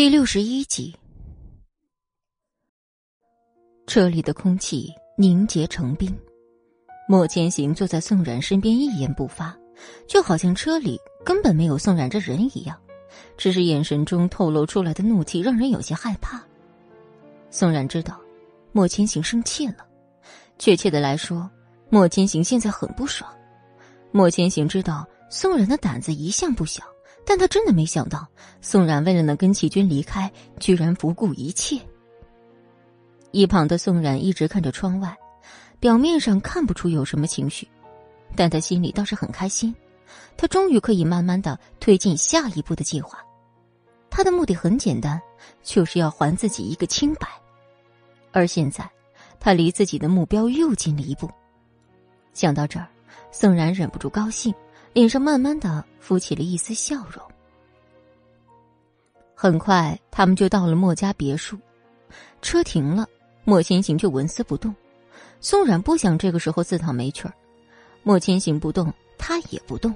第六十一集，车里的空气凝结成冰。莫千行坐在宋冉身边，一言不发，就好像车里根本没有宋冉这人一样。只是眼神中透露出来的怒气，让人有些害怕。宋冉知道，莫千行生气了。确切的来说，莫千行现在很不爽。莫千行知道宋冉的胆子一向不小。但他真的没想到，宋冉为了能跟齐军离开，居然不顾一切。一旁的宋冉一直看着窗外，表面上看不出有什么情绪，但他心里倒是很开心。他终于可以慢慢的推进下一步的计划。他的目的很简单，就是要还自己一个清白。而现在，他离自己的目标又近了一步。想到这儿，宋冉忍不住高兴。脸上慢慢的浮起了一丝笑容。很快，他们就到了莫家别墅，车停了，莫千行却纹丝不动。宋冉不想这个时候自讨没趣儿，莫千行不动，他也不动。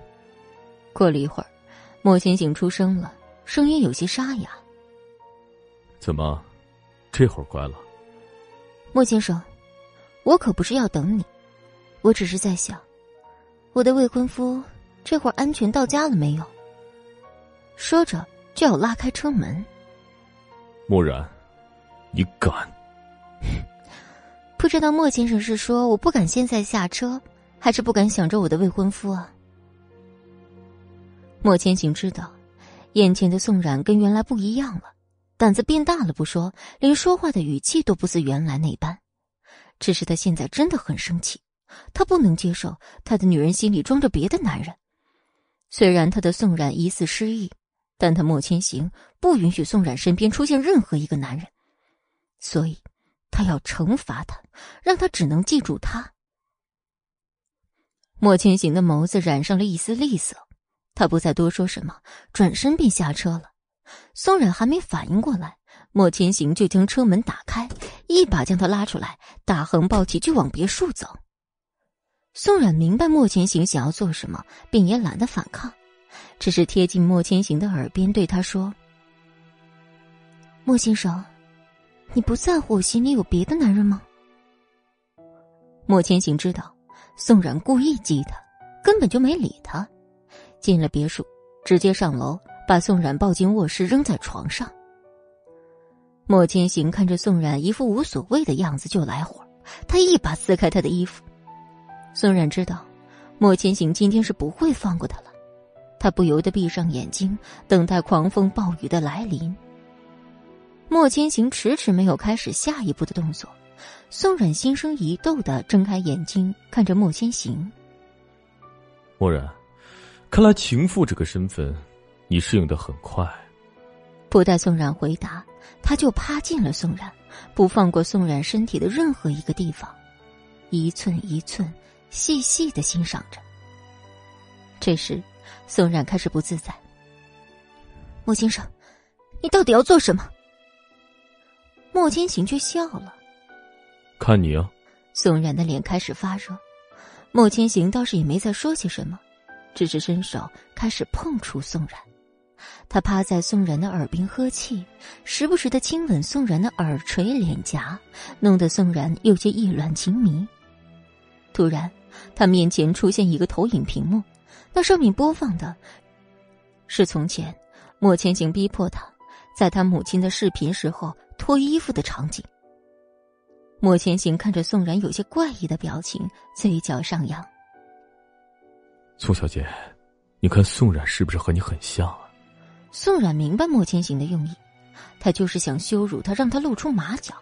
过了一会儿，莫千行出声了，声音有些沙哑：“怎么，这会儿乖了？”莫先生，我可不是要等你，我只是在想，我的未婚夫。这会儿安全到家了没有？说着就要拉开车门。莫然，你敢？不知道莫先生是说我不敢现在下车，还是不敢想着我的未婚夫啊？莫千行知道，眼前的宋冉跟原来不一样了，胆子变大了不说，连说话的语气都不似原来那般。只是他现在真的很生气，他不能接受他的女人心里装着别的男人。虽然他的宋冉疑似失忆，但他莫千行不允许宋冉身边出现任何一个男人，所以，他要惩罚他，让他只能记住他。莫千行的眸子染上了一丝厉色，他不再多说什么，转身便下车了。宋冉还没反应过来，莫千行就将车门打开，一把将他拉出来，大横抱起就往别墅走。宋冉明白莫千行想要做什么，便也懒得反抗，只是贴近莫千行的耳边对他说：“莫先生，你不在乎我心里有别的男人吗？”莫千行知道宋冉故意激他，根本就没理他。进了别墅，直接上楼，把宋冉抱进卧室，扔在床上。莫千行看着宋冉一副无所谓的样子，就来火，他一把撕开他的衣服。宋冉知道，莫千行今天是不会放过他了，他不由得闭上眼睛，等待狂风暴雨的来临。莫千行迟迟没有开始下一步的动作，宋冉心生疑窦的睁开眼睛看着莫千行。莫然，看来情妇这个身份，你适应的很快。不待宋冉回答，他就趴进了宋冉，不放过宋冉身体的任何一个地方，一寸一寸。细细的欣赏着。这时，宋冉开始不自在。莫先生，你到底要做什么？莫千行却笑了。看你啊！宋冉的脸开始发热。莫千行倒是也没再说些什么，只是伸手开始碰触宋冉。他趴在宋冉的耳边呵气，时不时的亲吻宋冉的耳垂、脸颊，弄得宋冉有些意乱情迷。突然。他面前出现一个投影屏幕，那上面播放的是从前莫千行逼迫他在他母亲的视频时候脱衣服的场景。莫千行看着宋然有些怪异的表情，嘴角上扬。宋小姐，你看宋冉是不是和你很像啊？宋冉明白莫千行的用意，他就是想羞辱他，让他露出马脚。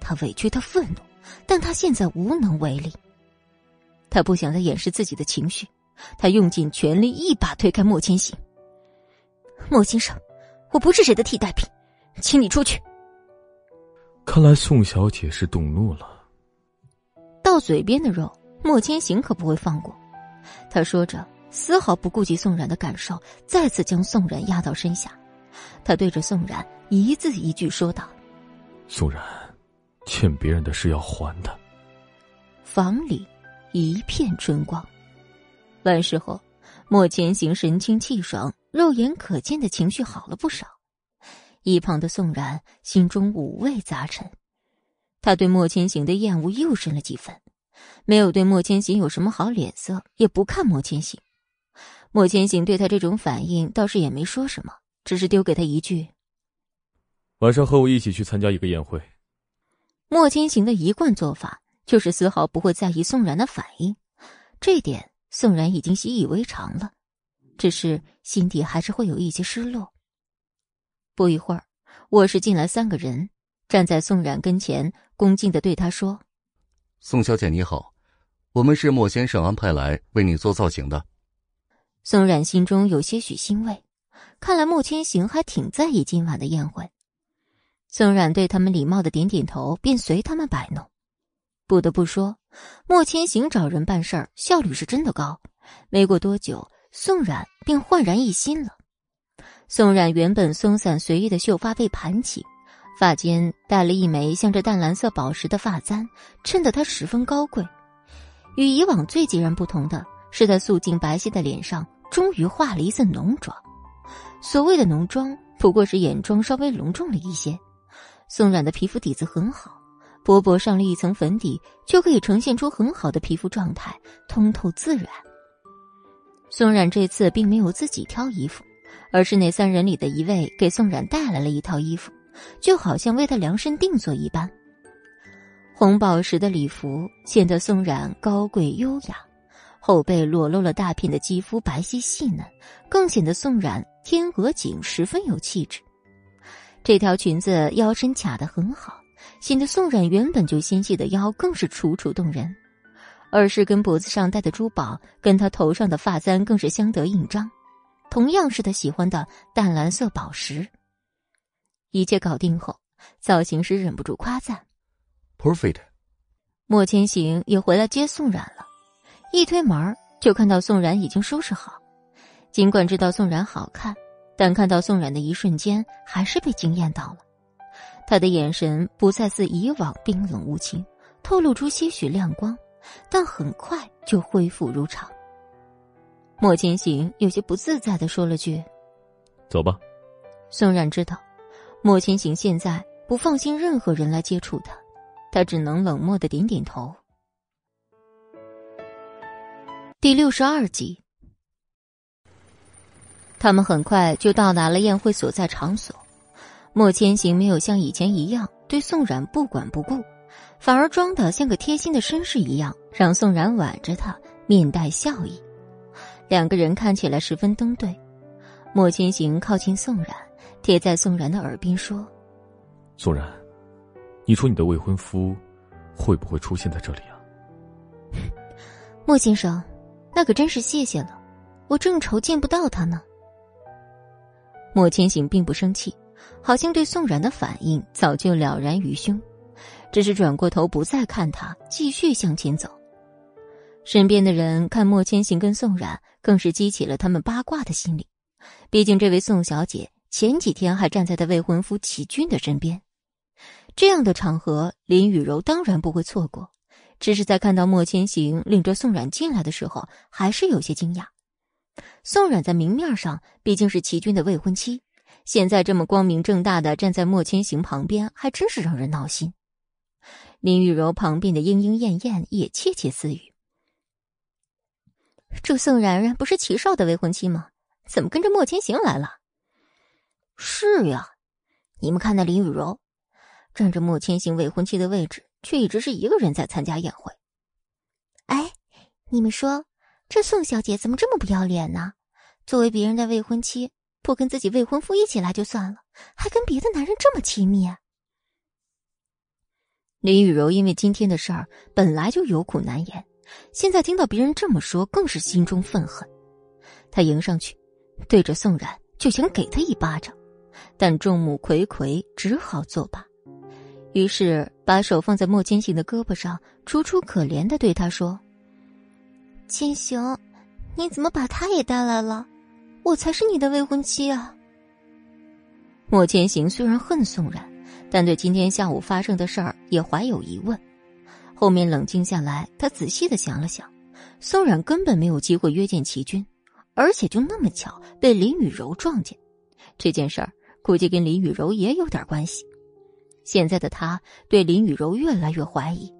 他委屈，他愤怒，但他现在无能为力。他不想再掩饰自己的情绪，他用尽全力，一把推开莫千行。莫先生，我不是谁的替代品，请你出去。看来宋小姐是动怒了。到嘴边的肉，莫千行可不会放过。他说着，丝毫不顾及宋冉的感受，再次将宋冉压到身下。他对着宋冉一字一句说道：“宋冉，欠别人的是要还的。”房里。一片春光，完事后，莫千行神清气爽，肉眼可见的情绪好了不少。一旁的宋然心中五味杂陈，他对莫千行的厌恶又深了几分，没有对莫千行有什么好脸色，也不看莫千行。莫千行对他这种反应倒是也没说什么，只是丢给他一句：“晚上和我一起去参加一个宴会。”莫千行的一贯做法就是丝毫不会在意宋冉的反应，这点宋冉已经习以为常了，只是心底还是会有一些失落。不一会儿，卧室进来三个人，站在宋冉跟前，恭敬的对他说：“宋小姐你好，我们是莫先生安排来为你做造型的。”宋冉心中有些许欣慰，看来莫千行还挺在意今晚的宴会。宋冉对他们礼貌的点点头，便随他们摆弄。不得不说，莫千行找人办事儿效率是真的高。没过多久，宋冉便焕然一新了。宋冉原本松散随意的秀发被盘起，发间戴了一枚镶着淡蓝色宝石的发簪，衬得她十分高贵。与以往最截然不同的是，在素净白皙的脸上终于化了一层浓妆。所谓的浓妆，不过是眼妆稍微隆重了一些。宋冉的皮肤底子很好，薄薄上了一层粉底，就可以呈现出很好的皮肤状态，通透自然。宋冉这次并没有自己挑衣服。而是那三人里的一位给宋冉带来了一套衣服，就好像为他量身定做一般。红宝石的礼服显得宋冉高贵优雅，后背裸露了大片的肌肤，白皙细嫩，更显得宋冉天鹅颈十分有气质。这条裙子腰身卡得很好，显得宋冉原本就纤细的腰更是楚楚动人。而是跟脖子上戴的珠宝，跟她头上的发簪更是相得益彰。同样是他喜欢的淡蓝色宝石。一切搞定后，造型师忍不住夸赞：“Perfect。”莫千行也回来接宋冉了，一推门就看到宋冉已经收拾好。尽管知道宋冉好看，但看到宋冉的一瞬间，还是被惊艳到了。他的眼神不再似以往冰冷无情，透露出些许亮光，但很快就恢复如常。莫千行有些不自在的说了句：“走吧。”宋冉知道，莫千行现在不放心任何人来接触他，他只能冷漠的点点头。第六十二集，他们很快就到达了宴会所在场所。莫千行没有像以前一样对宋冉不管不顾，反而装的像个贴心的绅士一样，让宋冉挽着他，面带笑意。两个人看起来十分登对，莫千行靠近宋冉，贴在宋冉的耳边说：“宋冉，你说你的未婚夫会不会出现在这里啊？”莫先生，那可真是谢谢了，我正愁见不到他呢。莫千行并不生气，好像对宋冉的反应早就了然于胸，只是转过头不再看他，继续向前走。身边的人看莫千行跟宋冉。更是激起了他们八卦的心理，毕竟这位宋小姐前几天还站在她未婚夫齐军的身边，这样的场合林雨柔当然不会错过。只是在看到莫千行领着宋冉进来的时候，还是有些惊讶。宋冉在明面上毕竟是齐军的未婚妻，现在这么光明正大的站在莫千行旁边，还真是让人闹心。林雨柔旁边的莺莺燕燕也窃窃私语。这宋然然不是齐少的未婚妻吗？怎么跟着莫千行来了？是呀，你们看那林雨柔，占着莫千行未婚妻的位置，却一直是一个人在参加宴会。哎，你们说这宋小姐怎么这么不要脸呢？作为别人的未婚妻，不跟自己未婚夫一起来就算了，还跟别的男人这么亲密。林雨柔因为今天的事儿，本来就有苦难言。现在听到别人这么说，更是心中愤恨。她迎上去，对着宋冉就想给他一巴掌，但众目睽睽，只好作罢。于是把手放在莫千行的胳膊上，楚楚可怜的对他说：“千行，你怎么把他也带来了？我才是你的未婚妻啊！”莫千行虽然恨宋冉，但对今天下午发生的事儿也怀有疑问。后面冷静下来，他仔细的想了想，宋冉根本没有机会约见齐军，而且就那么巧被林雨柔撞见，这件事儿估计跟林雨柔也有点关系。现在的他对林雨柔越来越怀疑，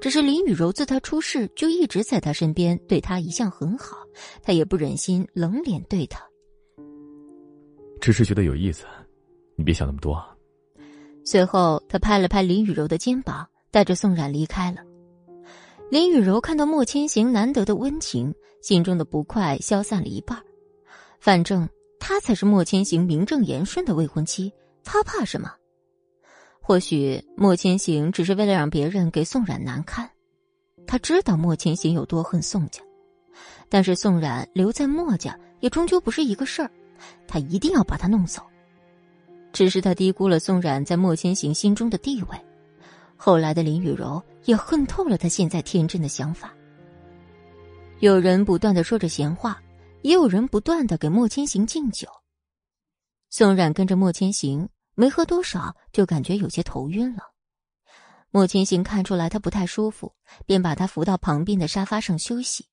只是林雨柔自他出事就一直在他身边，对他一向很好，他也不忍心冷脸对他。只是觉得有意思，你别想那么多。随后，他拍了拍林雨柔的肩膀，带着宋冉离开了。林雨柔看到莫千行难得的温情，心中的不快消散了一半。反正他才是莫千行名正言顺的未婚妻，他怕什么？或许莫千行只是为了让别人给宋冉难堪，他知道莫千行有多恨宋家，但是宋冉留在莫家也终究不是一个事儿，他一定要把他弄走。只是他低估了宋冉在莫千行心中的地位，后来的林雨柔也恨透了他现在天真的想法。有人不断的说着闲话，也有人不断的给莫千行敬酒。宋冉跟着莫千行。没喝多少，就感觉有些头晕了。莫千行看出来他不太舒服，便把他扶到旁边的沙发上休息。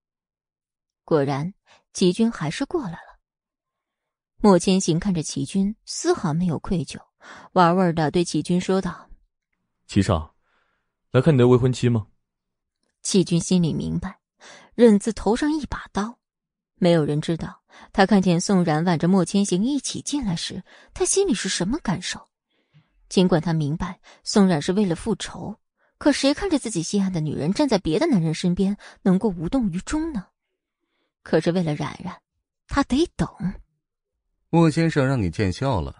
果然，齐军还是过来了。莫千行看着齐军，丝毫没有愧疚，玩味的对齐军说道：“齐少，来看你的未婚妻吗？”齐军心里明白，忍字头上一把刀。没有人知道，他看见宋冉挽着莫千行一起进来时，他心里是什么感受。尽管他明白宋冉是为了复仇，可谁看着自己心爱的女人站在别的男人身边，能够无动于衷呢？可是为了冉冉，他得等。莫先生让你见笑了，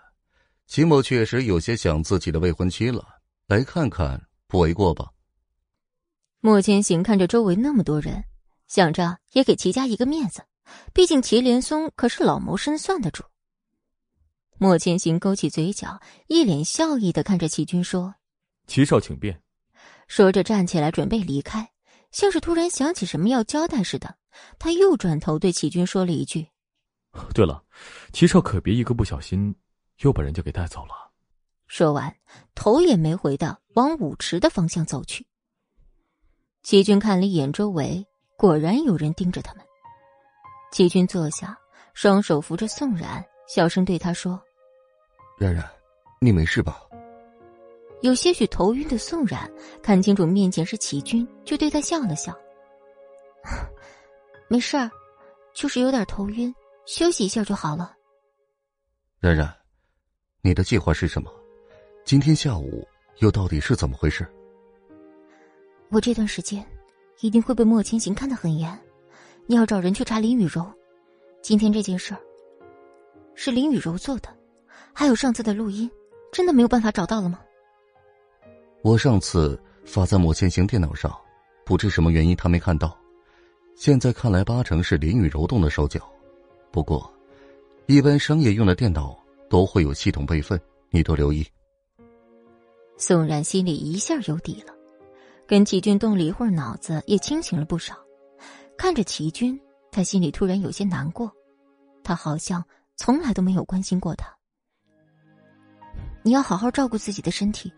齐某确实有些想自己的未婚妻了，来看看不为过吧？莫千行看着周围那么多人，想着也给齐家一个面子。毕竟齐连松可是老谋深算的主。莫千行勾起嘴角，一脸笑意的看着齐军说：“齐少，请便。”说着站起来准备离开，像是突然想起什么要交代似的，他又转头对齐军说了一句：“对了，齐少可别一个不小心又把人家给带走了。”说完，头也没回的往舞池的方向走去。齐军看了一眼周围，果然有人盯着他们。齐军坐下，双手扶着宋冉，小声对他说：“冉冉，你没事吧？”有些许头晕的宋冉看清楚面前是齐军，就对他笑了笑：“没事儿，就是有点头晕，休息一下就好了。”冉冉，你的计划是什么？今天下午又到底是怎么回事？我这段时间一定会被莫千行看得很严。你要找人去查林雨柔，今天这件事儿是林雨柔做的，还有上次的录音，真的没有办法找到了吗？我上次发在莫千行电脑上，不知什么原因他没看到，现在看来八成是林雨柔动的手脚。不过，一般商业用的电脑都会有系统备份，你多留意。宋然心里一下有底了，跟齐军动了一会儿脑子，也清醒了不少。看着齐军，他心里突然有些难过。他好像从来都没有关心过他。你要好好照顾自己的身体，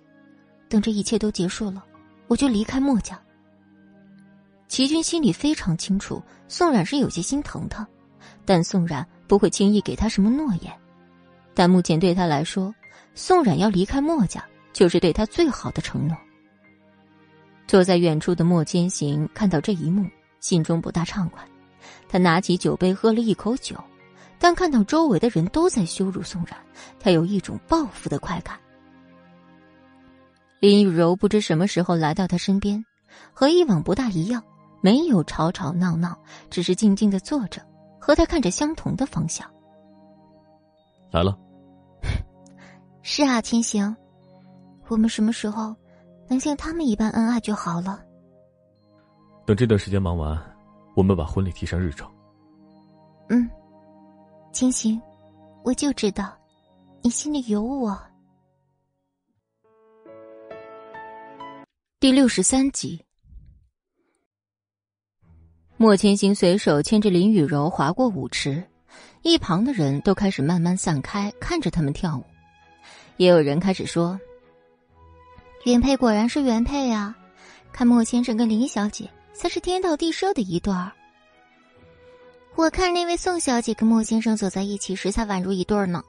等这一切都结束了，我就离开墨家。齐军心里非常清楚，宋冉是有些心疼他，但宋冉不会轻易给他什么诺言。但目前对他来说，宋冉要离开墨家，就是对他最好的承诺。坐在远处的莫千行看到这一幕。心中不大畅快，他拿起酒杯喝了一口酒，但看到周围的人都在羞辱宋冉，他有一种报复的快感。林雨柔不知什么时候来到他身边，和以往不大一样，没有吵吵闹闹，只是静静的坐着，和他看着相同的方向。来了，是啊，千行，我们什么时候能像他们一般恩爱就好了。等这段时间忙完，我们把婚礼提上日程。嗯，千行，我就知道，你心里有我。第六十三集，莫千行随手牵着林雨柔划过舞池，一旁的人都开始慢慢散开，看着他们跳舞。也有人开始说：“原配果然是原配呀，看莫先生跟林小姐。”才是天造地设的一对儿。我看那位宋小姐跟莫先生走在一起时，才宛如一对儿呢。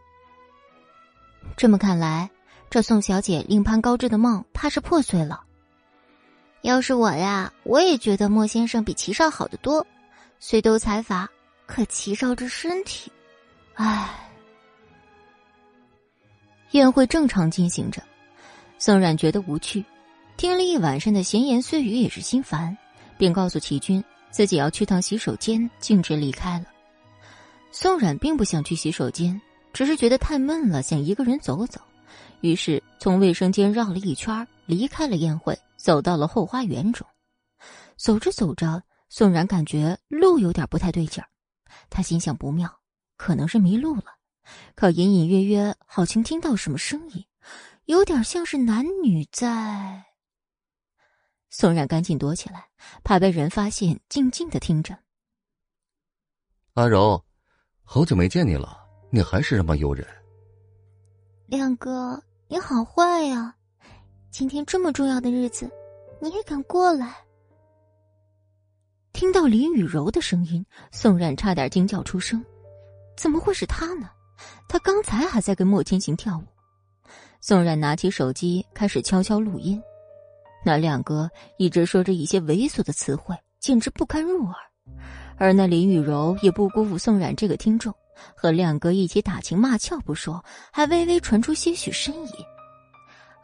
这么看来，这宋小姐另攀高枝的梦怕是破碎了。要是我呀，我也觉得莫先生比齐少好得多，虽都财阀，可齐少这身体，唉。宴会正常进行着，宋冉觉得无趣，听了一晚上的闲言碎语也是心烦，便告诉齐军自己要去趟洗手间，径直离开了。宋冉并不想去洗手间，只是觉得太闷了，想一个人走走，于是从卫生间绕了一圈，离开了宴会，走到了后花园中。走着走着，宋然感觉路有点不太对劲儿，他心想不妙，可能是迷路了。可隐隐约约，好像听到什么声音，有点像是男女在。宋冉赶紧躲起来，怕被人发现，静静的听着。阿柔，好久没见你了，你还是这么诱人。亮哥，你好坏呀！今天这么重要的日子，你也敢过来？听到林雨柔的声音，宋冉差点惊叫出声，怎么会是他呢？他刚才还在跟莫千行跳舞，宋冉拿起手机开始悄悄录音。那亮哥一直说着一些猥琐的词汇，简直不堪入耳。而那林雨柔也不辜负宋冉这个听众，和亮哥一起打情骂俏不说，还微微传出些许呻吟。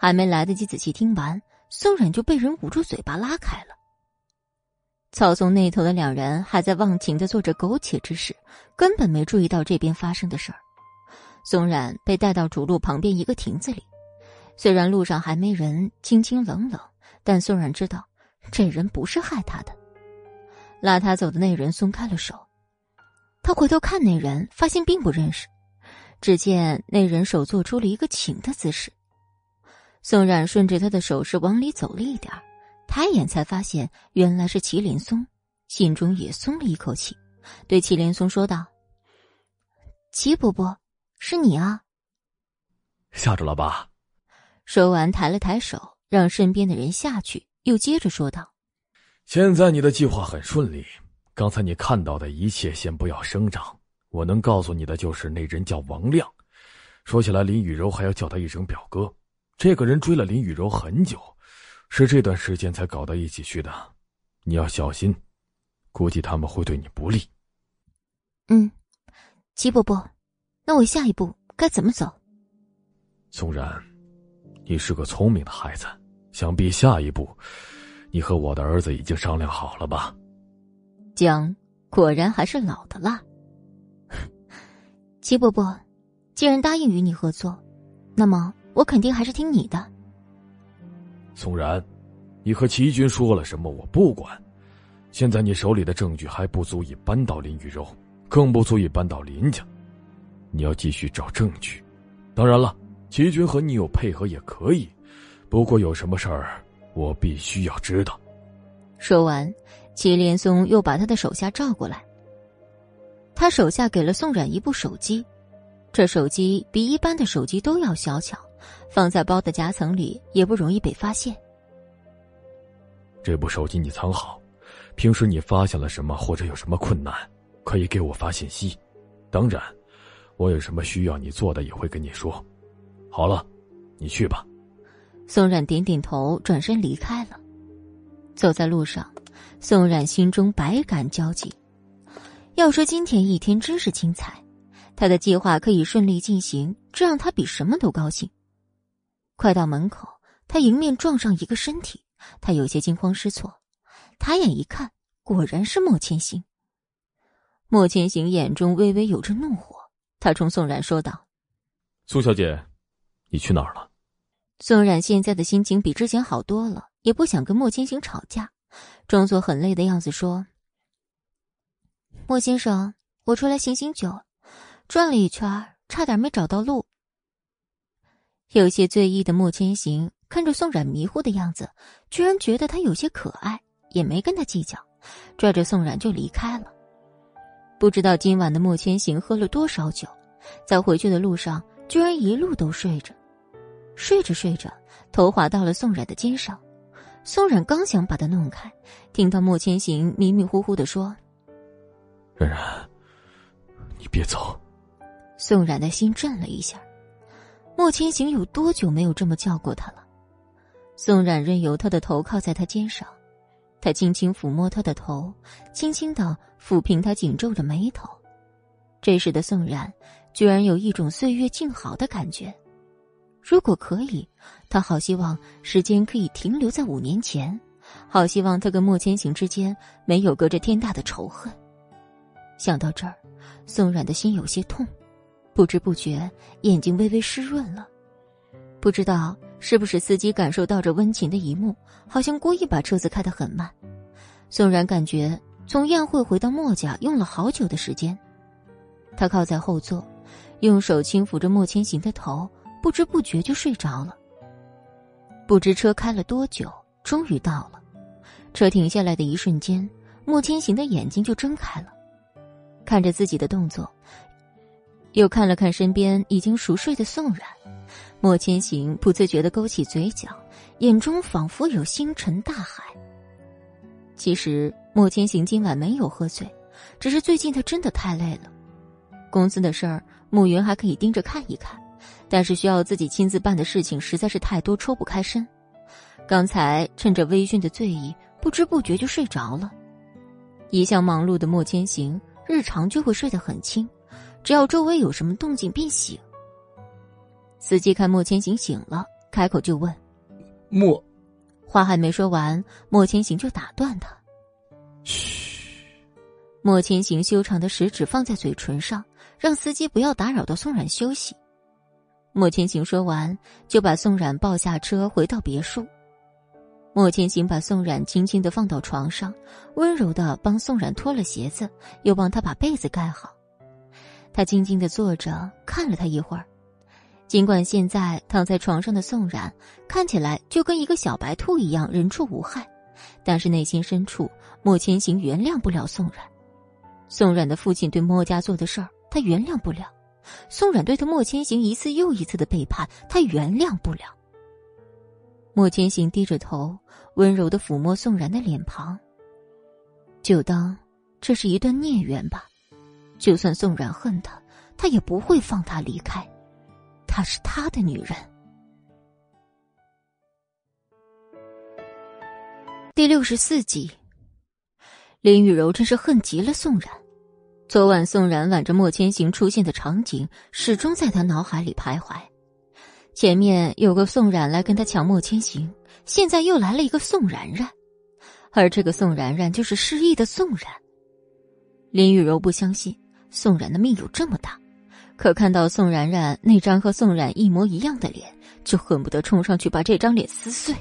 还没来得及仔细听完，宋冉就被人捂住嘴巴拉开了。草丛那头的两人还在忘情的做着苟且之事，根本没注意到这边发生的事儿。宋冉被带到主路旁边一个亭子里，虽然路上还没人，清清冷冷，但宋冉知道这人不是害他的。拉他走的那人松开了手，他回头看那人，发现并不认识。只见那人手做出了一个请的姿势。宋冉顺着他的手势往里走了一点抬眼才发现原来是祁连松，心中也松了一口气，对祁连松说道：“祁伯伯。”是你啊！吓着了吧？说完，抬了抬手，让身边的人下去，又接着说道：“现在你的计划很顺利。刚才你看到的一切，先不要声张。我能告诉你的就是，那人叫王亮。说起来，林雨柔还要叫他一声表哥。这个人追了林雨柔很久，是这段时间才搞到一起去的。你要小心，估计他们会对你不利。”嗯，齐伯伯。那我下一步该怎么走？宋然，你是个聪明的孩子，想必下一步，你和我的儿子已经商量好了吧？姜果然还是老的辣。齐伯伯，既然答应与你合作，那么我肯定还是听你的。宋然，你和齐军说了什么我不管，现在你手里的证据还不足以扳倒林雨柔，更不足以扳倒林家。你要继续找证据，当然了，齐军和你有配合也可以，不过有什么事儿，我必须要知道。说完，齐连松又把他的手下召过来。他手下给了宋冉一部手机，这手机比一般的手机都要小巧，放在包的夹层里也不容易被发现。这部手机你藏好，平时你发现了什么或者有什么困难，可以给我发信息，当然。我有什么需要你做的，也会跟你说。好了，你去吧。宋冉点点头，转身离开了。走在路上，宋冉心中百感交集。要说今天一天真是精彩，他的计划可以顺利进行，这让他比什么都高兴。快到门口，他迎面撞上一个身体，他有些惊慌失措。抬眼一看，果然是莫千行。莫千行眼中微微有着怒火。他冲宋冉说道：“苏小姐，你去哪儿了？”宋冉现在的心情比之前好多了，也不想跟莫千行吵架，装作很累的样子说：“莫先生，我出来醒醒酒，转了一圈，差点没找到路。”有些醉意的莫千行看着宋冉迷糊的样子，居然觉得他有些可爱，也没跟他计较，拽着宋冉就离开了。不知道今晚的莫千行喝了多少酒，在回去的路上居然一路都睡着，睡着睡着，头滑到了宋冉的肩上。宋冉刚想把他弄开，听到莫千行迷迷糊糊的说：“冉冉，你别走。”宋冉的心震了一下，莫千行有多久没有这么叫过他了？宋冉任由他的头靠在他肩上，他轻轻抚摸他的头，轻轻的抚平他紧皱的眉头。这时的宋冉居然有一种岁月静好的感觉。如果可以，他好希望时间可以停留在五年前，好希望他跟莫千行之间没有隔着天大的仇恨。想到这儿，宋冉的心有些痛，不知不觉眼睛微微湿润了。不知道是不是司机感受到这温情的一幕，好像故意把车子开得很慢。宋然感觉从宴会回到莫家用了好久的时间，他靠在后座，用手轻抚着莫千行的头。不知不觉就睡着了。不知车开了多久，终于到了。车停下来的一瞬间，莫千行的眼睛就睁开了，看着自己的动作，又看了看身边已经熟睡的宋冉，莫千行不自觉的勾起嘴角，眼中仿佛有星辰大海。其实莫千行今晚没有喝醉，只是最近他真的太累了。公司的事儿，慕云还可以盯着看一看。但是需要自己亲自办的事情实在是太多，抽不开身。刚才趁着微醺的醉意，不知不觉就睡着了。一向忙碌的莫千行，日常就会睡得很轻，只要周围有什么动静便醒。司机看莫千行醒了，开口就问：“莫……”话还没说完，莫千行就打断他：“嘘。”莫千行修长的食指放在嘴唇上，让司机不要打扰到宋冉休息。莫千行说完，就把宋冉抱下车，回到别墅。莫千行把宋冉轻轻的放到床上，温柔的帮宋冉脱了鞋子，又帮他把被子盖好。他静静的坐着，看了他一会儿。尽管现在躺在床上的宋冉看起来就跟一个小白兔一样人畜无害，但是内心深处，莫千行原谅不了宋冉。宋冉的父亲对莫家做的事儿，他原谅不了。宋冉对他莫千行一次又一次的背叛，他原谅不了。莫千行低着头，温柔的抚摸宋冉的脸庞。就当这是一段孽缘吧，就算宋冉恨他，他也不会放他离开。她是他的女人。第六十四集，林雨柔真是恨极了宋冉。昨晚宋冉挽着莫千行出现的场景，始终在他脑海里徘徊。前面有个宋冉来跟他抢莫千行，现在又来了一个宋冉冉，而这个宋冉冉就是失忆的宋冉。林雨柔不相信宋冉的命有这么大，可看到宋冉冉那张和宋冉一模一样的脸，就恨不得冲上去把这张脸撕碎。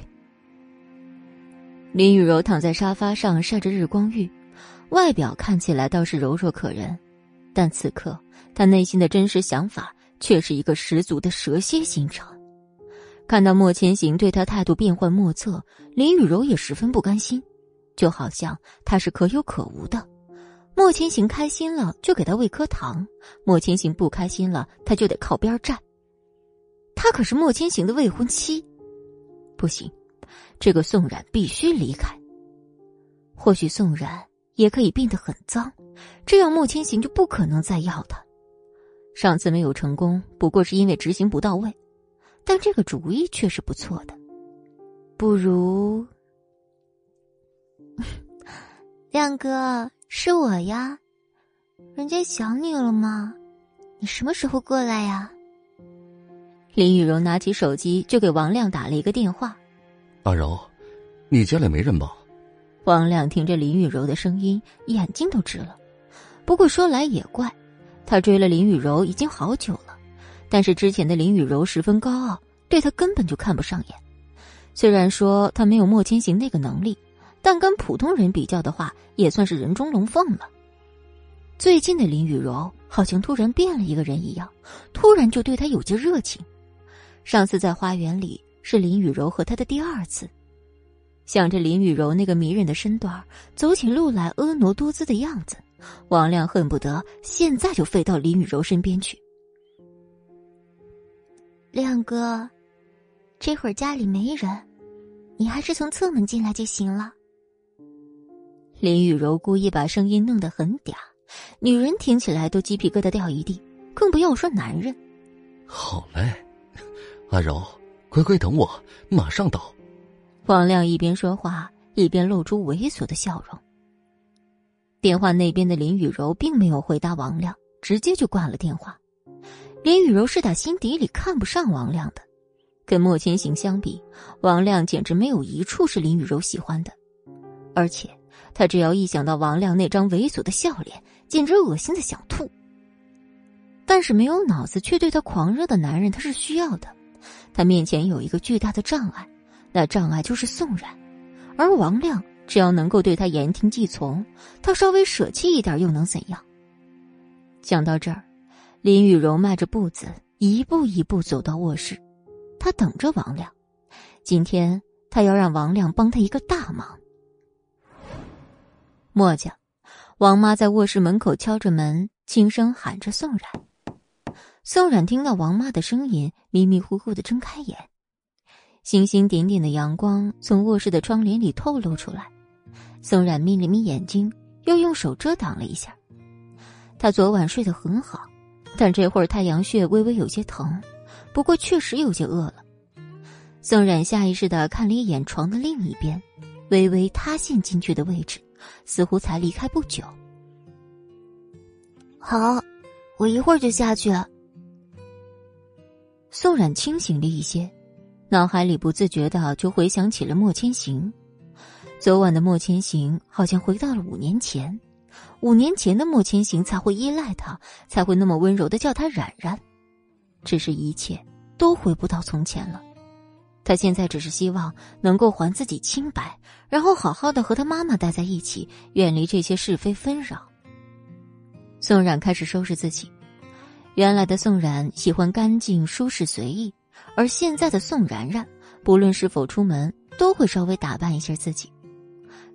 林雨柔躺在沙发上晒着日光浴。外表看起来倒是柔弱可人，但此刻他内心的真实想法却是一个十足的蛇蝎心肠。看到莫千行对他态度变幻莫测，林雨柔也十分不甘心，就好像他是可有可无的。莫千行开心了就给他喂颗糖，莫千行不开心了他就得靠边站。他可是莫千行的未婚妻，不行，这个宋冉必须离开。或许宋冉。也可以变得很脏，这样莫千行就不可能再要他。上次没有成功，不过是因为执行不到位，但这个主意却是不错的。不如，亮哥，是我呀，人家想你了吗？你什么时候过来呀？林雨柔拿起手机就给王亮打了一个电话。阿柔，你家里没人吧？王亮听着林雨柔的声音，眼睛都直了。不过说来也怪，他追了林雨柔已经好久了，但是之前的林雨柔十分高傲，对他根本就看不上眼。虽然说他没有莫千行那个能力，但跟普通人比较的话，也算是人中龙凤了。最近的林雨柔好像突然变了一个人一样，突然就对他有些热情。上次在花园里是林雨柔和他的第二次。想着林雨柔那个迷人的身段走起路来婀娜多姿的样子，王亮恨不得现在就飞到林雨柔身边去。亮哥，这会儿家里没人，你还是从侧门进来就行了。林雨柔故意把声音弄得很嗲，女人听起来都鸡皮疙瘩掉一地，更不要说男人。好嘞。阿柔，乖乖等我，马上到。王亮一边说话，一边露出猥琐的笑容。电话那边的林雨柔并没有回答王亮，直接就挂了电话。林雨柔是打心底里看不上王亮的，跟莫千行相比，王亮简直没有一处是林雨柔喜欢的，而且他只要一想到王亮那张猥琐的笑脸，简直恶心的想吐。但是没有脑子却对他狂热的男人，他是需要的。他面前有一个巨大的障碍，那障碍就是宋冉，而王亮。只要能够对他言听计从，他稍微舍弃一点又能怎样？想到这儿，林雨柔迈着步子，一步一步走到卧室，她等着王亮。今天她要让王亮帮她一个大忙。墨家，王妈在卧室门口敲着门，轻声喊着宋冉。宋冉听到王妈的声音，迷迷糊糊的睁开眼，星星点点的阳光从卧室的窗帘里透露出来。宋冉眯了眯眼睛，又用手遮挡了一下。他昨晚睡得很好，但这会儿太阳穴微微有些疼，不过确实有些饿了。宋冉下意识的看了一眼床的另一边，微微塌陷进去的位置，似乎才离开不久。好，我一会儿就下去。宋冉清醒了一些，脑海里不自觉的就回想起了莫千行。昨晚的莫千行好像回到了五年前，五年前的莫千行才会依赖他，才会那么温柔的叫他冉冉。只是一切都回不到从前了。他现在只是希望能够还自己清白，然后好好的和他妈妈待在一起，远离这些是非纷扰。宋冉开始收拾自己，原来的宋冉喜欢干净、舒适、随意，而现在的宋冉冉，不论是否出门，都会稍微打扮一下自己。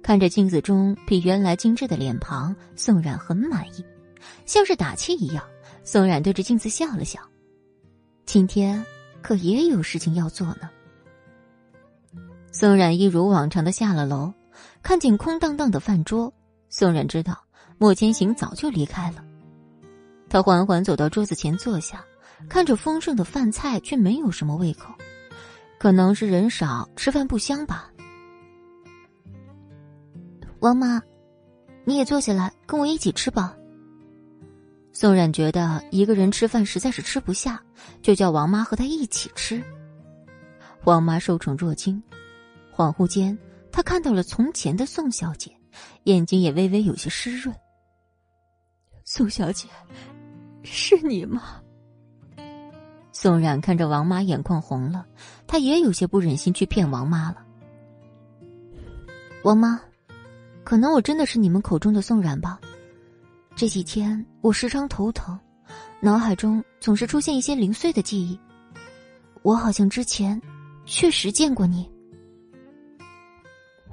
看着镜子中比原来精致的脸庞，宋冉很满意，像是打气一样。宋冉对着镜子笑了笑，今天可也有事情要做呢。宋冉一如往常的下了楼，看见空荡荡的饭桌，宋冉知道莫千行早就离开了。他缓缓走到桌子前坐下，看着丰盛的饭菜，却没有什么胃口，可能是人少吃饭不香吧。王妈，你也坐下来跟我一起吃吧。宋冉觉得一个人吃饭实在是吃不下，就叫王妈和他一起吃。王妈受宠若惊，恍惚间，他看到了从前的宋小姐，眼睛也微微有些湿润。宋小姐，是你吗？宋冉看着王妈，眼眶红了，她也有些不忍心去骗王妈了。王妈。可能我真的是你们口中的宋冉吧。这几天我时常头疼，脑海中总是出现一些零碎的记忆。我好像之前确实见过你。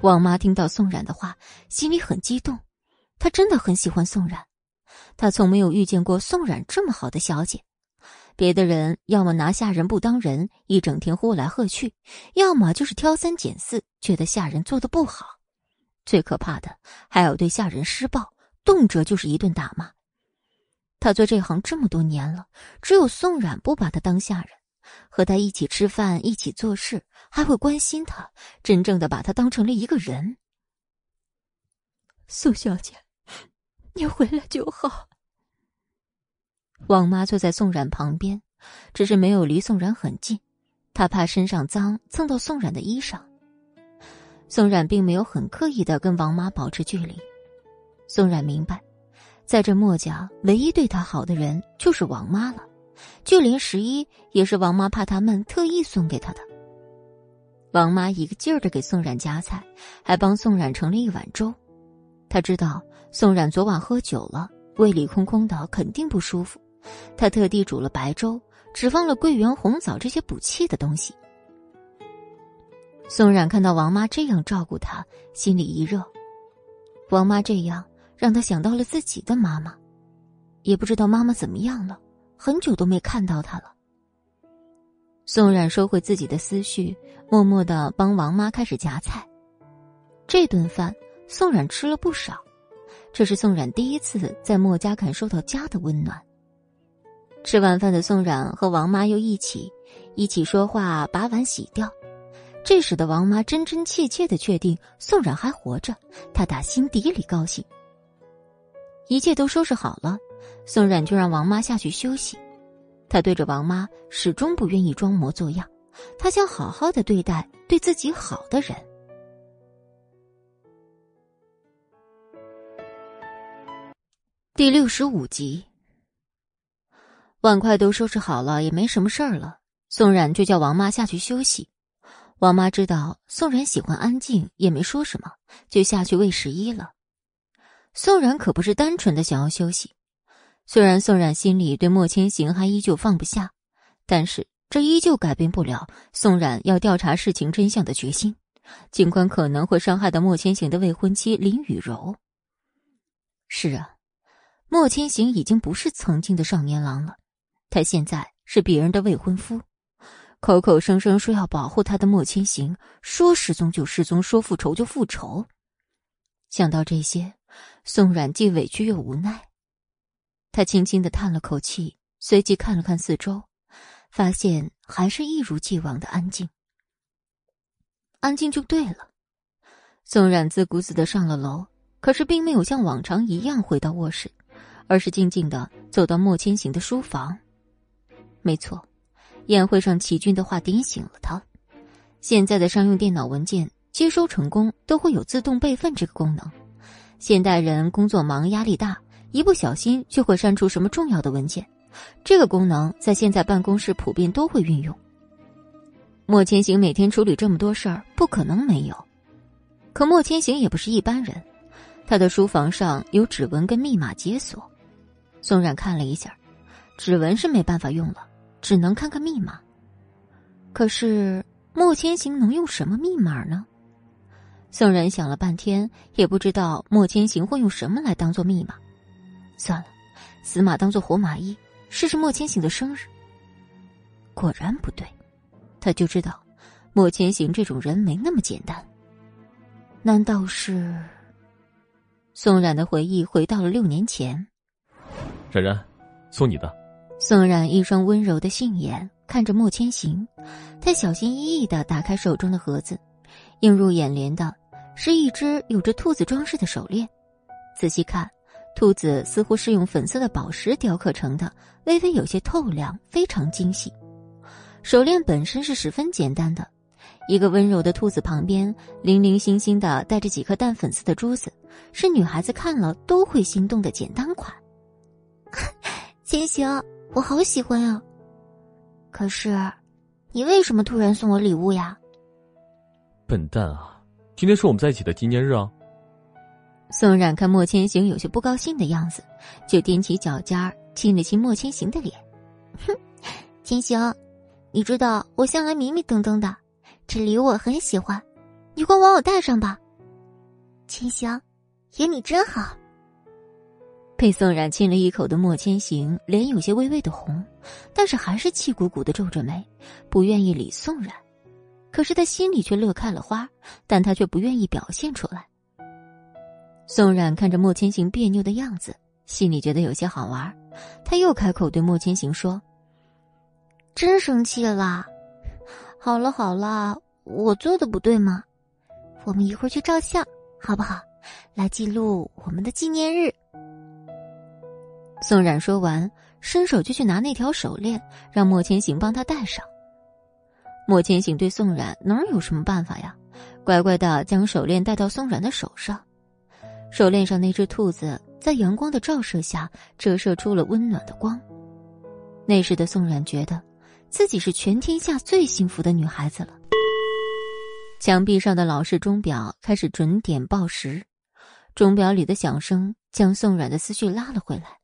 王妈听到宋冉的话，心里很激动。她真的很喜欢宋冉，她从没有遇见过宋冉这么好的小姐。别的人要么拿下人不当人，一整天呼来喝去；要么就是挑三拣四，觉得下人做的不好。最可怕的还要对下人施暴，动辄就是一顿打骂。他做这行这么多年了，只有宋冉不把他当下人，和他一起吃饭、一起做事，还会关心他，真正的把他当成了一个人。苏小姐，你回来就好。王妈坐在宋冉旁边，只是没有离宋冉很近，她怕身上脏蹭到宋冉的衣裳。宋冉并没有很刻意的跟王妈保持距离。宋冉明白，在这墨家，唯一对他好的人就是王妈了，就连十一也是王妈怕他闷特意送给他的。王妈一个劲儿的给宋冉夹菜，还帮宋冉盛了一碗粥。他知道宋冉昨晚喝酒了，胃里空空的，肯定不舒服。他特地煮了白粥，只放了桂圆、红枣这些补气的东西。宋冉看到王妈这样照顾他，心里一热。王妈这样让他想到了自己的妈妈，也不知道妈妈怎么样了，很久都没看到她了。宋冉收回自己的思绪，默默的帮王妈开始夹菜。这顿饭，宋冉吃了不少，这是宋冉第一次在莫家感受到家的温暖。吃完饭的宋冉和王妈又一起，一起说话，把碗洗掉。这使得王妈真真切切的确定宋冉还活着，她打心底里高兴。一切都收拾好了，宋冉就让王妈下去休息。他对着王妈始终不愿意装模作样，他想好好的对待对自己好的人。第六十五集，碗筷都收拾好了，也没什么事儿了。宋冉就叫王妈下去休息。王妈知道宋冉喜欢安静，也没说什么，就下去喂十一了。宋冉可不是单纯的想要休息，虽然宋冉心里对莫千行还依旧放不下，但是这依旧改变不了宋冉要调查事情真相的决心，尽管可能会伤害到莫千行的未婚妻林雨柔。是啊，莫千行已经不是曾经的少年郎了，他现在是别人的未婚夫。口口声声说要保护他的莫千行，说失踪就失踪，说复仇就复仇。想到这些，宋冉既委屈又无奈。他轻轻的叹了口气，随即看了看四周，发现还是一如既往的安静。安静就对了。宋冉自顾自的上了楼，可是并没有像往常一样回到卧室，而是静静的走到莫千行的书房。没错。宴会上齐军的话点醒了他。现在的商用电脑文件接收成功都会有自动备份这个功能。现代人工作忙，压力大，一不小心就会删除什么重要的文件。这个功能在现在办公室普遍都会运用。莫千行每天处理这么多事儿，不可能没有。可莫千行也不是一般人，他的书房上有指纹跟密码解锁。宋冉看了一下，指纹是没办法用了。只能看看密码，可是莫千行能用什么密码呢？宋冉想了半天，也不知道莫千行会用什么来当做密码。算了，死马当做活马医，试试莫千行的生日。果然不对，他就知道莫千行这种人没那么简单。难道是？宋冉的回忆回到了六年前。冉冉，送你的。宋冉一双温柔的杏眼看着莫千行，他小心翼翼的打开手中的盒子，映入眼帘的是一只有着兔子装饰的手链。仔细看，兔子似乎是用粉色的宝石雕刻成的，微微有些透亮，非常精细。手链本身是十分简单的，一个温柔的兔子旁边零零星星的带着几颗淡粉色的珠子，是女孩子看了都会心动的简单款。千行。我好喜欢啊！可是，你为什么突然送我礼物呀？笨蛋啊！今天是我们在一起的纪念日啊！宋冉看莫千行有些不高兴的样子，就踮起脚尖亲了亲莫千行的脸。哼，千行，你知道我向来迷迷瞪瞪的，这礼物我很喜欢，你快帮我带上吧。千行，有你真好。被宋冉亲了一口的莫千行脸有些微微的红，但是还是气鼓鼓的皱着眉，不愿意理宋冉。可是他心里却乐开了花，但他却不愿意表现出来。宋冉看着莫千行别扭的样子，心里觉得有些好玩，他又开口对莫千行说：“真生气了？好了好了，我做的不对吗？我们一会儿去照相，好不好？来记录我们的纪念日。”宋冉说完，伸手就去拿那条手链，让莫千行帮他戴上。莫千行对宋冉哪有什么办法呀？乖乖的将手链戴到宋冉的手上。手链上那只兔子在阳光的照射下折射出了温暖的光。那时的宋冉觉得，自己是全天下最幸福的女孩子了。墙壁上的老式钟表开始准点报时，钟表里的响声将宋冉的思绪拉了回来。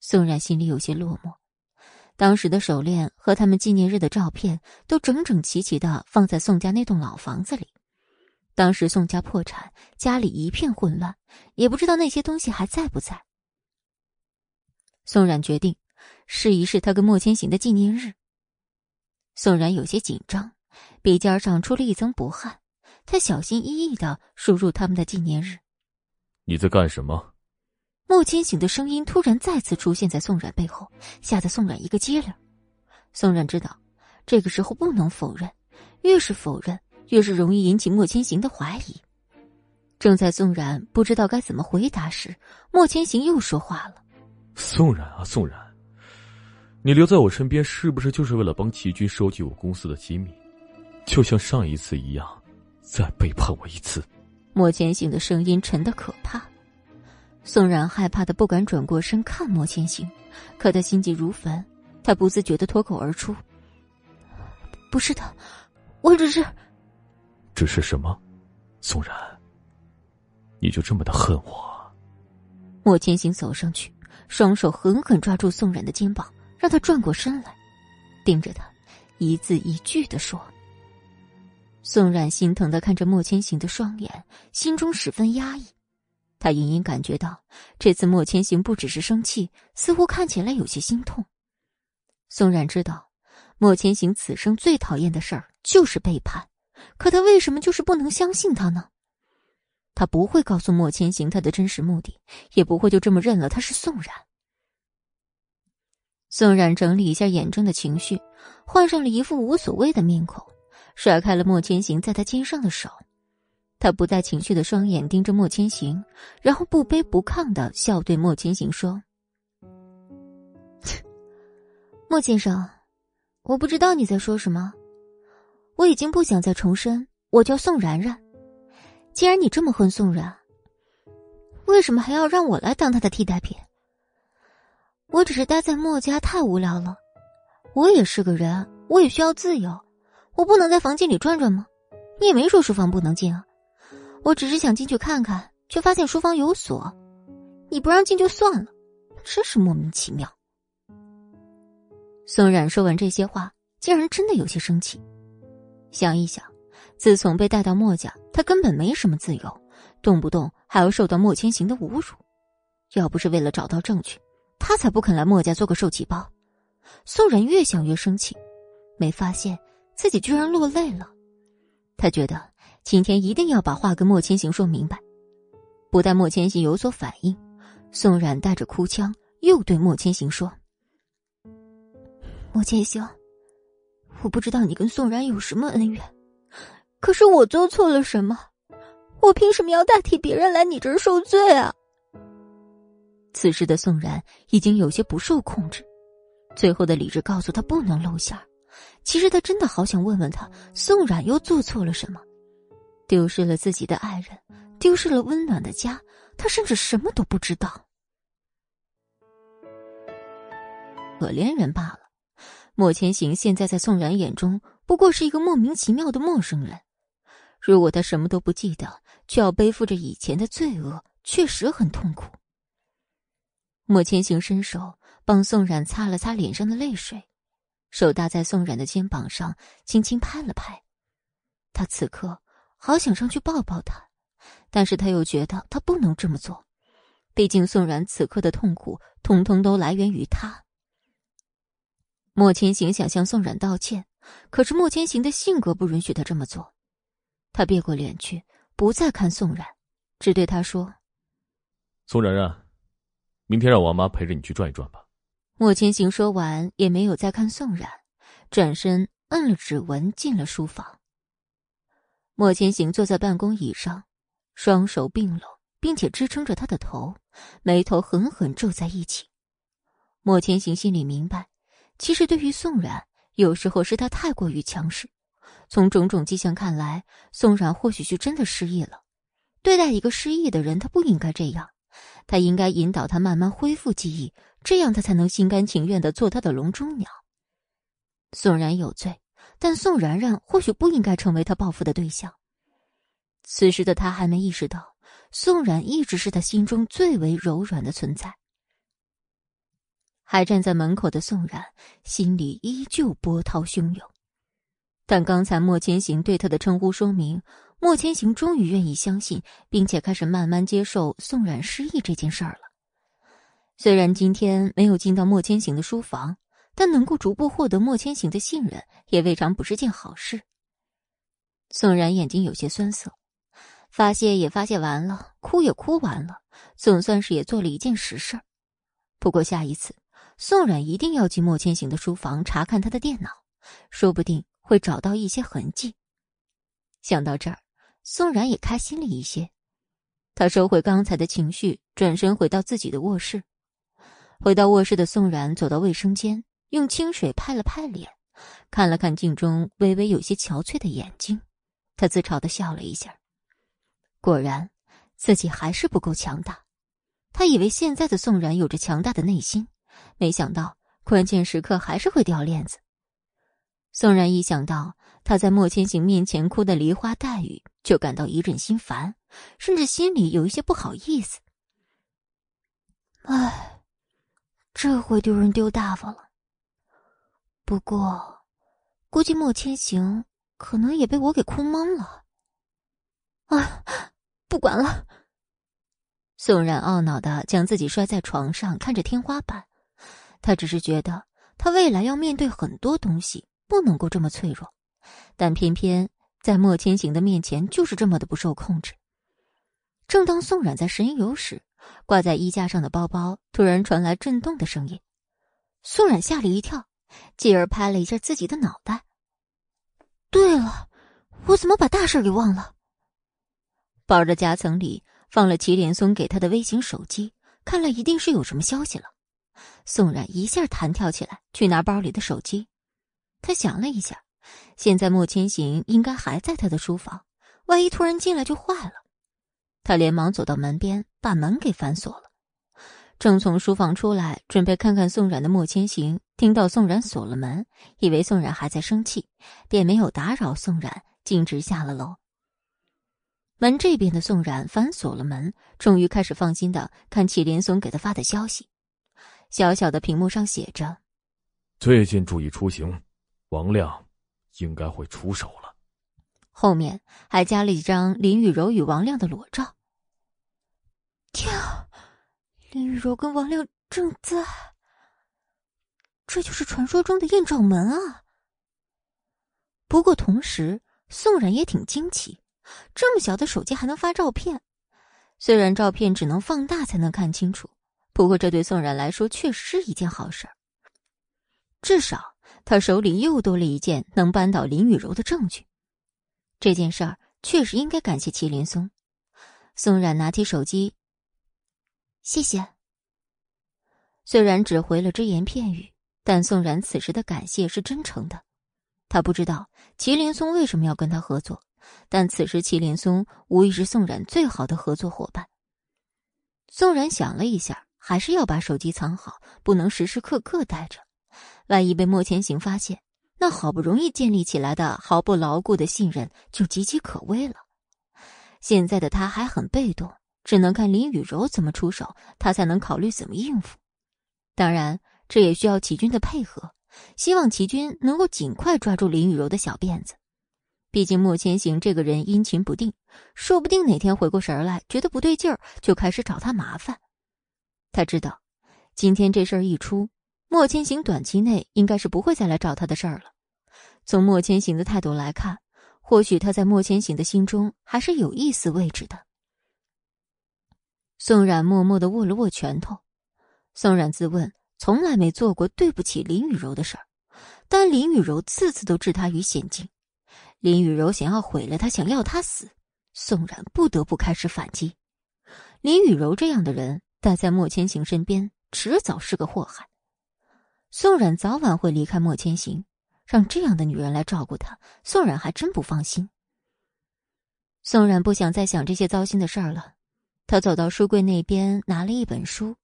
宋冉心里有些落寞，当时的手链和他们纪念日的照片都整整齐齐的放在宋家那栋老房子里。当时宋家破产，家里一片混乱，也不知道那些东西还在不在。宋冉决定试一试他跟莫千行的纪念日。宋冉有些紧张，鼻尖上出了一层薄汗，他小心翼翼的输入他们的纪念日。你在干什么？莫千行的声音突然再次出现在宋冉背后，吓得宋冉一个激灵。宋冉知道，这个时候不能否认，越是否认，越是容易引起莫千行的怀疑。正在宋冉不知道该怎么回答时，莫千行又说话了：“宋冉啊，宋冉，你留在我身边是不是就是为了帮齐军收集我公司的机密？就像上一次一样，再背叛我一次？”莫千行的声音沉得可怕，宋冉害怕的不敢转过身看莫千行，可他心急如焚，他不自觉的脱口而出：“不是的，我只是……只是什么？宋然。”你就这么的恨我？莫千行走上去，双手狠狠抓住宋冉的肩膀，让他转过身来，盯着他，一字一句的说。宋冉心疼的看着莫千行的双眼，心中十分压抑。他隐隐感觉到，这次莫千行不只是生气，似乎看起来有些心痛。宋冉知道，莫千行此生最讨厌的事儿就是背叛，可他为什么就是不能相信他呢？他不会告诉莫千行他的真实目的，也不会就这么认了他是宋冉。宋冉整理一下眼中的情绪，换上了一副无所谓的面孔，甩开了莫千行在他肩上的手。他不带情绪的双眼盯着莫千行，然后不卑不亢的笑对莫千行说：“ 莫先生，我不知道你在说什么，我已经不想再重申我叫宋然然。”既然你这么恨宋冉，为什么还要让我来当他的替代品？我只是待在墨家太无聊了，我也是个人，我也需要自由，我不能在房间里转转吗？你也没说书房不能进啊，我只是想进去看看，却发现书房有锁，你不让进就算了，真是莫名其妙。宋冉说完这些话，竟然真的有些生气，想一想。自从被带到墨家，他根本没什么自由，动不动还要受到莫千行的侮辱。要不是为了找到证据，他才不肯来墨家做个受气包。宋冉越想越生气，没发现自己居然落泪了。他觉得今天一定要把话跟莫千行说明白。不待莫千行有所反应，宋冉带着哭腔又对莫千行说：“莫千行，我不知道你跟宋然有什么恩怨。”可是我做错了什么？我凭什么要代替别人来你这儿受罪啊？此时的宋然已经有些不受控制，最后的理智告诉他不能露馅其实他真的好想问问他，宋冉又做错了什么？丢失了自己的爱人，丢失了温暖的家，他甚至什么都不知道。可怜人罢了。莫千行现在在宋冉眼中不过是一个莫名其妙的陌生人。如果他什么都不记得，却要背负着以前的罪恶，确实很痛苦。莫千行伸手帮宋冉擦了擦脸上的泪水，手搭在宋冉的肩膀上，轻轻拍了拍。他此刻好想上去抱抱他，但是他又觉得他不能这么做，毕竟宋冉此刻的痛苦，通通都来源于他。莫千行想向宋冉道歉，可是莫千行的性格不允许他这么做。他别过脸去，不再看宋冉，只对他说：“宋冉冉，明天让王妈陪着你去转一转吧。”莫千行说完，也没有再看宋冉，转身摁了指纹进了书房。莫千行坐在办公椅上，双手并拢，并且支撑着他的头，眉头狠狠皱在一起。莫千行心里明白，其实对于宋冉，有时候是他太过于强势。从种种迹象看来，宋冉或许是真的失忆了。对待一个失忆的人，他不应该这样，他应该引导他慢慢恢复记忆，这样他才能心甘情愿的做他的笼中鸟。宋冉有罪，但宋然然或许不应该成为他报复的对象。此时的他还没意识到，宋冉一直是他心中最为柔软的存在。还站在门口的宋冉，心里依旧波涛汹涌。但刚才莫千行对他的称呼说明，莫千行终于愿意相信，并且开始慢慢接受宋冉失忆这件事儿了。虽然今天没有进到莫千行的书房，但能够逐步获得莫千行的信任，也未尝不是件好事。宋冉眼睛有些酸涩，发泄也发泄完了，哭也哭完了，总算是也做了一件实事儿不过下一次，宋冉一定要进莫千行的书房查看他的电脑。说不定会找到一些痕迹。想到这儿，宋冉也开心了一些。他收回刚才的情绪，转身回到自己的卧室。回到卧室的宋冉走到卫生间，用清水拍了拍脸，看了看镜中微微有些憔悴的眼睛，他自嘲的笑了一下。果然，自己还是不够强大。他以为现在的宋冉有着强大的内心，没想到关键时刻还是会掉链子。宋冉一想到他在莫千行面前哭的梨花带雨，就感到一阵心烦，甚至心里有一些不好意思。唉，这回丢人丢大发了。不过，估计莫千行可能也被我给哭懵了。啊，不管了。宋冉懊恼的将自己摔在床上，看着天花板。他只是觉得他未来要面对很多东西。不能够这么脆弱，但偏偏在莫千行的面前就是这么的不受控制。正当宋冉在神游时，挂在衣架上的包包突然传来震动的声音，宋冉吓了一跳，继而拍了一下自己的脑袋。对了，我怎么把大事给忘了？包的夹层里放了祁连松给他的微型手机，看来一定是有什么消息了。宋冉一下弹跳起来，去拿包里的手机。他想了一下，现在莫千行应该还在他的书房，万一突然进来就坏了。他连忙走到门边，把门给反锁了。正从书房出来，准备看看宋冉的莫千行，听到宋冉锁了门，以为宋冉还在生气，便没有打扰宋冉，径直下了楼。门这边的宋冉反锁了门，终于开始放心的看祁连松给他发的消息。小小的屏幕上写着：“最近注意出行。”王亮应该会出手了。后面还加了一张林雨柔与王亮的裸照。天啊，林雨柔跟王亮正在……这就是传说中的艳照门啊！不过同时，宋冉也挺惊奇，这么小的手机还能发照片。虽然照片只能放大才能看清楚，不过这对宋冉来说确实是一件好事儿，至少。他手里又多了一件能扳倒林雨柔的证据，这件事儿确实应该感谢祁连松。宋冉拿起手机，谢谢。虽然只回了只言片语，但宋冉此时的感谢是真诚的。他不知道祁连松为什么要跟他合作，但此时祁连松无疑是宋冉最好的合作伙伴。宋冉想了一下，还是要把手机藏好，不能时时刻刻带着。万一被莫千行发现，那好不容易建立起来的毫不牢固的信任就岌岌可危了。现在的他还很被动，只能看林雨柔怎么出手，他才能考虑怎么应付。当然，这也需要齐军的配合。希望齐军能够尽快抓住林雨柔的小辫子。毕竟莫千行这个人阴晴不定，说不定哪天回过神来，觉得不对劲儿，就开始找他麻烦。他知道，今天这事儿一出。莫千行短期内应该是不会再来找他的事儿了。从莫千行的态度来看，或许他在莫千行的心中还是有一丝位置的。宋冉默默的握了握拳头。宋冉自问从来没做过对不起林雨柔的事儿，但林雨柔次次都置他于险境。林雨柔想要毁了他，想要他死，宋冉不得不开始反击。林雨柔这样的人待在莫千行身边，迟早是个祸害。宋冉早晚会离开莫千行，让这样的女人来照顾他，宋冉还真不放心。宋冉不想再想这些糟心的事儿了，他走到书柜那边，拿了一本书，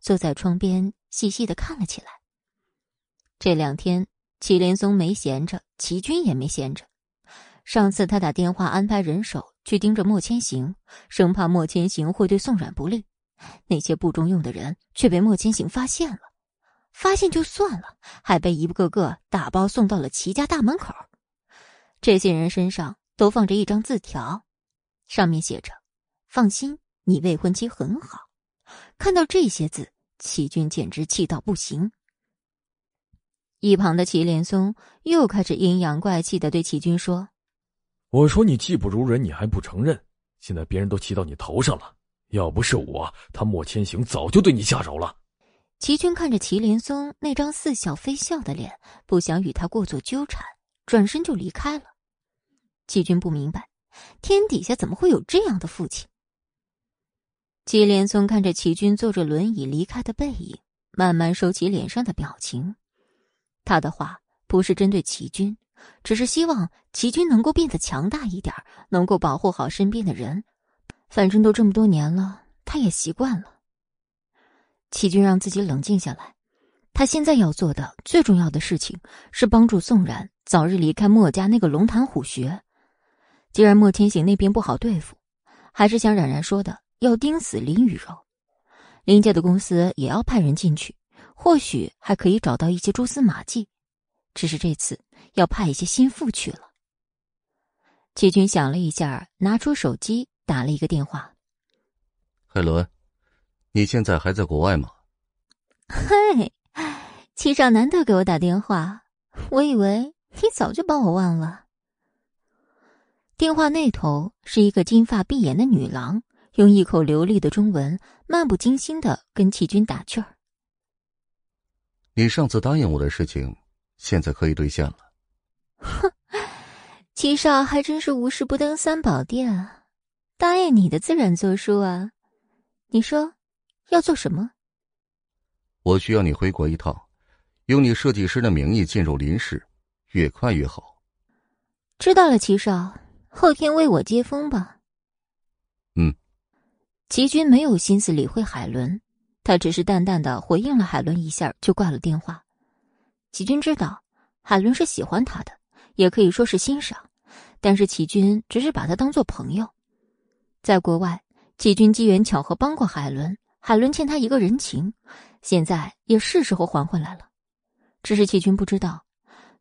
坐在窗边细细的看了起来。这两天，祁连松没闲着，祁军也没闲着。上次他打电话安排人手去盯着莫千行，生怕莫千行会对宋冉不利，那些不中用的人却被莫千行发现了。发现就算了，还被一个个打包送到了齐家大门口。这些人身上都放着一张字条，上面写着：“放心，你未婚妻很好。”看到这些字，齐军简直气到不行。一旁的祁连松又开始阴阳怪气的对齐军说：“我说你技不如人，你还不承认？现在别人都骑到你头上了，要不是我，他莫千行早就对你下手了。”齐军看着祁连松那张似笑非笑的脸，不想与他过做纠缠，转身就离开了。齐军不明白，天底下怎么会有这样的父亲？祁连松看着齐军坐着轮椅离开的背影，慢慢收起脸上的表情。他的话不是针对齐军，只是希望齐军能够变得强大一点，能够保护好身边的人。反正都这么多年了，他也习惯了。齐军让自己冷静下来，他现在要做的最重要的事情是帮助宋冉早日离开墨家那个龙潭虎穴。既然莫千行那边不好对付，还是像冉冉说的，要盯死林雨柔。林家的公司也要派人进去，或许还可以找到一些蛛丝马迹。只是这次要派一些心腹去了。齐军想了一下，拿出手机打了一个电话：“海伦。”你现在还在国外吗？嘿，七少难得给我打电话，我以为你早就把我忘了。电话那头是一个金发碧眼的女郎，用一口流利的中文，漫不经心的跟齐军打趣儿：“你上次答应我的事情，现在可以兑现了。”哼，七少还真是无事不登三宝殿，答应你的自然作数啊。你说。要做什么？我需要你回国一趟，用你设计师的名义进入林氏，越快越好。知道了，齐少，后天为我接风吧。嗯。齐军没有心思理会海伦，他只是淡淡的回应了海伦一下，就挂了电话。齐军知道海伦是喜欢他的，也可以说是欣赏，但是齐军只是把他当做朋友。在国外，齐军机缘巧合帮过海伦。海伦欠他一个人情，现在也是时候还回来了。只是齐军不知道，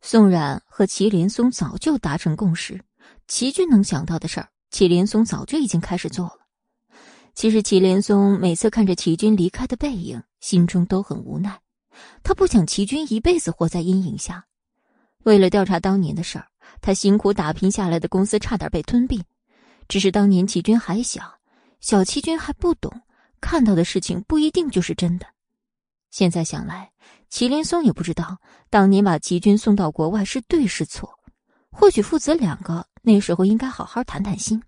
宋冉和祁连松早就达成共识，齐军能想到的事儿，祁连松早就已经开始做了。其实祁连松每次看着齐军离开的背影，心中都很无奈。他不想齐军一辈子活在阴影下。为了调查当年的事儿，他辛苦打拼下来的公司差点被吞并。只是当年齐军还小，小齐军还不懂。看到的事情不一定就是真的。现在想来，祁连松也不知道当年把齐军送到国外是对是错。或许父子两个那时候应该好好谈谈心。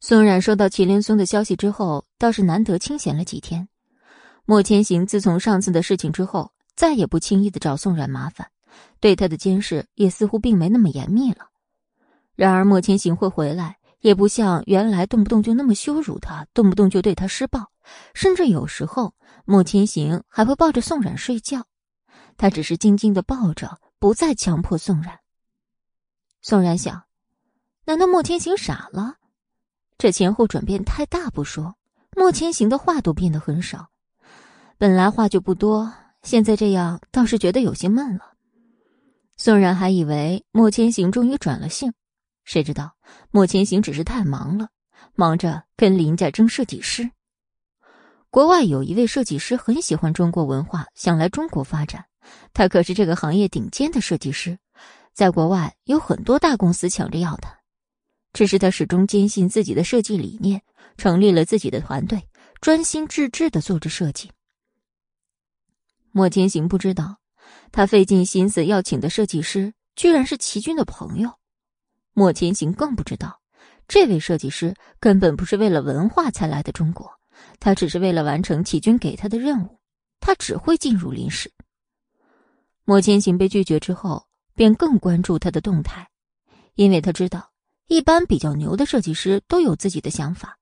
宋冉收到祁连松的消息之后，倒是难得清闲了几天。莫千行自从上次的事情之后，再也不轻易的找宋冉麻烦，对他的监视也似乎并没那么严密了。然而莫千行会回来。也不像原来动不动就那么羞辱他，动不动就对他施暴，甚至有时候莫千行还会抱着宋冉睡觉。他只是静静的抱着，不再强迫宋冉。宋冉想，难道莫千行傻了？这前后转变太大不说，莫千行的话都变得很少。本来话就不多，现在这样倒是觉得有些闷了。宋冉还以为莫千行终于转了性。谁知道莫千行只是太忙了，忙着跟林家争设计师。国外有一位设计师很喜欢中国文化，想来中国发展。他可是这个行业顶尖的设计师，在国外有很多大公司抢着要他。只是他始终坚信自己的设计理念，成立了自己的团队，专心致志的做着设计。莫千行不知道，他费尽心思要请的设计师，居然是齐军的朋友。莫千行更不知道，这位设计师根本不是为了文化才来的中国，他只是为了完成启军给他的任务。他只会进入林氏。莫千行被拒绝之后，便更关注他的动态，因为他知道，一般比较牛的设计师都有自己的想法，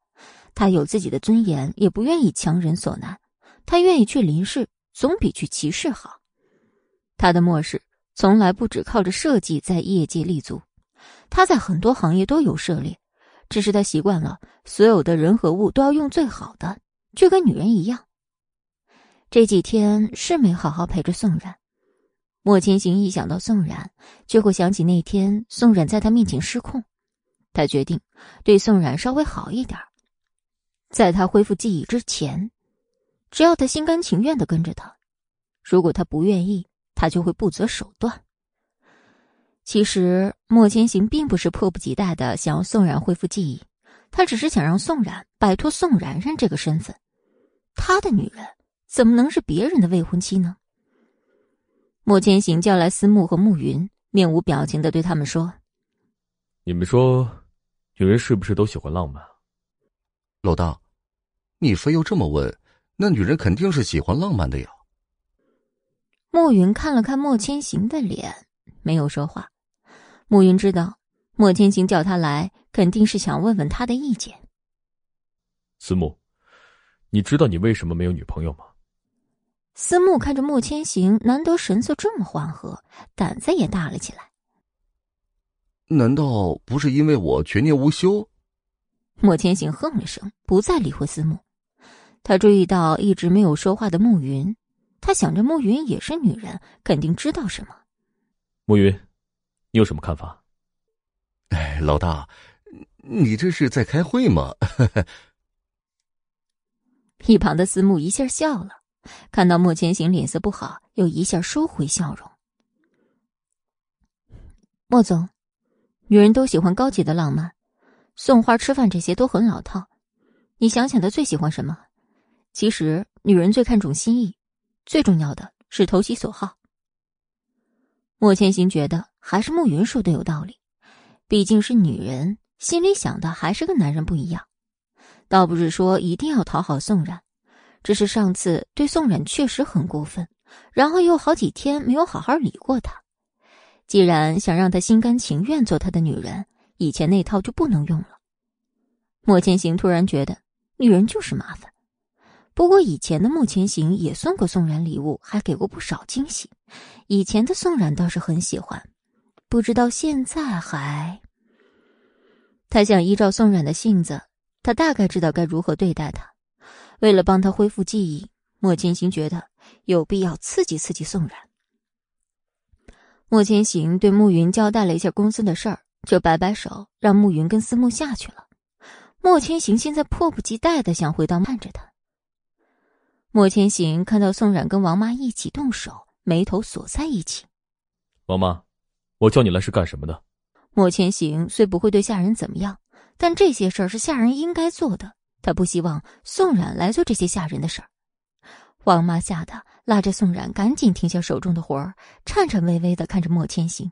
他有自己的尊严，也不愿意强人所难。他愿意去林氏，总比去骑士好。他的末世从来不只靠着设计在业界立足。他在很多行业都有涉猎，只是他习惯了所有的人和物都要用最好的，就跟女人一样。这几天是没好好陪着宋冉。莫千行一想到宋冉，就会想起那天宋冉在他面前失控。他决定对宋冉稍微好一点，在他恢复记忆之前，只要他心甘情愿的跟着他，如果他不愿意，他就会不择手段。其实莫千行并不是迫不及待的想要宋冉恢复记忆，他只是想让宋冉摆脱宋冉冉这个身份。他的女人怎么能是别人的未婚妻呢？莫千行叫来思慕和慕云，面无表情的对他们说：“你们说，女人是不是都喜欢浪漫？”老大，你非要这么问，那女人肯定是喜欢浪漫的呀。慕云看了看莫千行的脸，没有说话。慕云知道，莫千行叫他来，肯定是想问问他的意见。思慕，你知道你为什么没有女朋友吗？思慕看着莫千行，难得神色这么缓和，胆子也大了起来。难道不是因为我全年无休？莫千行哼了声，不再理会思慕。他注意到一直没有说话的慕云，他想着慕云也是女人，肯定知道什么。慕云，你有什么看法？哎，老大，你这是在开会吗？一旁的思慕一下笑了。看到莫千行脸色不好，又一下收回笑容。莫总，女人都喜欢高级的浪漫，送花、吃饭这些都很老套。你想想，她最喜欢什么？其实，女人最看重心意，最重要的是投其所好。莫千行觉得还是慕云说的有道理，毕竟是女人，心里想的还是跟男人不一样。倒不是说一定要讨好宋冉。只是上次对宋冉确实很过分，然后又好几天没有好好理过他。既然想让他心甘情愿做他的女人，以前那套就不能用了。莫千行突然觉得女人就是麻烦。不过以前的莫千行也送过宋冉礼物，还给过不少惊喜。以前的宋冉倒是很喜欢，不知道现在还……他想依照宋冉的性子，他大概知道该如何对待她。为了帮他恢复记忆，莫千行觉得有必要刺激刺激宋冉。莫千行对慕云交代了一下公司的事儿，就摆摆手，让慕云跟思慕下去了。莫千行现在迫不及待的想回到看着他。莫千行看到宋冉跟王妈一起动手，眉头锁在一起。王妈，我叫你来是干什么的？莫千行虽不会对下人怎么样，但这些事儿是下人应该做的。他不希望宋冉来做这些吓人的事儿。王妈吓得拉着宋冉赶紧停下手中的活儿，颤颤巍巍的看着莫千行。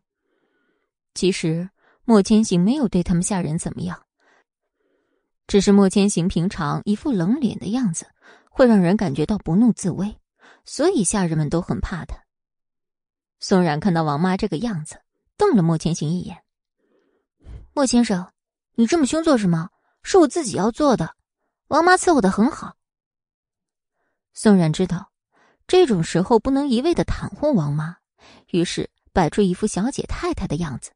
其实莫千行没有对他们下人怎么样，只是莫千行平常一副冷脸的样子，会让人感觉到不怒自威，所以下人们都很怕他。宋冉看到王妈这个样子，瞪了莫千行一眼：“莫先生，你这么凶做什么？是我自己要做的。”王妈伺候的很好。宋冉知道，这种时候不能一味的袒护王妈，于是摆出一副小姐太太的样子。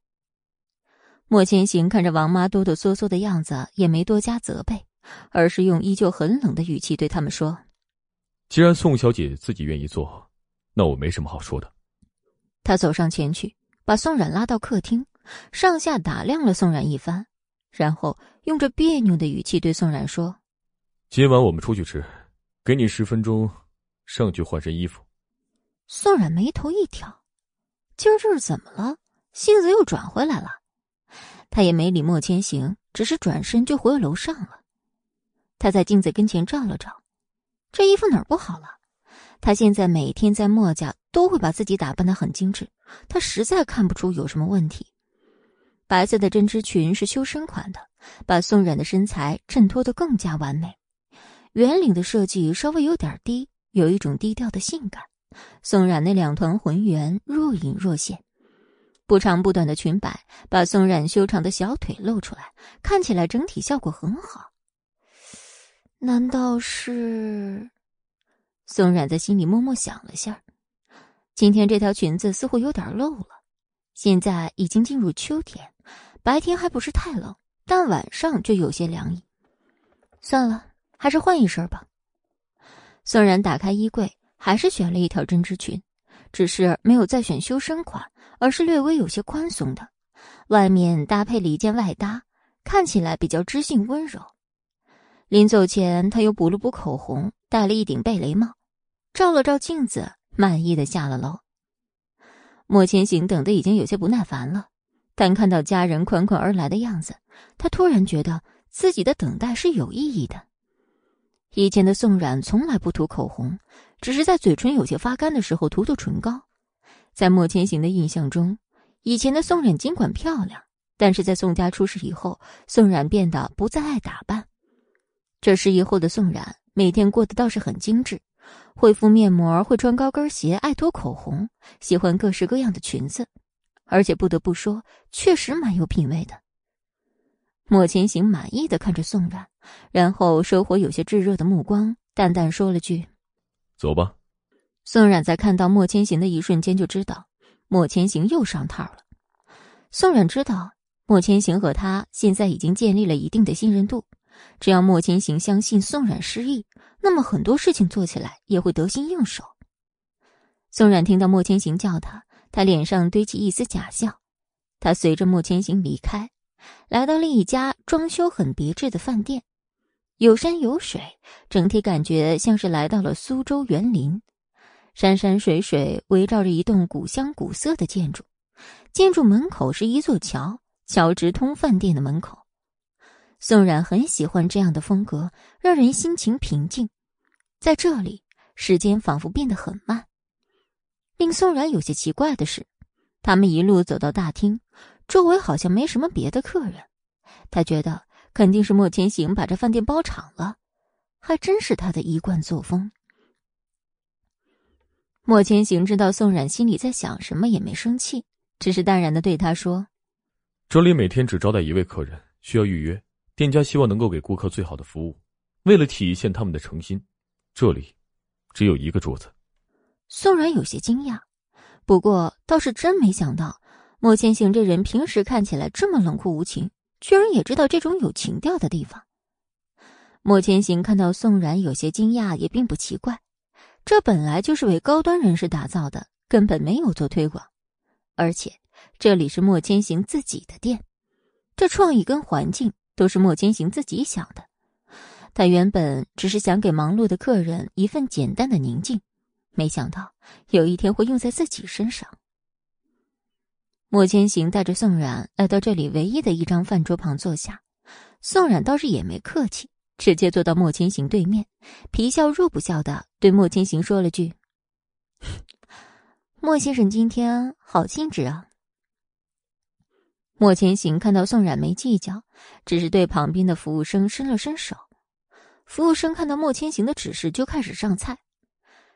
莫千行看着王妈哆哆嗦嗦的样子，也没多加责备，而是用依旧很冷的语气对他们说：“既然宋小姐自己愿意做，那我没什么好说的。”他走上前去，把宋冉拉到客厅，上下打量了宋冉一番，然后用着别扭的语气对宋冉说。今晚我们出去吃，给你十分钟，上去换身衣服。宋冉眉头一挑，今儿这是怎么了？性子又转回来了。他也没理莫千行，只是转身就回楼上了。他在镜子跟前照了照，这衣服哪儿不好了？他现在每天在墨家都会把自己打扮的很精致，他实在看不出有什么问题。白色的针织裙是修身款的，把宋冉的身材衬托的更加完美。圆领的设计稍微有点低，有一种低调的性感。宋冉那两团浑圆若隐若现，不长不短的裙摆把宋冉修长的小腿露出来，看起来整体效果很好。难道是？宋冉在心里默默想了下。今天这条裙子似乎有点露了。现在已经进入秋天，白天还不是太冷，但晚上就有些凉意。算了。还是换一身吧。宋冉打开衣柜，还是选了一条针织裙，只是没有再选修身款，而是略微有些宽松的，外面搭配了一件外搭，看起来比较知性温柔。临走前，他又补了补口红，戴了一顶贝雷帽，照了照镜子，满意的下了楼。莫千行等的已经有些不耐烦了，但看到家人款款而来的样子，他突然觉得自己的等待是有意义的。以前的宋冉从来不涂口红，只是在嘴唇有些发干的时候涂涂唇膏。在莫千行的印象中，以前的宋冉尽管漂亮，但是在宋家出事以后，宋冉变得不再爱打扮。这事以后的宋冉每天过得倒是很精致，会敷面膜，会穿高跟鞋，爱涂口红，喜欢各式各样的裙子，而且不得不说，确实蛮有品味的。莫千行满意的看着宋冉，然后收回有些炙热的目光，淡淡说了句：“走吧。”宋冉在看到莫千行的一瞬间就知道，莫千行又上套了。宋冉知道，莫千行和他现在已经建立了一定的信任度，只要莫千行相信宋冉失忆，那么很多事情做起来也会得心应手。宋冉听到莫千行叫他，他脸上堆起一丝假笑，他随着莫千行离开。来到了一家装修很别致的饭店，有山有水，整体感觉像是来到了苏州园林。山山水水围绕着一栋古香古色的建筑，建筑门口是一座桥，桥直通饭店的门口。宋冉很喜欢这样的风格，让人心情平静。在这里，时间仿佛变得很慢。令宋冉有些奇怪的是，他们一路走到大厅。周围好像没什么别的客人，他觉得肯定是莫千行把这饭店包场了，还真是他的一贯作风。莫千行知道宋冉心里在想什么，也没生气，只是淡然的对他说：“这里每天只招待一位客人，需要预约。店家希望能够给顾客最好的服务，为了体现他们的诚心，这里只有一个桌子。”宋冉有些惊讶，不过倒是真没想到。莫千行这人平时看起来这么冷酷无情，居然也知道这种有情调的地方。莫千行看到宋冉有些惊讶，也并不奇怪。这本来就是为高端人士打造的，根本没有做推广。而且这里是莫千行自己的店，这创意跟环境都是莫千行自己想的。他原本只是想给忙碌的客人一份简单的宁静，没想到有一天会用在自己身上。莫千行带着宋冉来到这里唯一的一张饭桌旁坐下，宋冉倒是也没客气，直接坐到莫千行对面，皮笑肉不笑的对莫千行说了句：“莫先生今天好兴致啊。”莫千行看到宋冉没计较，只是对旁边的服务生伸了伸手。服务生看到莫千行的指示就开始上菜，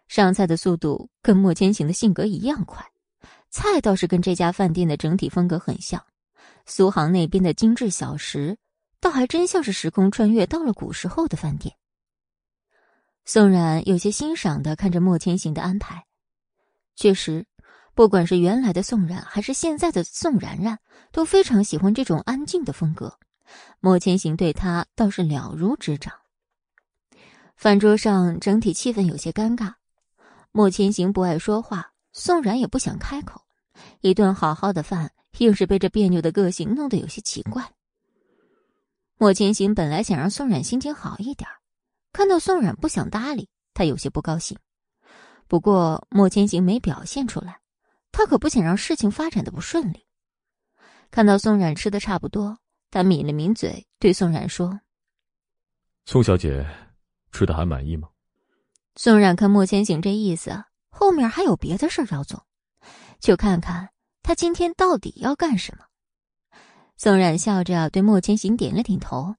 上菜的速度跟莫千行的性格一样快。菜倒是跟这家饭店的整体风格很像，苏杭那边的精致小食，倒还真像是时空穿越到了古时候的饭店。宋冉有些欣赏的看着莫千行的安排，确实，不管是原来的宋冉还是现在的宋冉冉，都非常喜欢这种安静的风格。莫千行对他倒是了如指掌。饭桌上整体气氛有些尴尬，莫千行不爱说话，宋冉也不想开口。一顿好好的饭，硬是被这别扭的个性弄得有些奇怪。莫千行本来想让宋冉心情好一点，看到宋冉不想搭理他，有些不高兴。不过莫千行没表现出来，他可不想让事情发展的不顺利。看到宋冉吃的差不多，他抿了抿嘴，对宋冉说：“宋小姐，吃的还满意吗？”宋冉看莫千行这意思，后面还有别的事要做。就看看他今天到底要干什么。宋冉笑着对莫千行点了点头。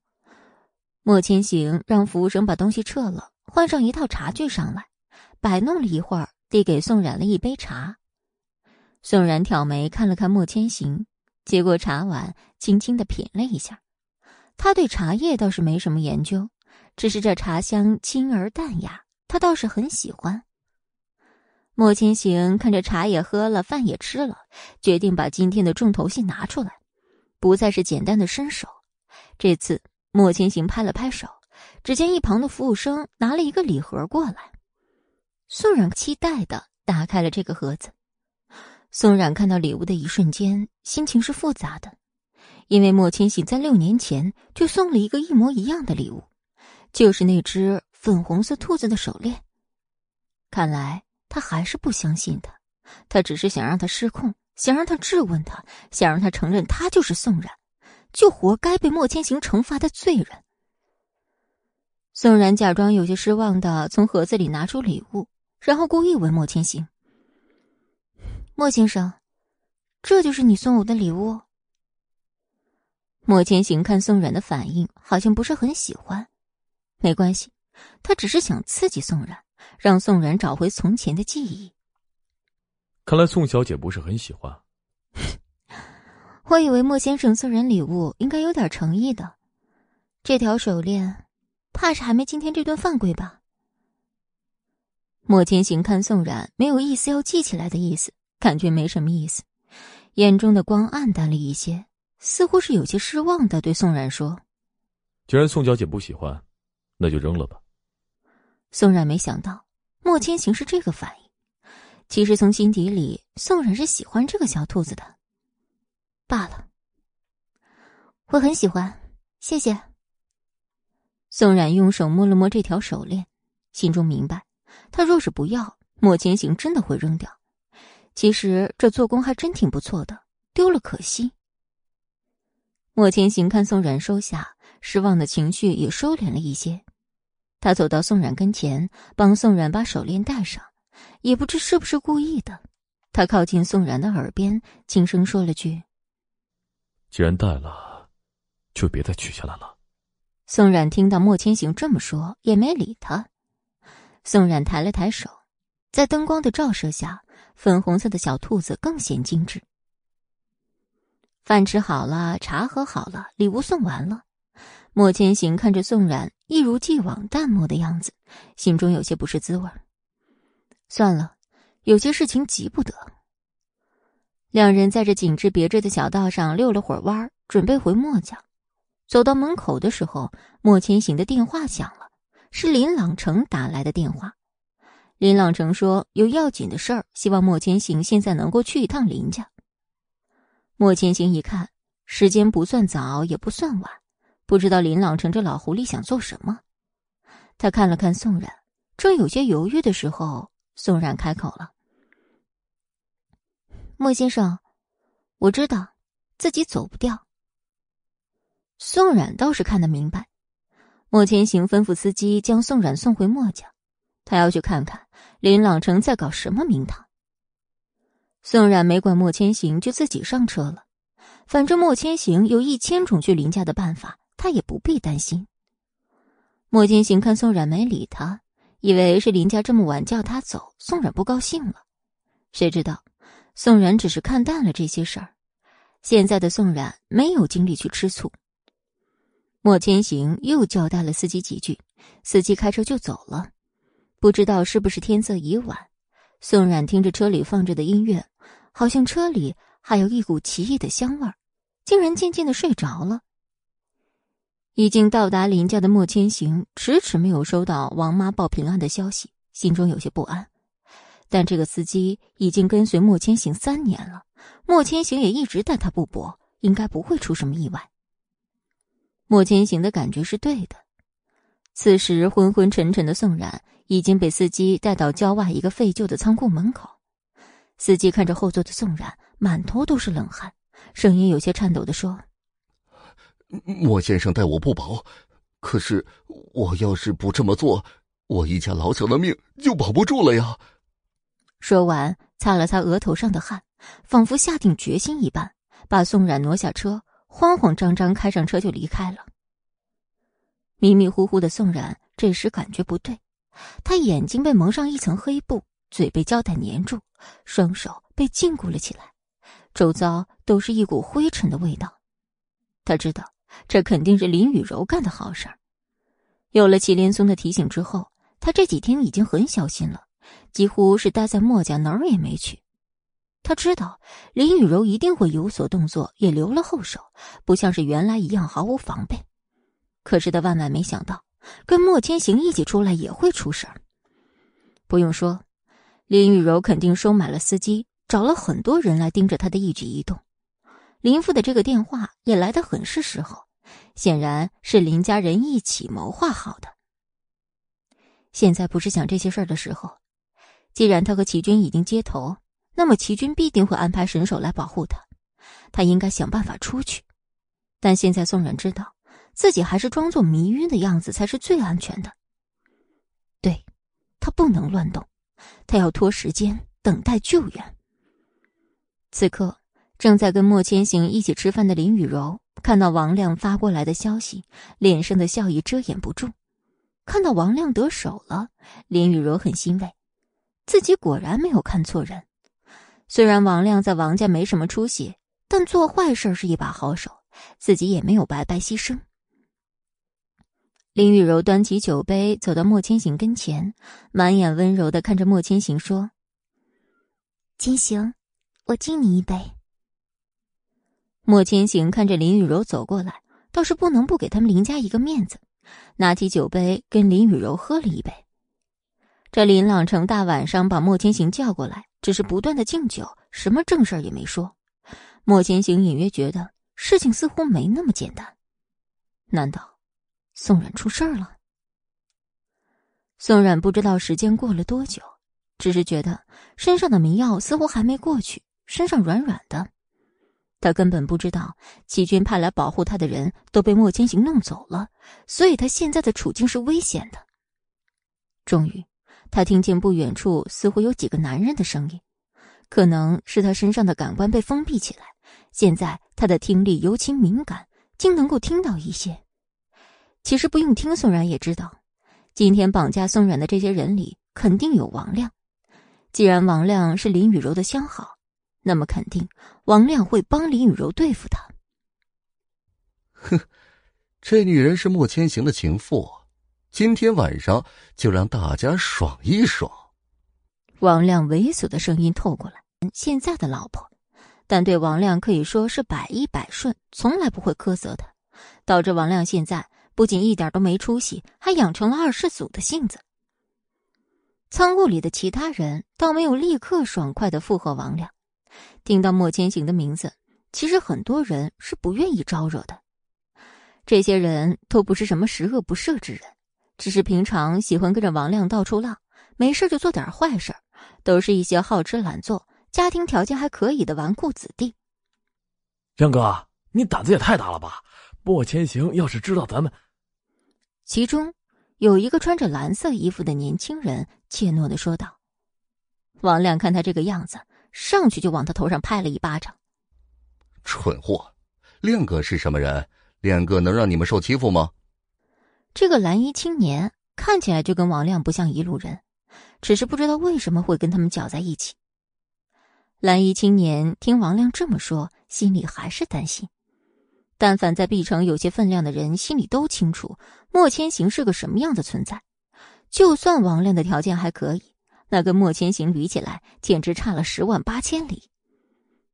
莫千行让服务生把东西撤了，换上一套茶具上来，摆弄了一会儿，递给宋冉了一杯茶。宋然挑眉看了看莫千行，接过茶碗，轻轻的品了一下。他对茶叶倒是没什么研究，只是这茶香清而淡雅，他倒是很喜欢。莫千行看着茶也喝了，饭也吃了，决定把今天的重头戏拿出来，不再是简单的伸手。这次，莫千行拍了拍手，只见一旁的服务生拿了一个礼盒过来。宋冉期待的打开了这个盒子。宋冉看到礼物的一瞬间，心情是复杂的，因为莫千行在六年前就送了一个一模一样的礼物，就是那只粉红色兔子的手链。看来。他还是不相信他，他只是想让他失控，想让他质问他，想让他承认他就是宋冉，就活该被莫千行惩罚的罪人。宋然假装有些失望的从盒子里拿出礼物，然后故意问莫千行：“莫先生，这就是你送我的礼物？”莫千行看宋冉的反应，好像不是很喜欢。没关系，他只是想刺激宋冉，让宋冉找回从前的记忆。看来宋小姐不是很喜欢。我以为莫先生送人礼物应该有点诚意的，这条手链，怕是还没今天这顿饭贵吧？莫千行看宋冉没有一丝要记起来的意思，感觉没什么意思，眼中的光暗淡了一些。似乎是有些失望的，对宋冉说：“既然宋小姐不喜欢，那就扔了吧。”宋冉没想到莫千行是这个反应。其实从心底里，宋冉是喜欢这个小兔子的。罢了，我很喜欢，谢谢。宋冉用手摸了摸这条手链，心中明白，他若是不要，莫千行真的会扔掉。其实这做工还真挺不错的，丢了可惜。莫千行看宋冉收下，失望的情绪也收敛了一些。他走到宋冉跟前，帮宋冉把手链戴上，也不知是不是故意的。他靠近宋冉的耳边，轻声说了句：“既然戴了，就别再取下来了。”宋冉听到莫千行这么说，也没理他。宋冉抬了抬手，在灯光的照射下，粉红色的小兔子更显精致。饭吃好了，茶喝好了，礼物送完了。莫千行看着宋冉一如既往淡漠的样子，心中有些不是滋味算了，有些事情急不得。两人在这景致别致的小道上溜了会儿弯准备回莫家。走到门口的时候，莫千行的电话响了，是林朗成打来的电话。林朗成说有要紧的事儿，希望莫千行现在能够去一趟林家。莫千行一看，时间不算早，也不算晚，不知道林朗成这老狐狸想做什么。他看了看宋冉，正有些犹豫的时候，宋冉开口了：“莫先生，我知道自己走不掉。”宋冉倒是看得明白，莫千行吩咐司机将宋冉送回莫家，他要去看看林朗成在搞什么名堂。宋冉没管莫千行，就自己上车了。反正莫千行有一千种去林家的办法，他也不必担心。莫千行看宋冉没理他，以为是林家这么晚叫他走，宋冉不高兴了。谁知道，宋冉只是看淡了这些事儿。现在的宋冉没有精力去吃醋。莫千行又交代了司机几句，司机开车就走了。不知道是不是天色已晚，宋冉听着车里放着的音乐。好像车里还有一股奇异的香味儿，竟然渐渐的睡着了。已经到达林家的莫千行迟迟没有收到王妈报平安的消息，心中有些不安。但这个司机已经跟随莫千行三年了，莫千行也一直待他不薄，应该不会出什么意外。莫千行的感觉是对的。此时昏昏沉沉的宋冉已经被司机带到郊外一个废旧的仓库门口。司机看着后座的宋冉，满头都是冷汗，声音有些颤抖的说：“莫先生待我不薄，可是我要是不这么做，我一家老小的命就保不住了呀。”说完，擦了擦额头上的汗，仿佛下定决心一般，把宋冉挪下车，慌慌张张开上车就离开了。迷迷糊糊的宋冉这时感觉不对，他眼睛被蒙上一层黑布。嘴被胶带粘住，双手被禁锢了起来，周遭都是一股灰尘的味道。他知道这肯定是林雨柔干的好事儿。有了祁连松的提醒之后，他这几天已经很小心了，几乎是待在墨家哪儿也没去。他知道林雨柔一定会有所动作，也留了后手，不像是原来一样毫无防备。可是他万万没想到，跟莫千行一起出来也会出事儿。不用说。林雨柔肯定收买了司机，找了很多人来盯着他的一举一动。林父的这个电话也来得很是时候，显然是林家人一起谋划好的。现在不是想这些事儿的时候。既然他和齐军已经接头，那么齐军必定会安排神手来保护他。他应该想办法出去。但现在宋冉知道，自己还是装作迷晕的样子才是最安全的。对，他不能乱动，他要拖时间等待救援。此刻，正在跟莫千行一起吃饭的林雨柔看到王亮发过来的消息，脸上的笑意遮掩不住。看到王亮得手了，林雨柔很欣慰，自己果然没有看错人。虽然王亮在王家没什么出息，但做坏事是一把好手，自己也没有白白牺牲。林雨柔端起酒杯，走到莫千行跟前，满眼温柔的看着莫千行说：“千行。”我敬你一杯。莫千行看着林雨柔走过来，倒是不能不给他们林家一个面子，拿起酒杯跟林雨柔喝了一杯。这林朗成大晚上把莫千行叫过来，只是不断的敬酒，什么正事儿也没说。莫千行隐约觉得事情似乎没那么简单，难道宋冉出事儿了？宋冉不知道时间过了多久，只是觉得身上的迷药似乎还没过去。身上软软的，他根本不知道齐军派来保护他的人都被莫千行弄走了，所以他现在的处境是危险的。终于，他听见不远处似乎有几个男人的声音，可能是他身上的感官被封闭起来，现在他的听力尤其敏感，竟能够听到一些。其实不用听，宋冉也知道，今天绑架宋冉的这些人里肯定有王亮。既然王亮是林雨柔的相好。那么肯定，王亮会帮林雨柔对付他。哼，这女人是莫千行的情妇，今天晚上就让大家爽一爽。王亮猥琐的声音透过来，现在的老婆，但对王亮可以说是百依百顺，从来不会苛责他，导致王亮现在不仅一点都没出息，还养成了二世祖的性子。仓库里的其他人倒没有立刻爽快的附和王亮。听到莫千行的名字，其实很多人是不愿意招惹的。这些人都不是什么十恶不赦之人，只是平常喜欢跟着王亮到处浪，没事就做点坏事都是一些好吃懒做、家庭条件还可以的纨绔子弟。亮哥，你胆子也太大了吧！莫千行要是知道咱们……其中有一个穿着蓝色衣服的年轻人怯懦的说道：“王亮，看他这个样子。”上去就往他头上拍了一巴掌。蠢货，亮哥是什么人？亮哥能让你们受欺负吗？这个蓝衣青年看起来就跟王亮不像一路人，只是不知道为什么会跟他们搅在一起。蓝衣青年听王亮这么说，心里还是担心。但凡在 B 城有些分量的人，心里都清楚莫千行是个什么样的存在。就算王亮的条件还可以。那跟莫千行比起来，简直差了十万八千里。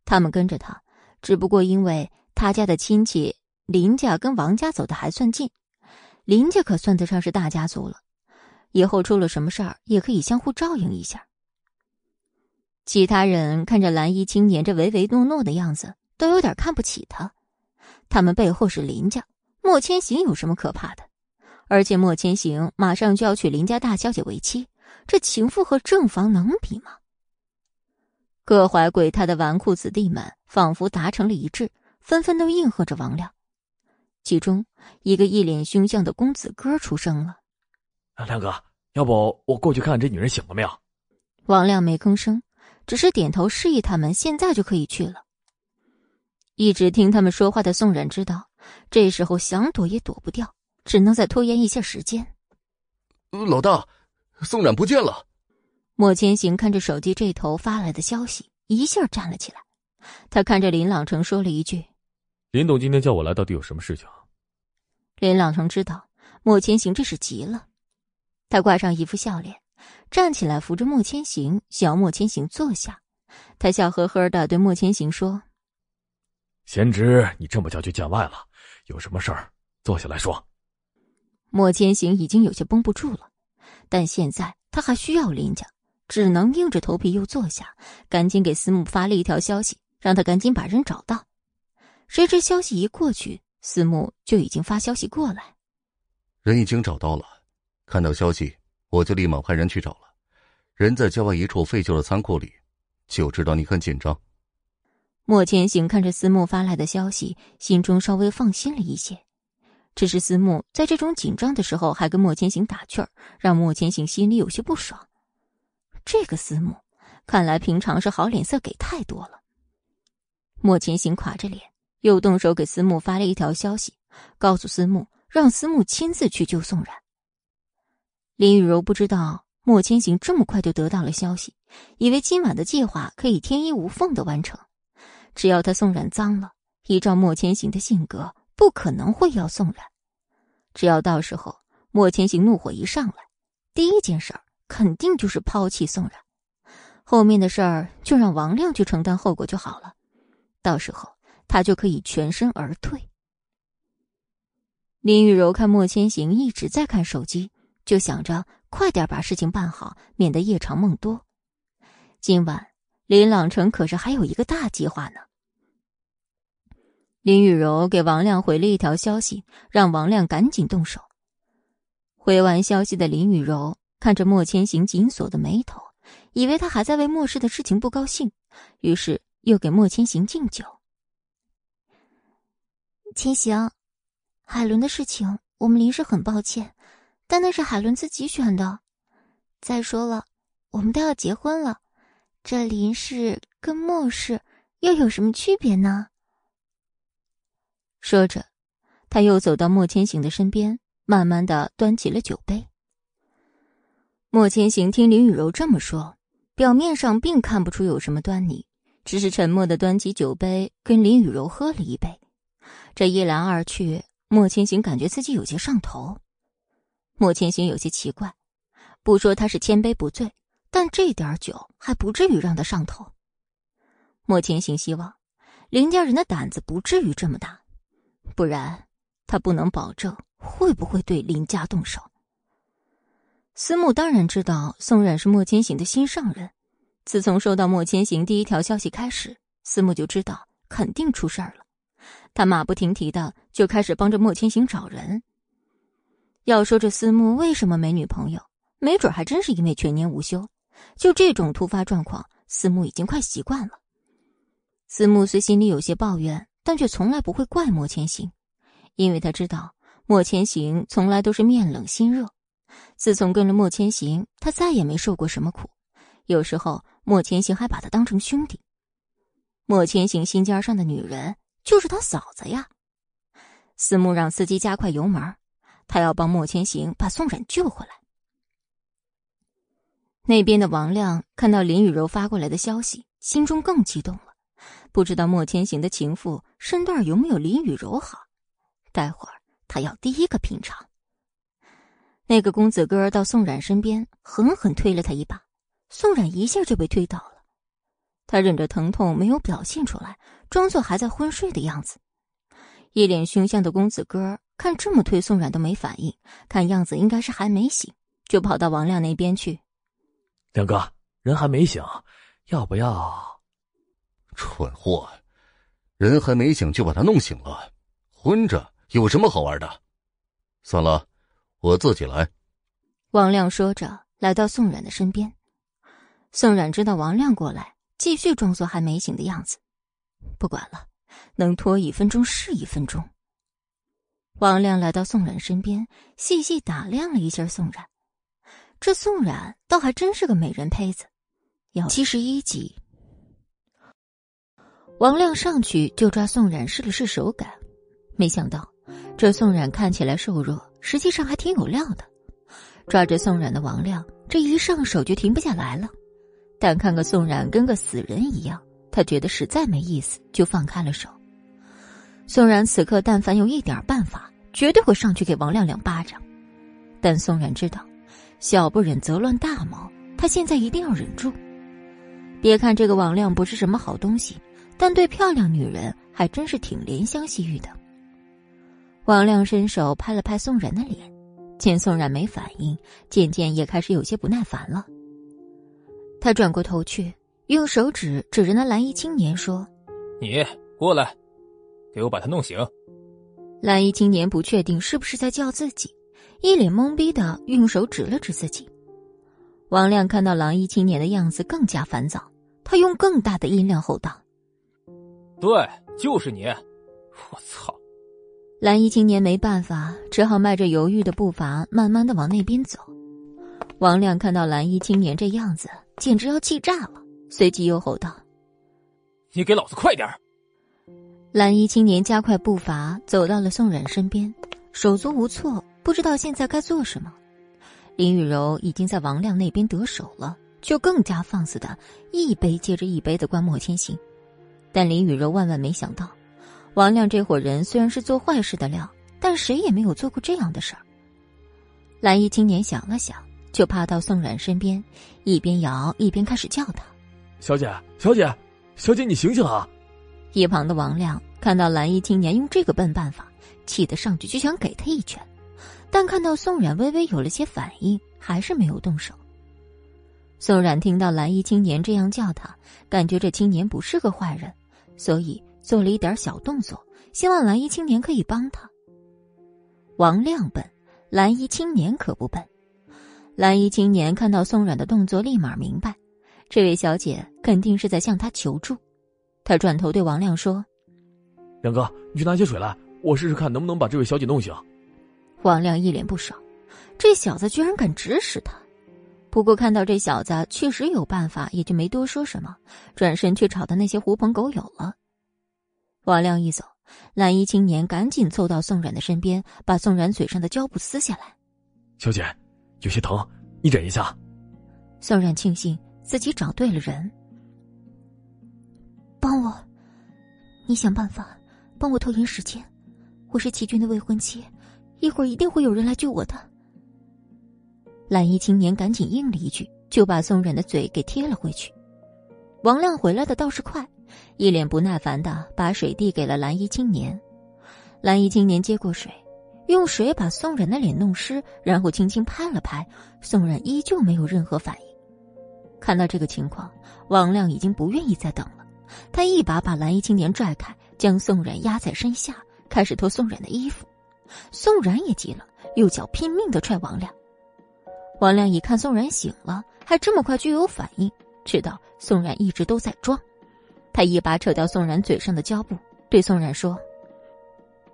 他们跟着他，只不过因为他家的亲戚林家跟王家走的还算近，林家可算得上是大家族了。以后出了什么事儿，也可以相互照应一下。其他人看着蓝衣青年这唯唯诺诺的样子，都有点看不起他。他们背后是林家，莫千行有什么可怕的？而且莫千行马上就要娶林家大小姐为妻。这情妇和正房能比吗？各怀鬼胎的纨绔子弟们仿佛达成了一致，纷纷都应和着王亮。其中一个一脸凶相的公子哥出声了：“亮哥，要不我过去看看这女人醒了没有？”王亮没吭声，只是点头示意他们现在就可以去了。一直听他们说话的宋冉知道，这时候想躲也躲不掉，只能再拖延一下时间。老大。宋冉不见了。莫千行看着手机这头发来的消息，一下站了起来。他看着林朗成说了一句：“林董今天叫我来，到底有什么事情？”林朗成知道莫千行这是急了，他挂上一副笑脸，站起来扶着莫千行，想要莫千行坐下。他笑呵呵的对莫千行说：“贤侄，你这么叫就见外了，有什么事儿坐下来说。”莫千行已经有些绷不住了。但现在他还需要林家，只能硬着头皮又坐下，赶紧给司慕发了一条消息，让他赶紧把人找到。谁知消息一过去，司慕就已经发消息过来，人已经找到了。看到消息，我就立马派人去找了。人在郊外一处废旧的仓库里，就知道你很紧张。莫千行看着司慕发来的消息，心中稍微放心了一些。只是思慕在这种紧张的时候还跟莫千行打趣儿，让莫千行心里有些不爽。这个思慕，看来平常是好脸色给太多了。莫千行垮着脸，又动手给思慕发了一条消息，告诉思慕让思慕亲自去救宋冉。林雨柔不知道莫千行这么快就得到了消息，以为今晚的计划可以天衣无缝的完成。只要他宋冉脏了，依照莫千行的性格，不可能会要宋冉。只要到时候莫千行怒火一上来，第一件事儿肯定就是抛弃宋冉，后面的事儿就让王亮去承担后果就好了。到时候他就可以全身而退。林雨柔看莫千行一直在看手机，就想着快点把事情办好，免得夜长梦多。今晚林朗城可是还有一个大计划呢。林雨柔给王亮回了一条消息，让王亮赶紧动手。回完消息的林雨柔看着莫千行紧锁的眉头，以为他还在为莫氏的事情不高兴，于是又给莫千行敬酒。千行，海伦的事情我们林氏很抱歉，但那是海伦自己选的。再说了，我们都要结婚了，这林氏跟莫氏又有什么区别呢？说着，他又走到莫千行的身边，慢慢的端起了酒杯。莫千行听林雨柔这么说，表面上并看不出有什么端倪，只是沉默的端起酒杯跟林雨柔喝了一杯。这一来二去，莫千行感觉自己有些上头。莫千行有些奇怪，不说他是千杯不醉，但这点酒还不至于让他上头。莫千行希望林家人的胆子不至于这么大。不然，他不能保证会不会对林家动手。思慕当然知道宋冉是莫千行的心上人，自从收到莫千行第一条消息开始，思慕就知道肯定出事儿了。他马不停蹄的就开始帮着莫千行找人。要说这思慕为什么没女朋友，没准还真是因为全年无休。就这种突发状况，思慕已经快习惯了。思慕虽心里有些抱怨。但却从来不会怪莫千行，因为他知道莫千行从来都是面冷心热。自从跟了莫千行，他再也没受过什么苦。有时候莫千行还把他当成兄弟。莫千行心尖上的女人就是他嫂子呀。思慕让司机加快油门，他要帮莫千行把宋冉救回来。那边的王亮看到林雨柔发过来的消息，心中更激动了。不知道莫千行的情妇身段有没有林雨柔好？待会儿他要第一个品尝。那个公子哥到宋冉身边，狠狠推了他一把，宋冉一下就被推倒了。他忍着疼痛没有表现出来，装作还在昏睡的样子。一脸凶相的公子哥看这么推宋冉都没反应，看样子应该是还没醒，就跑到王亮那边去。亮哥，人还没醒，要不要？蠢货，人还没醒就把他弄醒了，昏着有什么好玩的？算了，我自己来。王亮说着，来到宋冉的身边。宋冉知道王亮过来，继续装作还没醒的样子。不管了，能拖一分钟是一分钟。王亮来到宋冉身边，细细打量了一下宋冉。这宋冉倒还真是个美人胚子，要七十一级。王亮上去就抓宋冉试了试手感，没想到这宋冉看起来瘦弱，实际上还挺有料的。抓着宋冉的王亮这一上手就停不下来了，但看个宋冉跟个死人一样，他觉得实在没意思，就放开了手。宋冉此刻但凡有一点办法，绝对会上去给王亮两巴掌，但宋冉知道，小不忍则乱大谋，他现在一定要忍住。别看这个王亮不是什么好东西。但对漂亮女人还真是挺怜香惜玉的。王亮伸手拍了拍宋冉的脸，见宋冉没反应，渐渐也开始有些不耐烦了。他转过头去，用手指指着那蓝衣青年说：“你过来，给我把他弄醒。”蓝衣青年不确定是不是在叫自己，一脸懵逼的用手指了指自己。王亮看到蓝衣青年的样子更加烦躁，他用更大的音量吼道。对，就是你！我操！蓝衣青年没办法，只好迈着犹豫的步伐，慢慢的往那边走。王亮看到蓝衣青年这样子，简直要气炸了，随即又吼道：“你给老子快点！”蓝衣青年加快步伐，走到了宋冉身边，手足无措，不知道现在该做什么。林雨柔已经在王亮那边得手了，就更加放肆的一杯接着一杯的灌莫千行。但林雨柔万万没想到。王亮这伙人虽然是做坏事的料，但谁也没有做过这样的事儿。蓝衣青年想了想，就趴到宋冉身边，一边摇一边开始叫他：“小姐，小姐，小姐，你醒醒啊！”一旁的王亮看到蓝衣青年用这个笨办法，气得上去就想给他一拳，但看到宋冉微微有了些反应，还是没有动手。宋冉听到蓝衣青年这样叫他，感觉这青年不是个坏人，所以。做了一点小动作，希望蓝衣青年可以帮他。王亮笨，蓝衣青年可不笨。蓝衣青年看到宋冉的动作，立马明白，这位小姐肯定是在向他求助。他转头对王亮说：“亮哥，你去拿些水来，我试试看能不能把这位小姐弄醒。”王亮一脸不爽，这小子居然敢指使他。不过看到这小子确实有办法，也就没多说什么，转身去吵的那些狐朋狗友了。王亮一走，蓝衣青年赶紧凑到宋冉的身边，把宋冉嘴上的胶布撕下来。小姐，有些疼，你忍一下。宋冉庆幸自己找对了人，帮我，你想办法帮我拖延时间。我是齐军的未婚妻，一会儿一定会有人来救我的。蓝衣青年赶紧应了一句，就把宋冉的嘴给贴了回去。王亮回来的倒是快。一脸不耐烦的把水递给了蓝衣青年，蓝衣青年接过水，用水把宋冉的脸弄湿，然后轻轻拍了拍，宋冉依旧没有任何反应。看到这个情况，王亮已经不愿意再等了，他一把把蓝衣青年拽开，将宋冉压在身下，开始脱宋冉的衣服。宋然也急了，右脚拼命的踹王亮。王亮一看宋然醒了，还这么快就有反应，知道宋然一直都在装。他一把扯掉宋然嘴上的胶布，对宋然说：“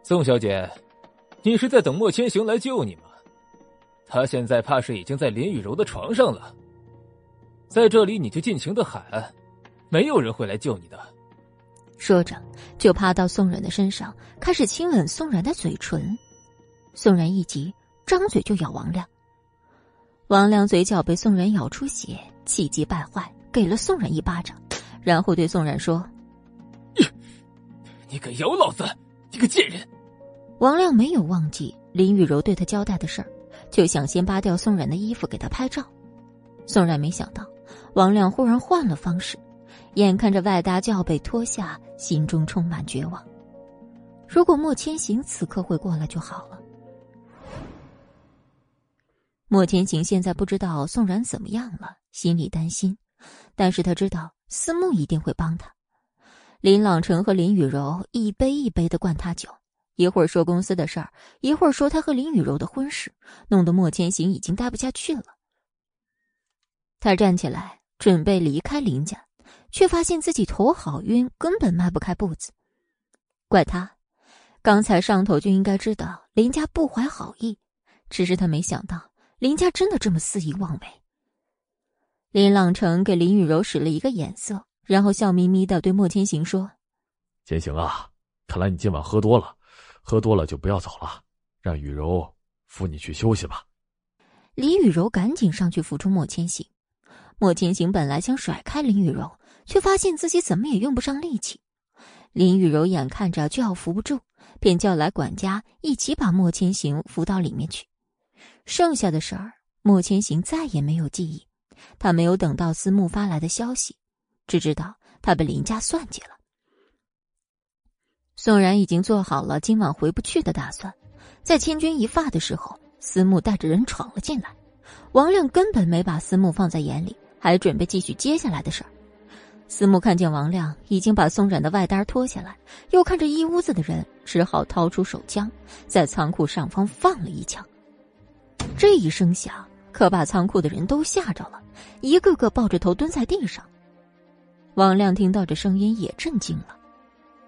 宋小姐，你是在等莫千行来救你吗？他现在怕是已经在林雨柔的床上了。在这里你就尽情的喊，没有人会来救你的。”说着，就趴到宋然的身上，开始亲吻宋然的嘴唇。宋然一急，张嘴就咬王亮。王亮嘴角被宋然咬出血，气急败坏，给了宋然一巴掌。然后对宋然说：“你敢咬老子，你个贱人！”王亮没有忘记林雨柔对他交代的事儿，就想先扒掉宋冉的衣服给他拍照。宋冉没想到王亮忽然换了方式，眼看着外搭就要被脱下，心中充满绝望。如果莫千行此刻会过来就好了。莫千行现在不知道宋冉怎么样了，心里担心，但是他知道。思慕一定会帮他。林朗成和林雨柔一杯一杯的灌他酒，一会儿说公司的事儿，一会儿说他和林雨柔的婚事，弄得莫千行已经待不下去了。他站起来准备离开林家，却发现自己头好晕，根本迈不开步子。怪他，刚才上头就应该知道林家不怀好意，只是他没想到林家真的这么肆意妄为。林朗成给林雨柔使了一个眼色，然后笑眯眯的对莫千行说：“千行啊，看来你今晚喝多了，喝多了就不要走了，让雨柔扶你去休息吧。”林雨柔赶紧上去扶住莫千行。莫千行本来想甩开林雨柔，却发现自己怎么也用不上力气。林雨柔眼看着就要扶不住，便叫来管家一起把莫千行扶到里面去。剩下的事儿，莫千行再也没有记忆。他没有等到思慕发来的消息，只知道他被林家算计了。宋然已经做好了今晚回不去的打算，在千钧一发的时候，思慕带着人闯了进来。王亮根本没把思慕放在眼里，还准备继续接下来的事儿。思慕看见王亮已经把宋冉的外单脱下来，又看着一屋子的人，只好掏出手枪，在仓库上方放了一枪。这一声响。可把仓库的人都吓着了，一个个抱着头蹲在地上。王亮听到这声音也震惊了，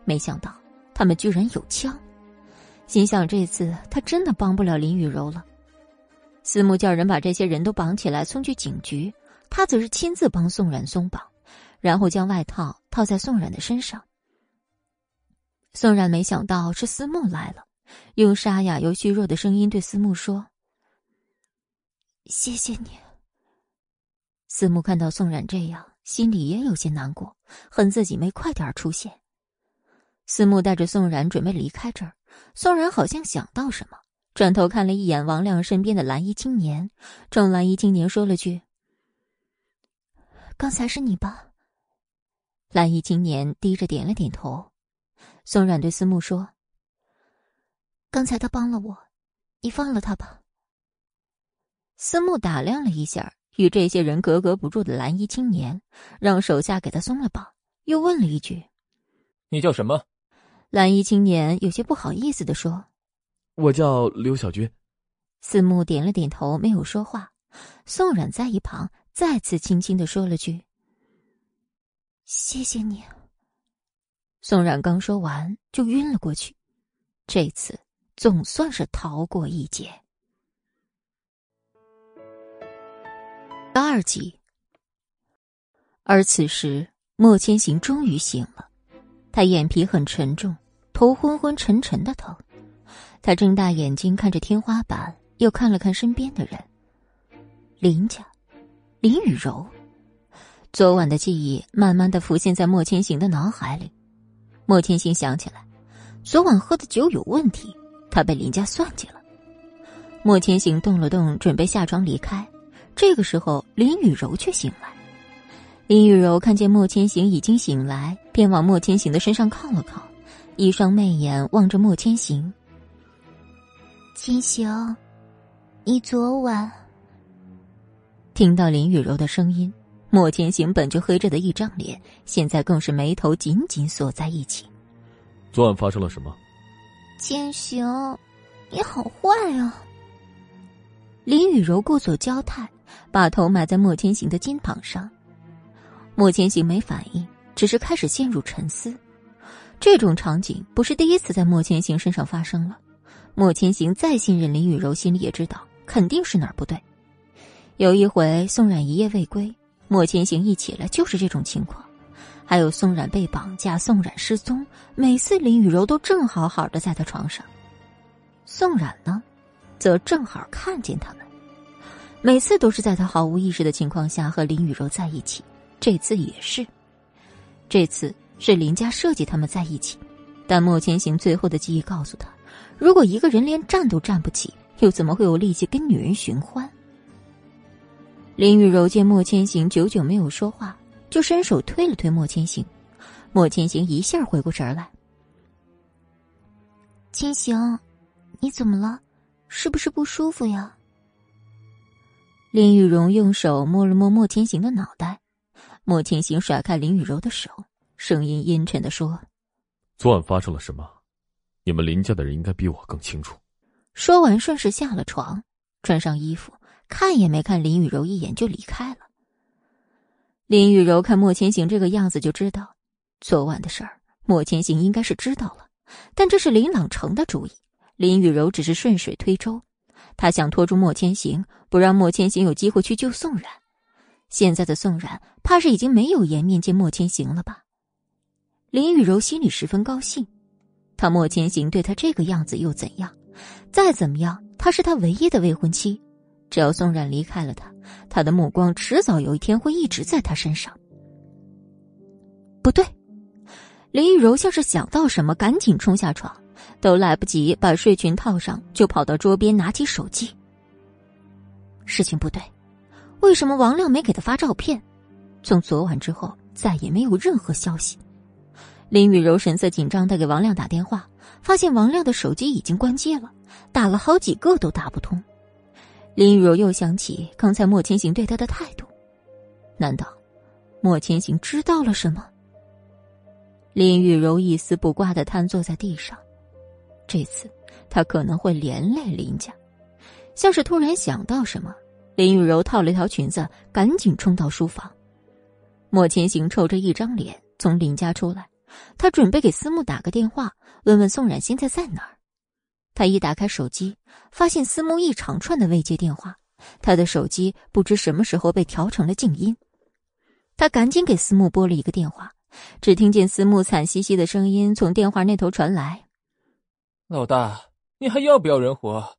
没想到他们居然有枪。心想这次他真的帮不了林雨柔了。司慕叫人把这些人都绑起来送去警局，他则是亲自帮宋冉松绑，然后将外套套在宋冉的身上。宋冉没想到是司慕来了，用沙哑又虚弱的声音对司慕说：“谢谢你。”思慕看到宋冉这样，心里也有些难过，恨自己没快点出现。思慕带着宋冉准备离开这儿，宋冉好像想到什么，转头看了一眼王亮身边的蓝衣青年，冲蓝衣青年说了句：“刚才是你吧？”蓝衣青年低着点了点头。宋冉对思慕说：“刚才他帮了我，你放了他吧。”司慕打量了一下与这些人格格不入的蓝衣青年，让手下给他松了绑，又问了一句：“你叫什么？”蓝衣青年有些不好意思的说：“我叫刘小军。”司慕点了点头，没有说话。宋冉在一旁再次轻轻的说了句：“谢谢你。”宋冉刚说完，就晕了过去。这次总算是逃过一劫。第二集，而此时莫千行终于醒了，他眼皮很沉重，头昏昏沉沉的疼。他睁大眼睛看着天花板，又看了看身边的人。林家，林雨柔，昨晚的记忆慢慢的浮现在莫千行的脑海里。莫千行想起来，昨晚喝的酒有问题，他被林家算计了。莫千行动了动，准备下床离开。这个时候，林雨柔却醒来。林雨柔看见莫千行已经醒来，便往莫千行的身上靠了靠，一双媚眼望着莫千行。千行，你昨晚……听到林雨柔的声音。莫千行本就黑着的一张脸，现在更是眉头紧紧锁在一起。昨晚发生了什么？千行，你好坏啊！林雨柔故作娇态，把头埋在莫千行的肩膀上。莫千行没反应，只是开始陷入沉思。这种场景不是第一次在莫千行身上发生了。莫千行再信任林雨柔，心里也知道肯定是哪儿不对。有一回，宋冉一夜未归。莫千行一起来就是这种情况，还有宋冉被绑架、宋冉失踪，每次林雨柔都正好好的在他床上，宋冉呢，则正好看见他们，每次都是在他毫无意识的情况下和林雨柔在一起，这次也是，这次是林家设计他们在一起，但莫千行最后的记忆告诉他，如果一个人连站都站不起，又怎么会有力气跟女人寻欢？林雨柔见莫千行久久没有说话，就伸手推了推莫千行。莫千行一下回过神来。千行，你怎么了？是不是不舒服呀？林雨柔用手摸了摸莫千行的脑袋，莫千行甩开林雨柔的手，声音阴沉的说：“昨晚发生了什么？你们林家的人应该比我更清楚。”说完，顺势下了床，穿上衣服。看也没看林雨柔一眼就离开了。林雨柔看莫千行这个样子，就知道昨晚的事儿，莫千行应该是知道了。但这是林朗成的主意，林雨柔只是顺水推舟，他想拖住莫千行，不让莫千行有机会去救宋冉。现在的宋冉怕是已经没有颜面见莫千行了吧？林雨柔心里十分高兴，他莫千行对他这个样子又怎样？再怎么样，他是他唯一的未婚妻。只要宋冉离开了他，他的目光迟早有一天会一直在他身上。不对，林雨柔像是想到什么，赶紧冲下床，都来不及把睡裙套上，就跑到桌边拿起手机。事情不对，为什么王亮没给他发照片？从昨晚之后，再也没有任何消息。林雨柔神色紧张的给王亮打电话，发现王亮的手机已经关机了，打了好几个都打不通。林雨柔又想起刚才莫千行对她的态度，难道莫千行知道了什么？林雨柔一丝不挂的瘫坐在地上，这次他可能会连累林家。像是突然想到什么，林雨柔套了条裙子，赶紧冲到书房。莫千行臭着一张脸从林家出来，他准备给思慕打个电话，问问宋冉现在在哪儿。他一打开手机，发现司慕一长串的未接电话，他的手机不知什么时候被调成了静音。他赶紧给司慕拨了一个电话，只听见司慕惨兮兮的声音从电话那头传来：“老大，你还要不要人活？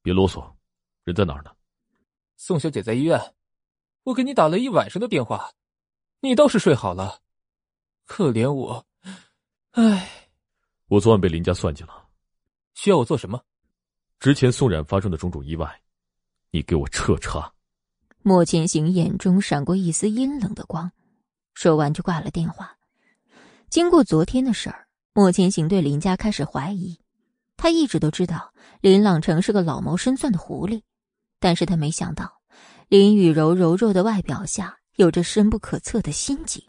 别啰嗦，人在哪儿呢？宋小姐在医院，我给你打了一晚上的电话，你倒是睡好了。可怜我，唉，我昨晚被林家算计了。需要我做什么？之前宋冉发生的种种意外，你给我彻查。”莫千行眼中闪过一丝阴冷的光，说完就挂了电话。经过昨天的事儿，莫千行对林家开始怀疑。他一直都知道林朗成是个老谋深算的狐狸，但是他没想到林雨柔柔弱的外表下有着深不可测的心机。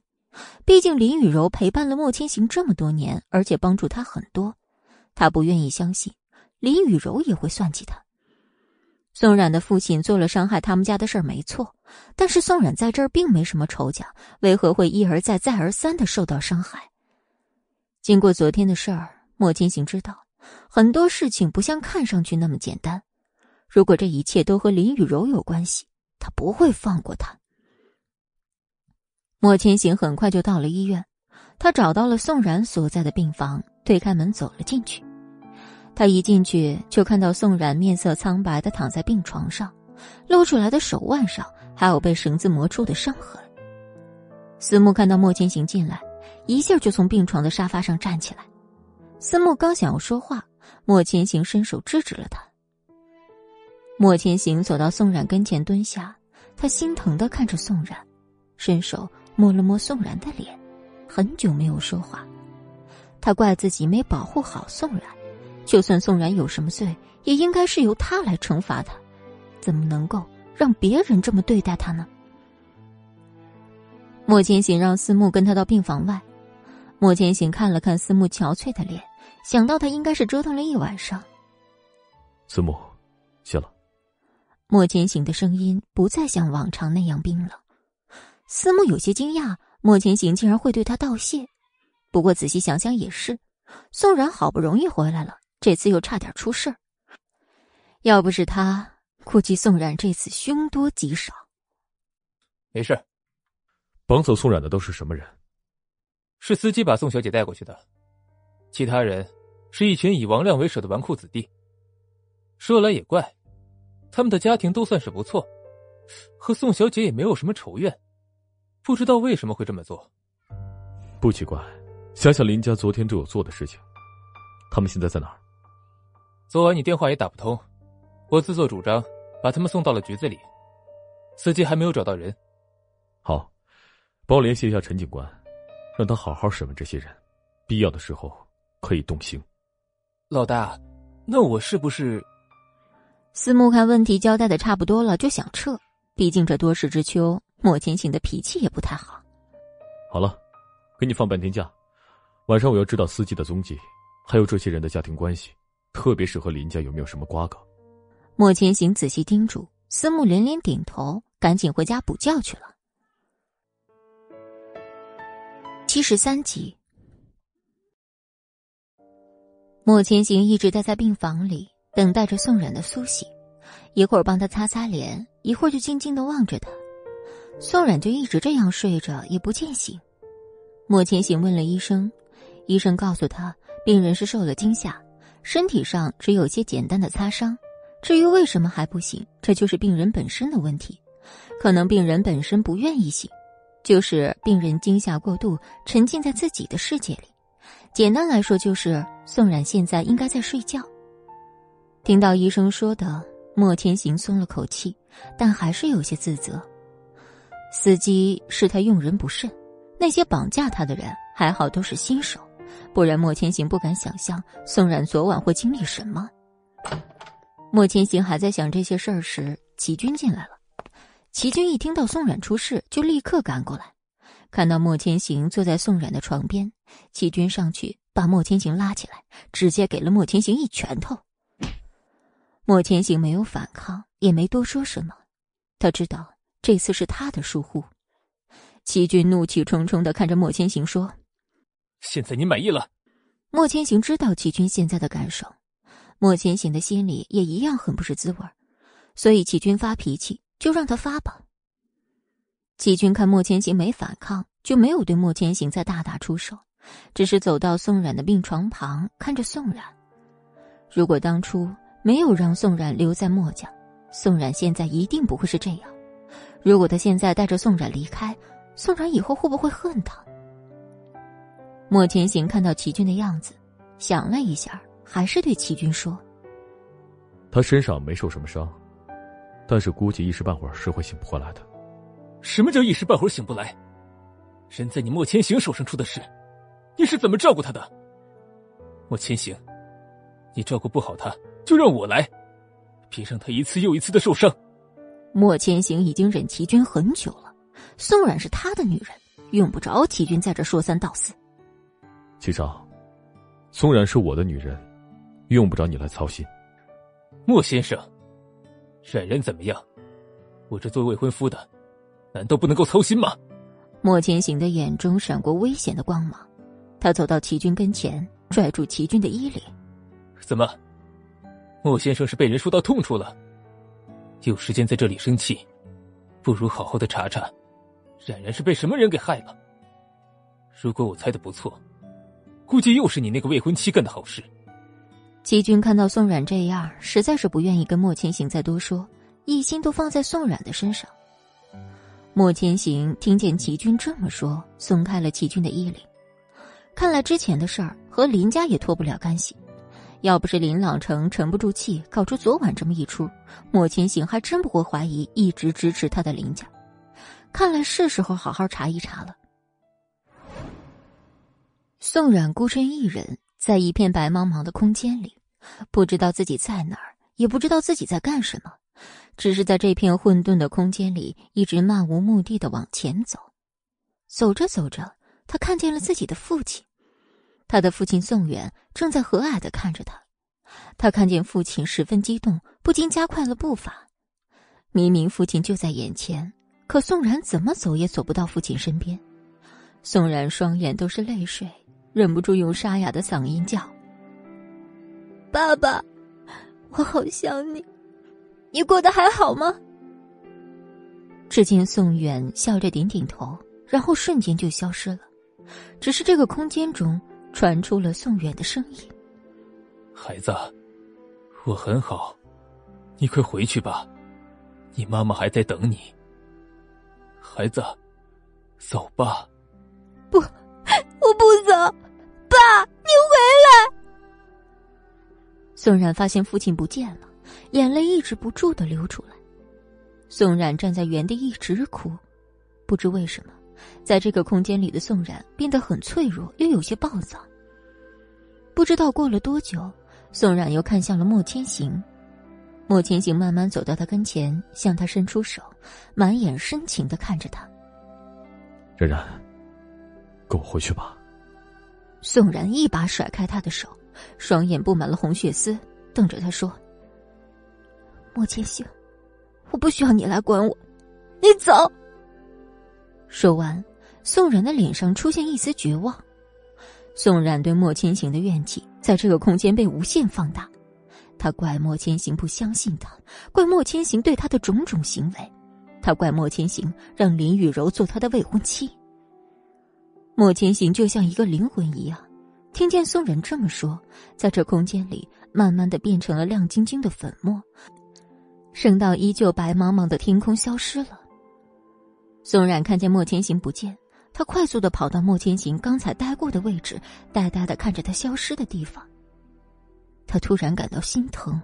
毕竟林雨柔陪伴了莫千行这么多年，而且帮助他很多，他不愿意相信林雨柔也会算计他。宋冉的父亲做了伤害他们家的事儿，没错。但是宋冉在这儿并没什么仇家，为何会一而再、再而三的受到伤害？经过昨天的事儿，莫千行知道很多事情不像看上去那么简单。如果这一切都和林雨柔有关系，他不会放过他。莫千行很快就到了医院，他找到了宋冉所在的病房，推开门走了进去。他一进去就看到宋冉面色苍白的躺在病床上，露出来的手腕上还有被绳子磨出的伤痕。思慕看到莫千行进来，一下就从病床的沙发上站起来。思慕刚想要说话，莫千行伸手制止了他。莫千行走到宋冉跟前蹲下，他心疼的看着宋冉，伸手摸了摸宋冉的脸，很久没有说话。他怪自己没保护好宋冉。就算宋冉有什么罪，也应该是由他来惩罚他，怎么能够让别人这么对待他呢？莫千行让思慕跟他到病房外，莫千行看了看思慕憔悴的脸，想到他应该是折腾了一晚上。思慕，谢了。莫千行的声音不再像往常那样冰冷，思慕有些惊讶，莫千行竟然会对他道谢。不过仔细想想也是，宋冉好不容易回来了。这次又差点出事儿，要不是他，估计宋冉这次凶多吉少。没事。绑走宋冉的都是什么人？是司机把宋小姐带过去的，其他人是一群以王亮为首的纨绔子弟。说来也怪，他们的家庭都算是不错，和宋小姐也没有什么仇怨，不知道为什么会这么做。不奇怪，想想林家昨天对我做的事情，他们现在在哪儿？昨晚你电话也打不通，我自作主张把他们送到了局子里。司机还没有找到人。好，帮我联系一下陈警官，让他好好审问这些人，必要的时候可以动刑。老大，那我是不是？思慕看问题交代的差不多了，就想撤。毕竟这多事之秋，莫千行的脾气也不太好。好了，给你放半天假，晚上我要知道司机的踪迹，还有这些人的家庭关系。特别是和林家有没有什么瓜葛？莫千行仔细叮嘱，思慕连连点头，赶紧回家补觉去了。七十三集，莫千行一直待在病房里，等待着宋冉的苏醒，一会儿帮他擦擦脸，一会儿就静静的望着他。宋冉就一直这样睡着，也不见醒。莫千行问了医生，医生告诉他，病人是受了惊吓。身体上只有些简单的擦伤，至于为什么还不醒，这就是病人本身的问题。可能病人本身不愿意醒，就是病人惊吓过度，沉浸在自己的世界里。简单来说，就是宋冉现在应该在睡觉。听到医生说的，莫千行松了口气，但还是有些自责。司机是他用人不慎，那些绑架他的人还好都是新手。不然，莫千行不敢想象宋冉昨晚会经历什么。莫千行还在想这些事儿时，齐军进来了。齐军一听到宋冉出事，就立刻赶过来。看到莫千行坐在宋冉的床边，齐军上去把莫千行拉起来，直接给了莫千行一拳头。莫千行没有反抗，也没多说什么。他知道这次是他的疏忽。齐军怒气冲冲的看着莫千行说。现在你满意了？莫千行知道齐军现在的感受。莫千行的心里也一样很不是滋味所以齐军发脾气就让他发吧。齐军看莫千行没反抗，就没有对莫千行再大打出手，只是走到宋冉的病床旁，看着宋冉。如果当初没有让宋冉留在墨家，宋冉现在一定不会是这样。如果他现在带着宋冉离开，宋冉以后会不会恨他？莫千行看到齐军的样子，想了一下，还是对齐军说：“他身上没受什么伤，但是估计一时半会儿是会醒不过来的。”什么叫一时半会儿醒不来？人在你莫千行手上出的事，你是怎么照顾他的？莫千行，你照顾不好他，就让我来，别让他一次又一次的受伤。莫千行已经忍齐军很久了，宋冉是他的女人，用不着齐军在这说三道四。齐少，宋冉是我的女人，用不着你来操心。莫先生，冉冉怎么样？我这做未婚夫的。难道不能够操心吗？莫千行的眼中闪过危险的光芒，他走到齐军跟前，拽住齐军的衣领。怎么，莫先生是被人说到痛处了？有时间在这里生气，不如好好的查查，冉冉是被什么人给害了。如果我猜的不错，估计又是你那个未婚妻干的好事。齐军看到宋冉这样，实在是不愿意跟莫千行再多说，一心都放在宋冉的身上。莫千行听见齐军这么说，松开了齐军的衣领。看来之前的事儿和林家也脱不了干系。要不是林朗成沉不住气，搞出昨晚这么一出，莫千行还真不会怀疑一直支持他的林家。看来是时候好好查一查了。宋冉孤身一人在一片白茫茫的空间里，不知道自己在哪儿，也不知道自己在干什么。只是在这片混沌的空间里，一直漫无目的的往前走。走着走着，他看见了自己的父亲。他的父亲宋远正在和蔼的看着他。他看见父亲十分激动，不禁加快了步伐。明明父亲就在眼前，可宋然怎么走也走不到父亲身边。宋然双眼都是泪水，忍不住用沙哑的嗓音叫：“爸爸，我好想你。”你过得还好吗？只见宋远笑着点点头，然后瞬间就消失了。只是这个空间中传出了宋远的声音：“孩子，我很好，你快回去吧，你妈妈还在等你。孩子，走吧。”“不，我不走，爸，你回来。”宋冉发现父亲不见了。眼泪抑制不住的流出来，宋冉站在原地一直哭，不知为什么，在这个空间里的宋冉变得很脆弱，又有些暴躁。不知道过了多久，宋冉又看向了莫千行，莫千行慢慢走到他跟前，向他伸出手，满眼深情的看着他。冉冉，跟我回去吧。宋冉一把甩开他的手，双眼布满了红血丝，瞪着他说。莫千行，我不需要你来管我，你走。说完，宋冉的脸上出现一丝绝望。宋冉对莫千行的怨气在这个空间被无限放大，他怪莫千行不相信他，怪莫千行对他的种种行为，他怪莫千行让林雨柔做他的未婚妻。莫千行就像一个灵魂一样，听见宋冉这么说，在这空间里慢慢的变成了亮晶晶的粉末。升到依旧白茫茫的天空消失了。宋冉看见莫千行不见，他快速的跑到莫千行刚才待过的位置，呆呆的看着他消失的地方。他突然感到心疼，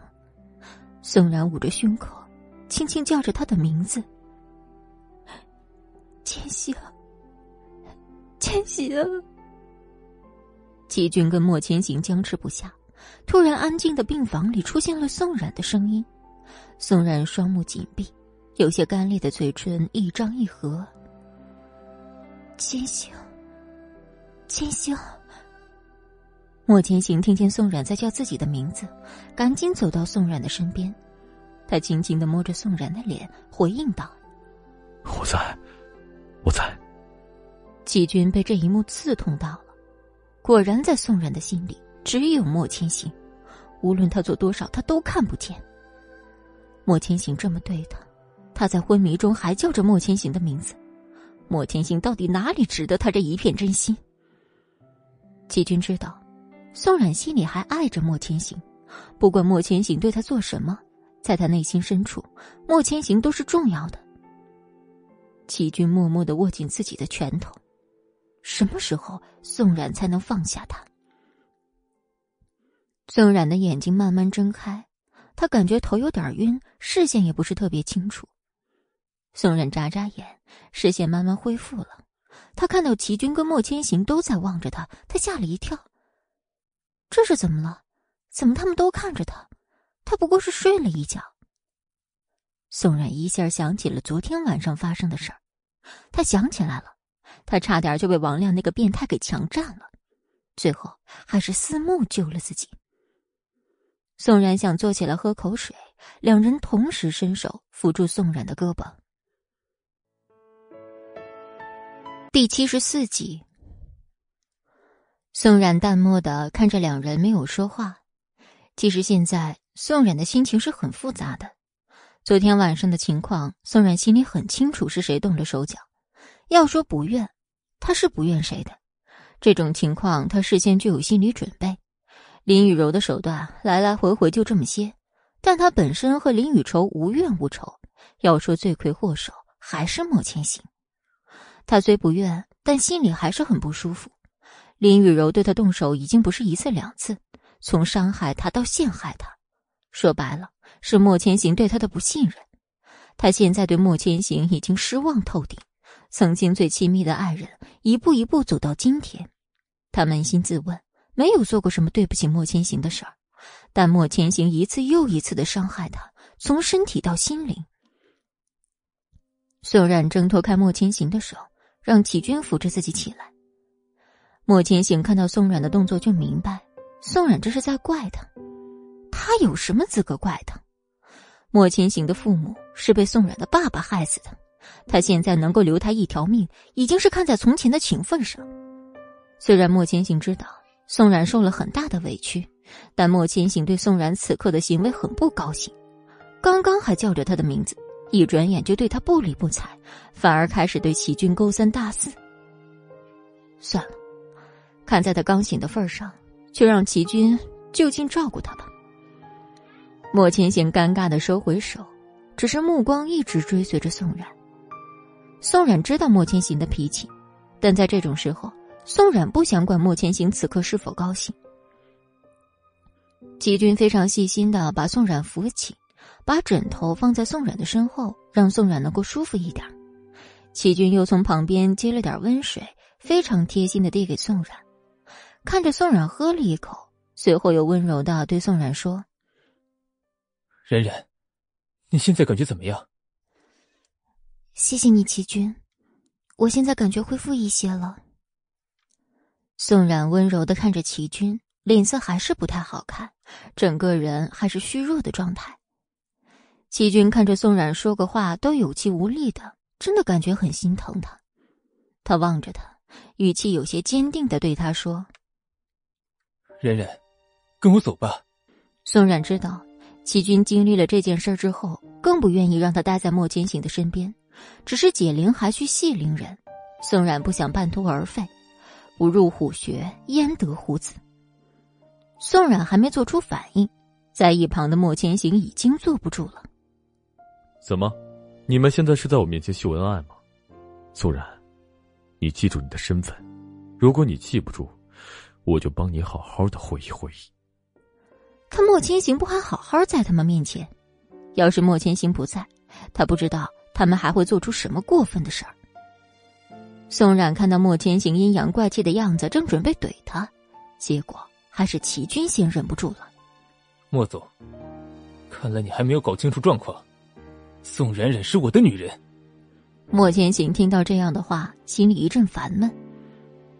宋冉捂着胸口，轻轻叫着他的名字：“千行，千行。”齐军跟莫千行僵持不下，突然安静的病房里出现了宋冉的声音。宋冉双目紧闭，有些干裂的嘴唇一张一合。千行，千行。莫千行听见宋冉在叫自己的名字，赶紧走到宋冉的身边，他轻轻的摸着宋冉的脸，回应道：“我在，我在。”季军被这一幕刺痛到了，果然在宋冉的心里只有莫千行。无论他做多少，他都看不见。莫千行这么对他，他在昏迷中还叫着莫千行的名字。莫千行到底哪里值得他这一片真心？齐军知道，宋冉心里还爱着莫千行，不管莫千行对他做什么，在他内心深处，莫千行都是重要的。齐军默默的握紧自己的拳头，什么时候宋冉才能放下他？宋冉的眼睛慢慢睁开，他感觉头有点晕，视线也不是特别清楚。宋冉眨眨眼，视线慢慢恢复了。他看到齐军跟莫千行都在望着他，他吓了一跳。这是怎么了？怎么他们都看着他？他不过是睡了一觉。宋冉一下想起了昨天晚上发生的事儿，他想起来了，他差点就被王亮那个变态给强占了，最后还是思慕救了自己。宋冉想坐起来喝口水，两人同时伸手扶住宋冉的胳膊。第七十四集，宋冉淡漠的看着两人，没有说话。其实现在宋冉的心情是很复杂的。昨天晚上的情况，宋冉心里很清楚是谁动了手脚。要说不怨，他是不怨谁的。这种情况，他事先就有心理准备。林雨柔的手段来来回回就这么些，但他本身和林雨柔无怨无仇。要说罪魁祸首，还是莫千行。他虽不愿，但心里还是很不舒服。林雨柔对他动手已经不是一次两次，从伤害他到陷害他，说白了。是莫千行对他的不信任，他现在对莫千行已经失望透顶。曾经最亲密的爱人，一步一步走到今天，他扪心自问，没有做过什么对不起莫千行的事儿，但莫千行一次又一次的伤害他，从身体到心灵。宋冉挣脱开莫千行的手，让启军扶着自己起来。莫千行看到宋冉的动作，就明白宋冉这是在怪他。他有什么资格怪他？莫千行的父母是被宋冉的爸爸害死的，他现在能够留他一条命，已经是看在从前的情分上。虽然莫千行知道宋冉受了很大的委屈，但莫千行对宋冉此刻的行为很不高兴。刚刚还叫着他的名字，一转眼就对他不理不睬，反而开始对齐军勾三搭四。算了，看在他刚醒的份上，就让齐军就近照顾他吧。莫千行尴尬的收回手，只是目光一直追随着宋冉。宋冉知道莫千行的脾气，但在这种时候，宋冉不想管莫千行此刻是否高兴。齐军非常细心的把宋冉扶起，把枕头放在宋冉的身后，让宋冉能够舒服一点。齐军又从旁边接了点温水，非常贴心的递给宋冉。看着宋冉喝了一口，随后又温柔的对宋冉说。冉冉，你现在感觉怎么样？谢谢你，齐军，我现在感觉恢复一些了。宋冉温柔的看着齐军，脸色还是不太好看，整个人还是虚弱的状态。齐军看着宋冉说个话都有气无力的，真的感觉很心疼他。他望着他，语气有些坚定的对他说：“冉冉，跟我走吧。”宋冉知道。齐军经历了这件事之后，更不愿意让他待在莫千行的身边。只是解铃还需系铃人，宋冉不想半途而废。不入虎穴，焉得虎子？宋冉还没做出反应，在一旁的莫千行已经坐不住了。怎么，你们现在是在我面前秀恩爱吗？宋冉，你记住你的身份。如果你记不住，我就帮你好好的回忆回忆。看莫千行不还好好在他们面前，要是莫千行不在，他不知道他们还会做出什么过分的事儿。宋冉看到莫千行阴阳怪气的样子，正准备怼他，结果还是齐军先忍不住了。莫总，看来你还没有搞清楚状况。宋冉冉是我的女人。莫千行听到这样的话，心里一阵烦闷。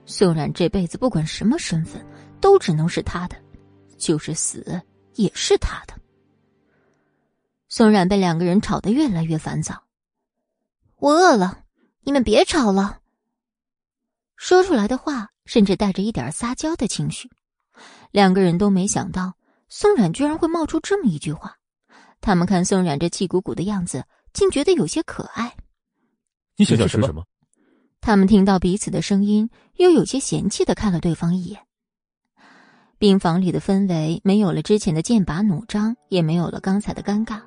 宋冉这辈子不管什么身份，都只能是他的。就是死也是他的。宋冉被两个人吵得越来越烦躁。我饿了，你们别吵了。说出来的话甚至带着一点撒娇的情绪。两个人都没想到，宋冉居然会冒出这么一句话。他们看宋冉这气鼓鼓的样子，竟觉得有些可爱。你想吃什么？他们听到彼此的声音，又有些嫌弃的看了对方一眼。病房里的氛围没有了之前的剑拔弩张，也没有了刚才的尴尬。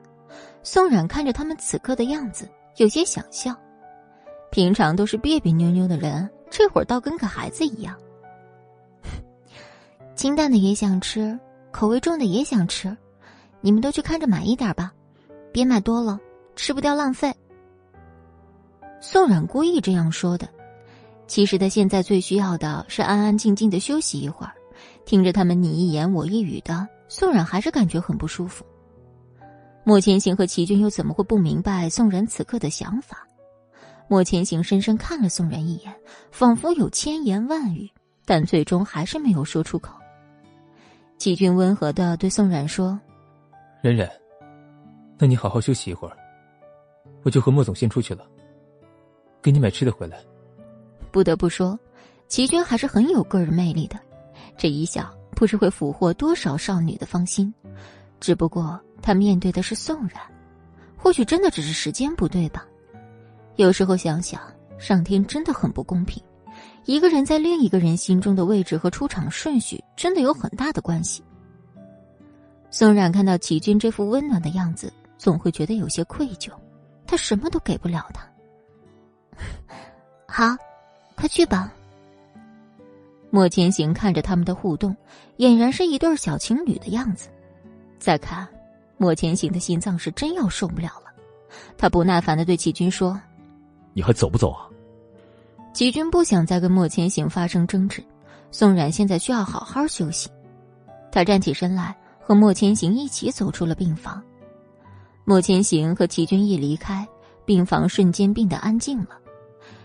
宋冉看着他们此刻的样子，有些想笑。平常都是别别扭扭的人，这会儿倒跟个孩子一样。清淡的也想吃，口味重的也想吃，你们都去看着买一点吧，别买多了，吃不掉浪费。宋冉故意这样说的，其实他现在最需要的是安安静静的休息一会儿。听着他们你一言我一语的，宋冉还是感觉很不舒服。莫千行和齐军又怎么会不明白宋冉此刻的想法？莫千行深深看了宋冉一眼，仿佛有千言万语，但最终还是没有说出口。齐军温和的对宋冉说：“冉冉，那你好好休息一会儿，我就和莫总先出去了，给你买吃的回来。”不得不说，齐军还是很有个人魅力的，这一笑不知会俘获多少少女的芳心。只不过他面对的是宋冉，或许真的只是时间不对吧。有时候想想，上天真的很不公平。一个人在另一个人心中的位置和出场顺序，真的有很大的关系。宋冉看到齐军这副温暖的样子，总会觉得有些愧疚。他什么都给不了他。好，快去吧。莫千行看着他们的互动，俨然是一对小情侣的样子。再看，莫千行的心脏是真要受不了了。他不耐烦的对齐军说。你还走不走啊？齐军不想再跟莫千行发生争执，宋冉现在需要好好休息。他站起身来，和莫千行一起走出了病房。莫千行和齐军一离开，病房瞬间变得安静了。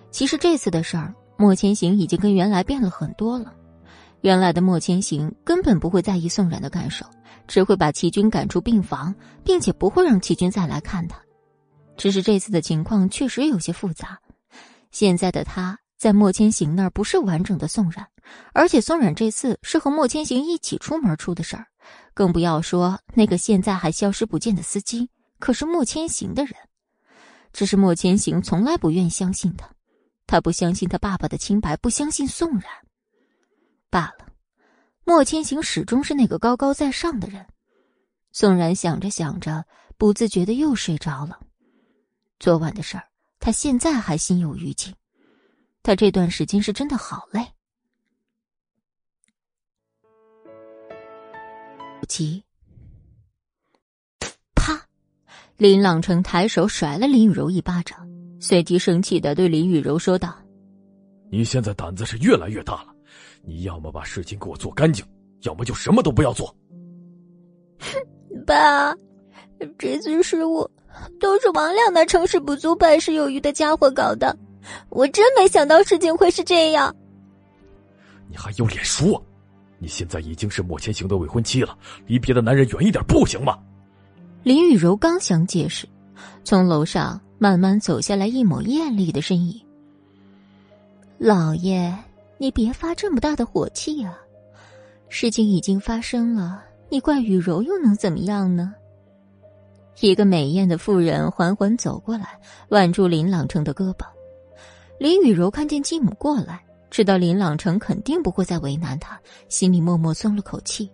其实这次的事儿，莫千行已经跟原来变了很多了。原来的莫千行根本不会在意宋冉的感受，只会把齐军赶出病房，并且不会让齐军再来看他。只是这次的情况确实有些复杂，现在的他在莫千行那儿不是完整的宋冉，而且宋冉这次是和莫千行一起出门出的事儿，更不要说那个现在还消失不见的司机，可是莫千行的人。只是莫千行从来不愿相信他，他不相信他爸爸的清白，不相信宋然。罢了，莫千行始终是那个高高在上的人。宋然想着想着，不自觉的又睡着了。昨晚的事儿，他现在还心有余悸。他这段时间是真的好累。急！啪！林朗成抬手甩了林雨柔一巴掌，随即生气的对林雨柔说道：“你现在胆子是越来越大了，你要么把事情给我做干净，要么就什么都不要做。”哼，爸，这次失误。都是王亮那成事不足败事有余的家伙搞的，我真没想到事情会是这样。你还有脸说？你现在已经是莫千行的未婚妻了，离别的男人远一点不行吗？林雨柔刚想解释，从楼上慢慢走下来一抹艳丽的身影。老爷，你别发这么大的火气啊！事情已经发生了，你怪雨柔又能怎么样呢？一个美艳的妇人缓缓走过来，挽住林朗成的胳膊。林雨柔看见继母过来，知道林朗成肯定不会再为难她，心里默默松了口气。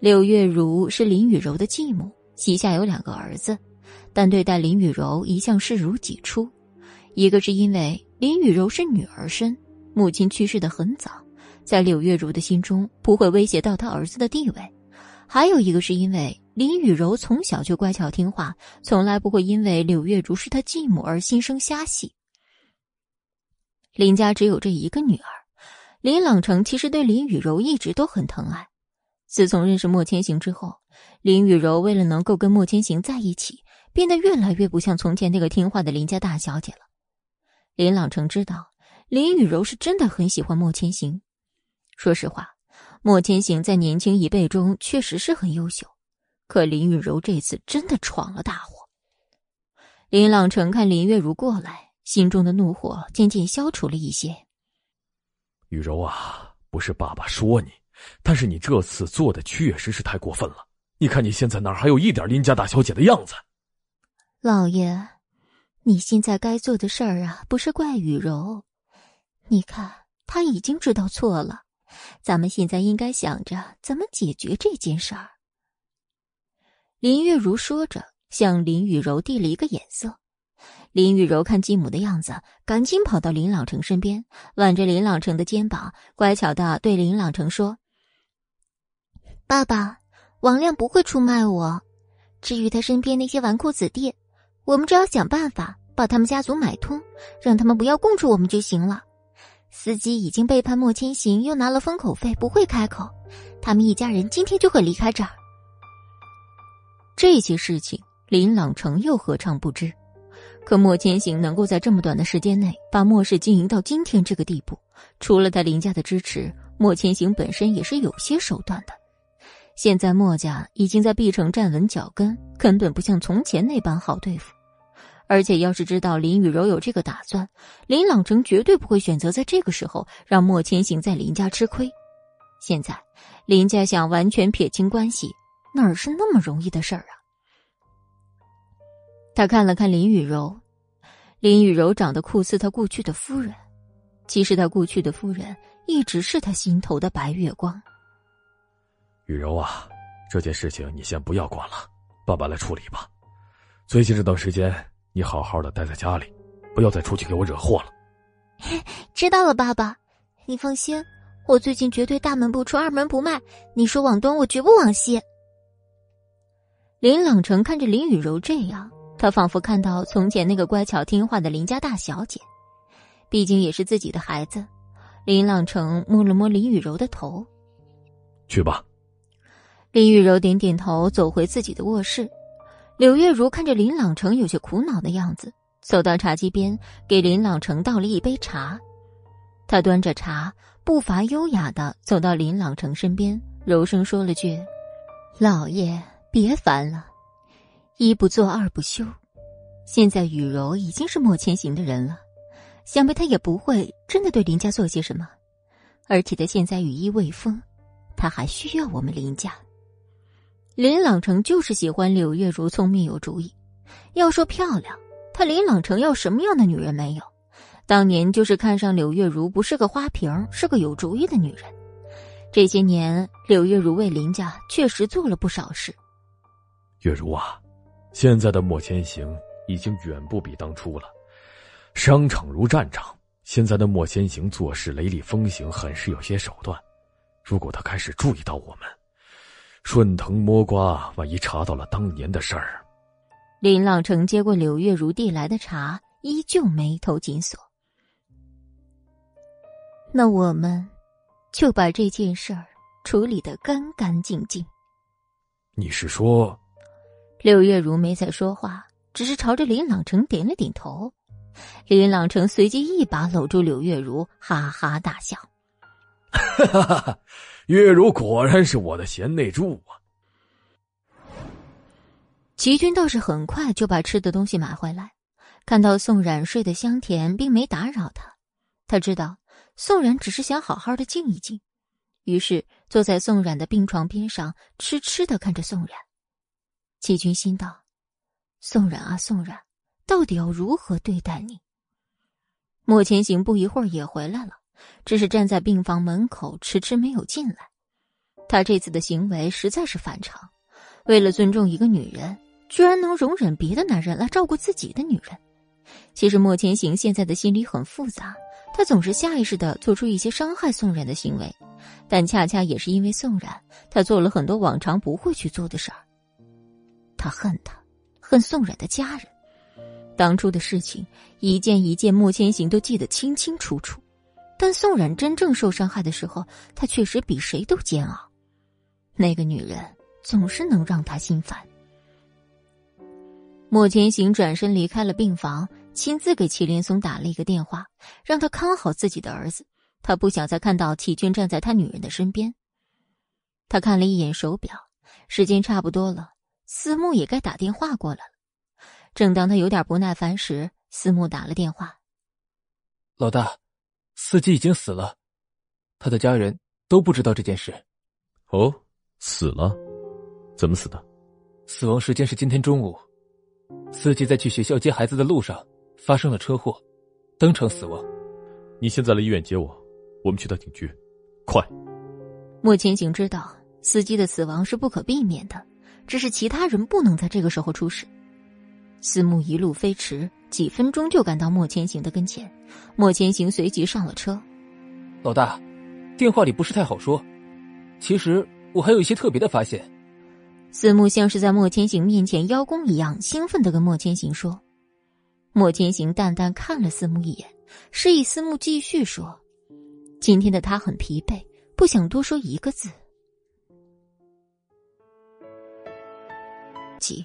柳月如是林雨柔的继母，膝下有两个儿子，但对待林雨柔一向视如己出。一个是因为林雨柔是女儿身，母亲去世的很早，在柳月如的心中不会威胁到他儿子的地位；还有一个是因为。林雨柔从小就乖巧听话，从来不会因为柳月如是她继母而心生瞎戏。林家只有这一个女儿，林朗成其实对林雨柔一直都很疼爱。自从认识莫千行之后，林雨柔为了能够跟莫千行在一起，变得越来越不像从前那个听话的林家大小姐了。林朗成知道林雨柔是真的很喜欢莫千行。说实话，莫千行在年轻一辈中确实是很优秀。可林雨柔这次真的闯了大祸。林朗成看林月如过来，心中的怒火渐渐消除了一些。雨柔啊，不是爸爸说你，但是你这次做的确实是太过分了。你看你现在哪还有一点林家大小姐的样子？老爷，你现在该做的事儿啊，不是怪雨柔。你看，他已经知道错了，咱们现在应该想着怎么解决这件事儿。林月如说着，向林雨柔递了一个眼色。林雨柔看继母的样子，赶紧跑到林朗成身边，挽着林朗成的肩膀，乖巧的对林朗成说：“爸爸，王亮不会出卖我。至于他身边那些纨绔子弟，我们只要想办法把他们家族买通，让他们不要供出我们就行了。司机已经背叛莫千行，又拿了封口费，不会开口。他们一家人今天就会离开这儿。这些事情，林朗成又何尝不知？”可莫千行能够在这么短的时间内把莫氏经营到今天这个地步，除了他林家的支持，莫千行本身也是有些手段的。现在莫家已经在碧城站稳脚跟，根本不像从前那般好对付。而且要是知道林雨柔有这个打算，林朗成绝对不会选择在这个时候让莫千行在林家吃亏。现在林家想完全撇清关系，哪是那么容易的事儿啊！他看了看林雨柔，林雨柔长得酷似他故去的夫人。其实他故去的夫人一直是他心头的白月光。雨柔啊，这件事情你先不要管了，爸爸来处理吧。最近这段时间，你好好的待在家里，不要再出去给我惹祸了。知道了，爸爸，你放心，我最近绝对大门不出二门不迈。你说往东，我绝不往西。林朗成看着林雨柔这样。他仿佛看到从前那个乖巧听话的林家大小姐，毕竟也是自己的孩子。林朗成摸了摸林雨柔的头，去吧。林雨柔点点头，走回自己的卧室。柳月如看着林朗成有些苦恼的样子，走到茶几边，给林朗成倒了一杯茶。他端着茶，步伐优雅的走到林朗成身边，柔声说了句：“老爷，别烦了。”一不做二不休，现在雨柔已经是莫千行的人了，想必他也不会真的对林家做些什么。而且他现在羽翼未丰，他还需要我们林家。林朗成就是喜欢柳月如聪明有主意。要说漂亮，他林朗成要什么样的女人没有？当年就是看上柳月如不是个花瓶，是个有主意的女人。这些年，柳月如为林家确实做了不少事。月如啊。现在的莫千行已经远不比当初了，商场如战场。现在的莫千行做事雷厉风行，很是有些手段。如果他开始注意到我们，顺藤摸瓜，万一查到了当年的事儿。林朗成接过柳月如递来的茶，依旧眉头紧锁。那我们，就把这件事儿处理的干干净净。你是说？柳月如没再说话，只是朝着林朗成点了点头。林朗成随即一把搂住柳月如，哈哈大笑：“哈哈哈，月如果然是我的贤内助啊！”齐军倒是很快就把吃的东西买回来，看到宋冉睡得香甜，并没打扰他。他知道宋冉只是想好好的静一静，于是坐在宋冉的病床边上，痴痴的看着宋冉。齐军心道：“宋冉啊，宋冉，到底要如何对待你？”莫千行不一会儿也回来了，只是站在病房门口，迟迟没有进来。他这次的行为实在是反常，为了尊重一个女人，居然能容忍别的男人来照顾自己的女人。其实莫千行现在的心里很复杂，他总是下意识的做出一些伤害宋冉的行为，但恰恰也是因为宋冉，他做了很多往常不会去做的事儿。他恨他，恨宋冉的家人。当初的事情一件一件，莫千行都记得清清楚楚。但宋冉真正受伤害的时候，他确实比谁都煎熬。那个女人总是能让他心烦。莫千行转身离开了病房，亲自给祁连松打了一个电话，让他看好自己的儿子。他不想再看到祁军站在他女人的身边。他看了一眼手表，时间差不多了。思慕也该打电话过来了。正当他有点不耐烦时，思慕打了电话：“老大，司机已经死了，他的家人都不知道这件事。”哦，死了？怎么死的？死亡时间是今天中午，司机在去学校接孩子的路上发生了车祸，当场死亡。你现在来医院接我，我们去到警局，快！莫千行知道司机的死亡是不可避免的，只是其他人不能在这个时候出事。司慕一路飞驰，几分钟就赶到莫千行的跟前。莫千行随即上了车。老大，电话里不是太好说。其实我还有一些特别的发现。司慕像是在莫千行面前邀功一样，兴奋的跟莫千行说。莫千行淡淡看了司慕一眼，示意司慕继续说。今天的他很疲惫，不想多说一个字。急。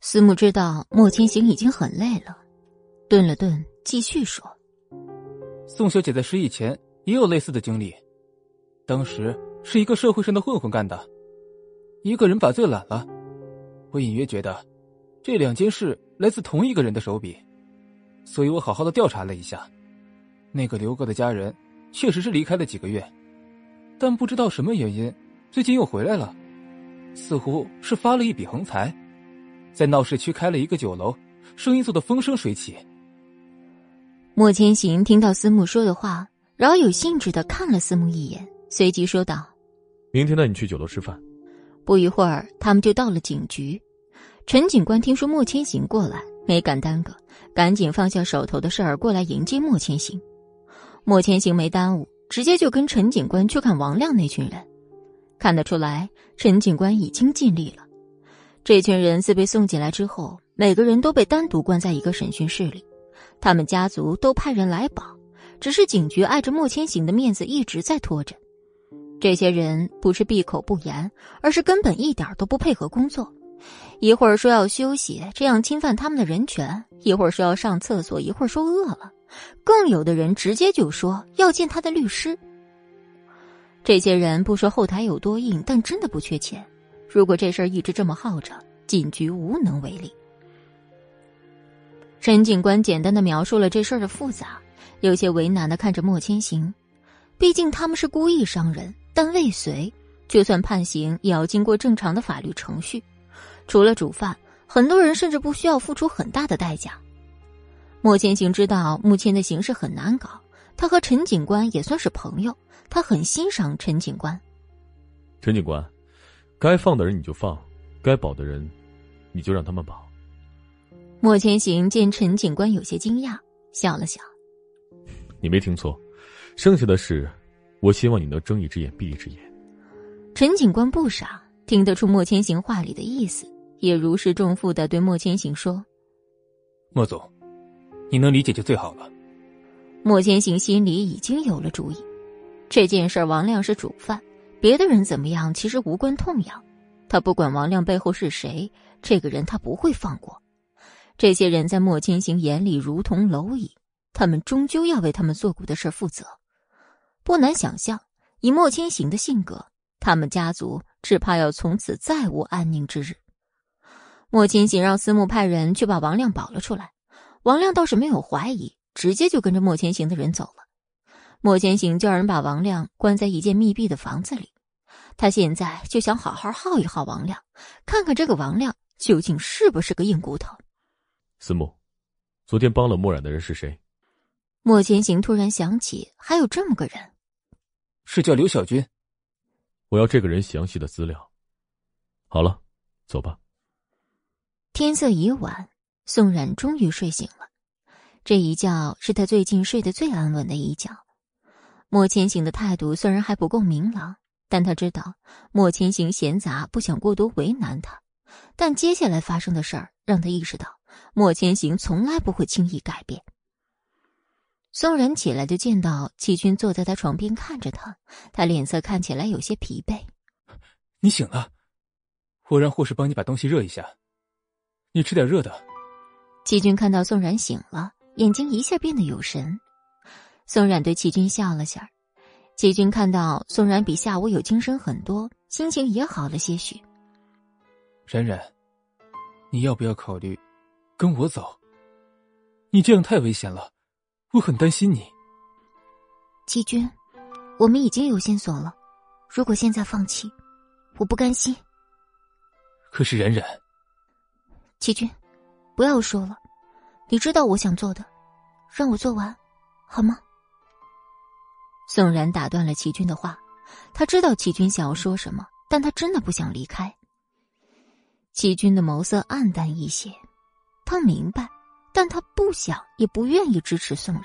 司慕知道莫千行已经很累了，顿了顿，继续说：“宋小姐在失忆前也有类似的经历，当时是一个社会上的混混干的，一个人把罪揽了。我隐约觉得，这两件事来自同一个人的手笔，所以我好好的调查了一下。那个刘哥的家人确实是离开了几个月，但不知道什么原因，最近又回来了，似乎是发了一笔横财。”在闹市区开了一个酒楼，生意做得风生水起。莫千行听到司慕说的话，饶有兴致的看了司慕一眼，随即说道：“明天带你去酒楼吃饭。”不一会儿，他们就到了警局。陈警官听说莫千行过来，没敢耽搁，赶紧放下手头的事儿过来迎接莫千行。莫千行没耽误，直接就跟陈警官去看王亮那群人。看得出来，陈警官已经尽力了。这群人自被送进来之后，每个人都被单独关在一个审讯室里，他们家族都派人来保，只是警局碍着莫千行的面子一直在拖着。这些人不是闭口不言，而是根本一点都不配合工作，一会儿说要休息，这样侵犯他们的人权；一会儿说要上厕所，一会儿说饿了，更有的人直接就说要见他的律师。这些人不说后台有多硬，但真的不缺钱。如果这事儿一直这么耗着，警局无能为力。陈警官简单的描述了这事儿的复杂，有些为难的看着莫千行。毕竟他们是故意伤人，但未遂，就算判刑也要经过正常的法律程序。除了主犯，很多人甚至不需要付出很大的代价。莫千行知道目前的形势很难搞，他和陈警官也算是朋友，他很欣赏陈警官。陈警官。该放的人你就放，该保的人，你就让他们保。莫千行见陈警官有些惊讶，笑了笑：“你没听错，剩下的事，我希望你能睁一只眼闭一只眼。”陈警官不傻，听得出莫千行话里的意思，也如释重负的对莫千行说：“莫总，你能理解就最好了。”莫千行心里已经有了主意，这件事王亮是主犯。别的人怎么样，其实无关痛痒。他不管王亮背后是谁，这个人他不会放过。这些人在莫千行眼里如同蝼蚁，他们终究要为他们做过的事负责。不难想象，以莫千行的性格，他们家族只怕要从此再无安宁之日。莫千行让司慕派人去把王亮保了出来，王亮倒是没有怀疑，直接就跟着莫千行的人走了。莫千行叫人把王亮关在一间密闭的房子里。他现在就想好好耗一耗王亮，看看这个王亮究竟是不是个硬骨头。思慕，昨天帮了墨染的人是谁？莫千行突然想起还有这么个人，是叫刘小军。我要这个人详细的资料。好了，走吧。天色已晚，宋冉终于睡醒了。这一觉是他最近睡得最安稳的一觉。莫千行的态度虽然还不够明朗。但他知道莫千行闲杂，不想过多为难他。但接下来发生的事儿让他意识到，莫千行从来不会轻易改变。宋然起来就见到齐军坐在他床边看着他，他脸色看起来有些疲惫。你醒了，我让护士帮你把东西热一下，你吃点热的。齐军看到宋然醒了，眼睛一下变得有神。宋冉对齐军笑了下。齐军看到宋冉比下午有精神很多，心情也好了些许。冉冉，你要不要考虑跟我走？你这样太危险了，我很担心你。齐军，我们已经有线索了，如果现在放弃，我不甘心。可是冉冉，齐军，不要说了，你知道我想做的，让我做完，好吗？宋然打断了齐军的话，他知道齐军想要说什么，但他真的不想离开。齐军的眸色暗淡一些，他明白，但他不想也不愿意支持宋然。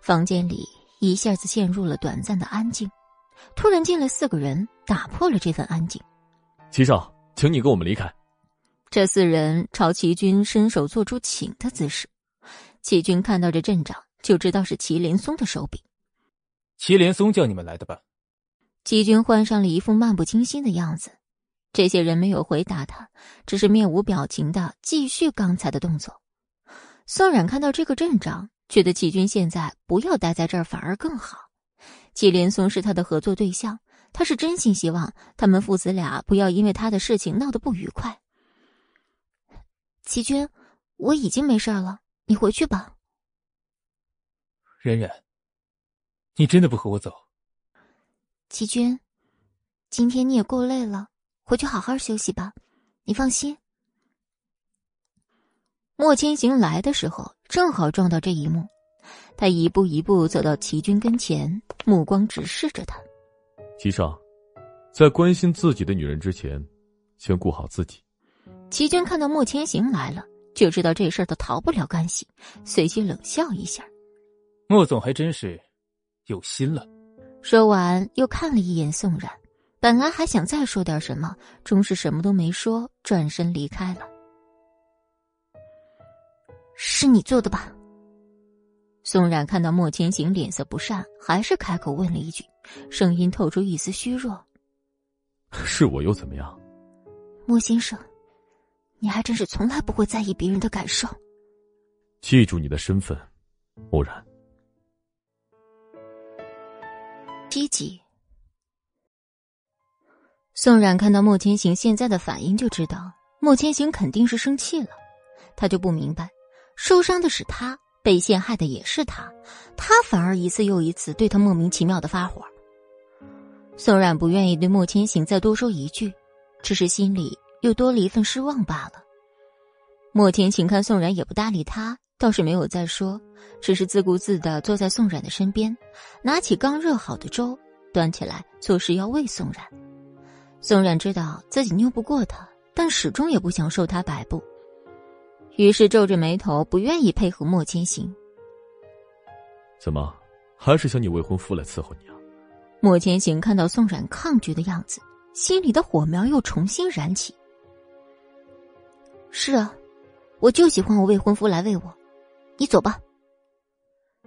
房间里一下子陷入了短暂的安静，突然进来四个人，打破了这份安静。齐少，请你跟我们离开。这四人朝齐军伸手做出请的姿势。齐军看到这阵仗，就知道是麒麟松的手笔。祁连松叫你们来的吧？齐军换上了一副漫不经心的样子。这些人没有回答他，只是面无表情的继续刚才的动作。宋冉看到这个阵仗。觉得齐军现在不要待在这儿反而更好。祁连松是他的合作对象，他是真心希望他们父子俩不要因为他的事情闹得不愉快。齐军，我已经没事了，你回去吧。冉冉，你真的不和我走？齐军，今天你也够累了，回去好好休息吧。你放心。莫千行来的时候，正好撞到这一幕。他一步一步走到齐军跟前，目光直视着他。齐少，在关心自己的女人之前，先顾好自己。齐军看到莫千行来了，就知道这事儿他逃不了干系，随即冷笑一下。莫总还真是有心了。说完，又看了一眼宋冉，本来还想再说点什么，终是什么都没说，转身离开了。是你做的吧？宋冉看到莫千行脸色不善，还是开口问了一句，声音透出一丝虚弱：“是我又怎么样？”莫先生，你还真是从来不会在意别人的感受。记住你的身份，莫然。七级。宋冉看到莫千行现在的反应，就知道莫千行肯定是生气了，他就不明白。受伤的是他，被陷害的也是他，他反而一次又一次对他莫名其妙的发火。宋冉不愿意对莫千行再多说一句，只是心里又多了一份失望罢了。莫千行看宋冉也不搭理他，倒是没有再说，只是自顾自的坐在宋冉的身边，拿起刚热好的粥，端起来做事要喂宋冉。宋冉知道自己拗不过他，但始终也不想受他摆布。于是皱着眉头，不愿意配合莫千行。怎么，还是想你未婚夫来伺候你啊？莫千行看到宋冉抗拒的样子，心里的火苗又重新燃起。是啊，我就喜欢我未婚夫来喂我。你走吧。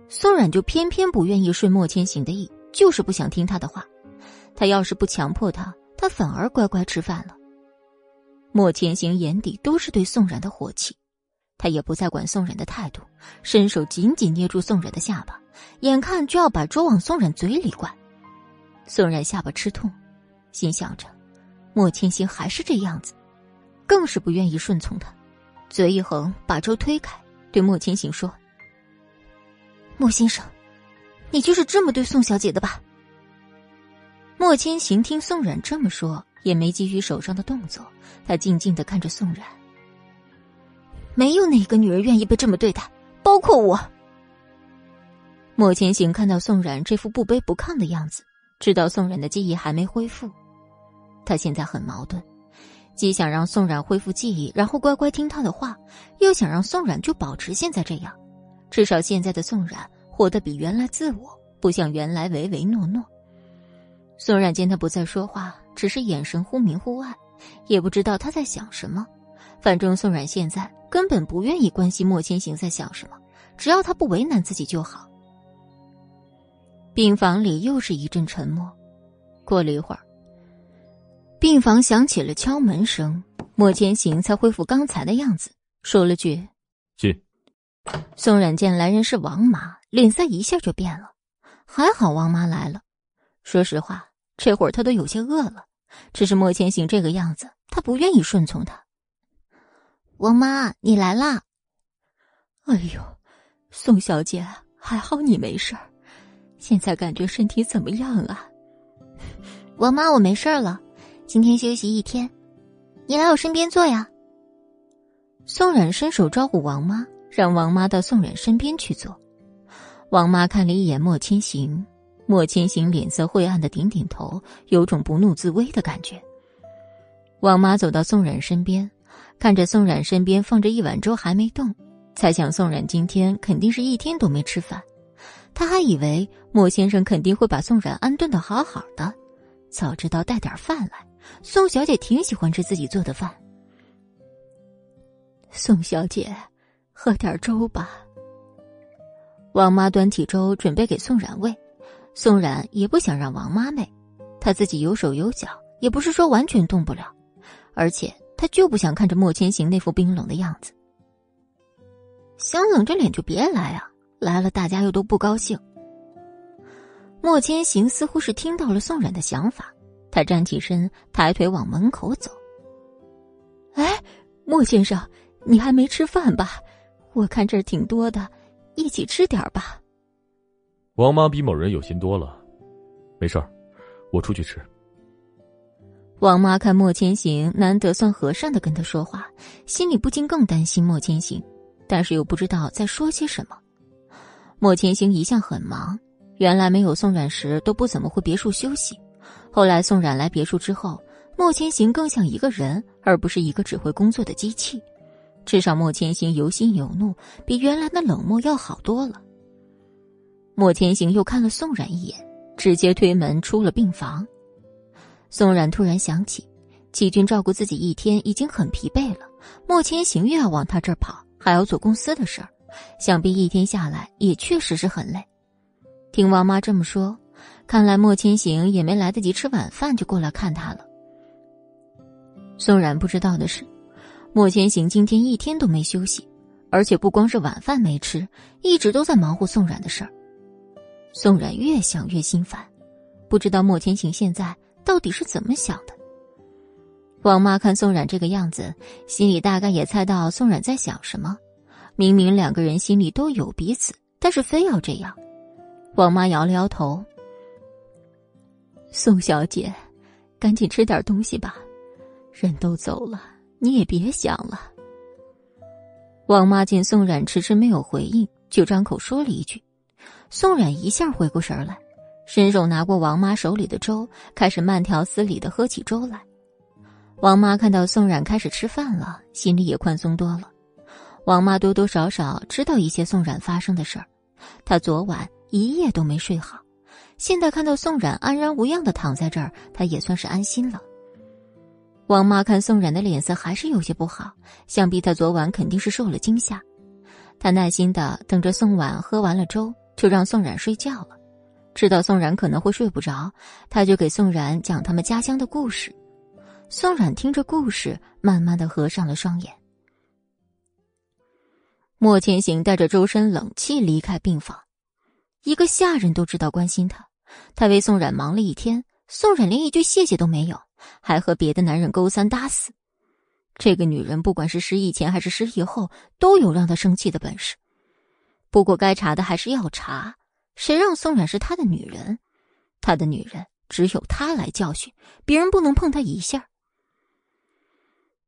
宋冉就偏偏不愿意顺莫千行的意，就是不想听他的话。他要是不强迫他，他反而乖乖吃饭了。莫千行眼底都是对宋冉的火气。他也不再管宋冉的态度，伸手紧紧捏住宋冉的下巴，眼看就要把粥往宋冉嘴里灌。宋冉下巴吃痛，心想着，莫千行还是这样子，更是不愿意顺从他，嘴一横，把粥推开，对莫千行说：“莫先生，你就是这么对宋小姐的吧？”莫千行听宋冉这么说，也没继续手上的动作，他静静的看着宋冉。没有哪个女人愿意被这么对待，包括我。莫千行看到宋冉这副不卑不亢的样子，知道宋冉的记忆还没恢复。他现在很矛盾，既想让宋冉恢复记忆，然后乖乖听他的话，又想让宋冉就保持现在这样。至少现在的宋冉活得比原来自我，不像原来唯唯诺诺。宋冉见他不再说话，只是眼神忽明忽暗，也不知道他在想什么。反正宋冉现在。根本不愿意关心莫千行在想什么，只要他不为难自己就好。病房里又是一阵沉默。过了一会儿，病房响起了敲门声，莫千行才恢复刚才的样子，说了句：“进。”宋冉见来人是王妈，脸色一下就变了。还好王妈来了。说实话，这会儿他都有些饿了，只是莫千行这个样子，她不愿意顺从他。王妈，你来啦！哎呦，宋小姐，还好你没事儿。现在感觉身体怎么样啊？王妈，我没事了，今天休息一天，你来我身边坐呀。宋冉伸手招呼王妈，让王妈到宋冉身边去坐。王妈看了一眼莫千行，莫千行脸色晦暗的点点头，有种不怒自威的感觉。王妈走到宋冉身边，看着宋冉身边放着一碗粥还没动，猜想宋冉今天肯定是一天都没吃饭。他还以为莫先生肯定会把宋冉安顿的好好的。早知道带点饭来，宋小姐挺喜欢吃自己做的饭。宋小姐，喝点粥吧。王妈端起粥准备给宋冉喂，宋冉也不想让王妈喂，她自己有手有脚，也不是说完全动不了，而且她就不想看着莫千行那副冰冷的样子。想冷着脸就别来啊，来了大家又都不高兴。莫千行似乎是听到了宋冉的想法，他站起身，抬腿往门口走。哎，莫先生，你还没吃饭吧？我看这儿挺多的，一起吃点吧。王妈比某人有心多了，没事儿，我出去吃。王妈看莫千行难得算和善的跟他说话，心里不禁更担心莫千行，但是又不知道在说些什么。莫千行一向很忙。原来没有送软时都不怎么回别墅休息，后来宋冉来别墅之后，莫千行更像一个人，而不是一个只会工作的机器。至少莫千行有心有怒，比原来的冷漠要好多了。莫千行又看了宋冉一眼，直接推门出了病房。宋冉突然想起，齐军照顾自己一天已经很疲惫了，莫千行又要往他这儿跑，还要做公司的事儿，想必一天下来也确实是很累。听王妈这么说，看来莫千行也没来得及吃晚饭就过来看他了。宋冉不知道的是，莫千行今天一天都没休息，而且不光是晚饭没吃，一直都在忙活宋冉的事儿。宋冉越想越心烦，不知道莫千行现在到底是怎么想的。王妈看宋冉这个样子，心里大概也猜到宋冉在想什么。明明两个人心里都有彼此，但是非要这样。王妈摇了摇头。宋小姐，赶紧吃点东西吧，人都走了，你也别想了。王妈见宋冉迟迟没有回应，就张口说了一句。宋冉一下回过神来，伸手拿过王妈手里的粥，开始慢条斯理的喝起粥来。王妈看到宋冉开始吃饭了，心里也宽松多了。王妈多多少少知道一些宋冉发生的事儿，她昨晚。一夜都没睡好，现在看到宋冉安然无恙的躺在这儿，他也算是安心了。王妈看宋冉的脸色还是有些不好，想必他昨晚肯定是受了惊吓。她耐心的等着宋婉喝完了粥，就让宋冉睡觉了。知道宋冉可能会睡不着，他就给宋冉讲他们家乡的故事。宋冉听着故事，慢慢的合上了双眼。莫千行带着周身冷气离开病房。一个下人都知道关心他，他为宋冉忙了一天，宋冉连一句谢谢都没有，还和别的男人勾三搭四。这个女人不管是失忆前还是失忆后，都有让他生气的本事。不过该查的还是要查，谁让宋冉是他的女人？他的女人只有他来教训，别人不能碰他一下。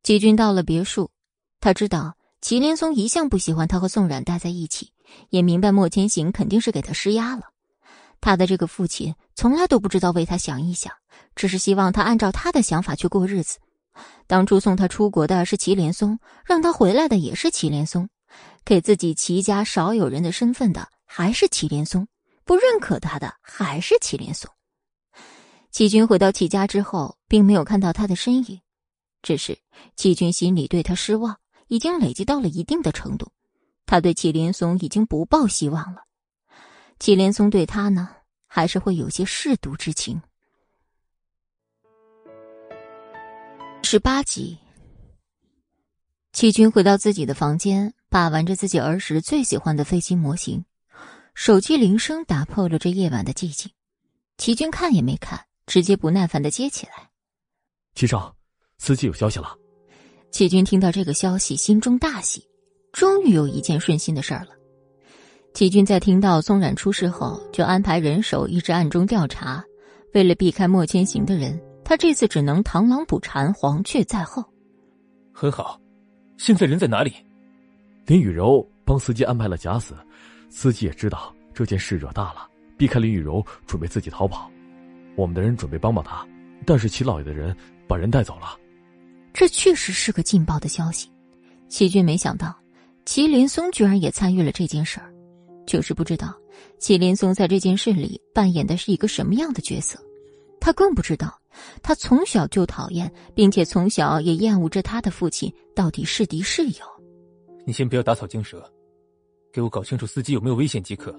季军到了别墅，他知道祁连松一向不喜欢他和宋冉待在一起。也明白莫千行肯定是给他施压了，他的这个父亲从来都不知道为他想一想，只是希望他按照他的想法去过日子。当初送他出国的是祁连松，让他回来的也是祁连松，给自己祁家少有人的身份的还是祁连松，不认可他的还是祁连松。祁军回到祁家之后，并没有看到他的身影，只是祁军心里对他失望已经累积到了一定的程度。他对祁连松已经不抱希望了，祁连松对他呢，还是会有些舐犊之情。十八集，祁军回到自己的房间，把玩着自己儿时最喜欢的飞机模型，手机铃声打破了这夜晚的寂静。祁军看也没看，直接不耐烦的接起来：“齐少，司机有消息了。”祁军听到这个消息，心中大喜。终于有一件顺心的事儿了。齐军在听到宋冉出事后，就安排人手一直暗中调查，为了避开莫千行的人，他这次只能螳螂捕蝉，黄雀在后。很好，现在人在哪里？林雨柔帮司机安排了假死，司机也知道这件事惹大了，避开林雨柔，准备自己逃跑。我们的人准备帮帮他，但是齐老爷的人把人带走了。这确实是个劲爆的消息。齐军没想到，祁连松居然也参与了这件事儿，就是不知道祁连松在这件事里扮演的是一个什么样的角色。他更不知道，他从小就讨厌，并且从小也厌恶着他的父亲到底是敌是友。你先不要打草惊蛇，给我搞清楚司机有没有危险即可。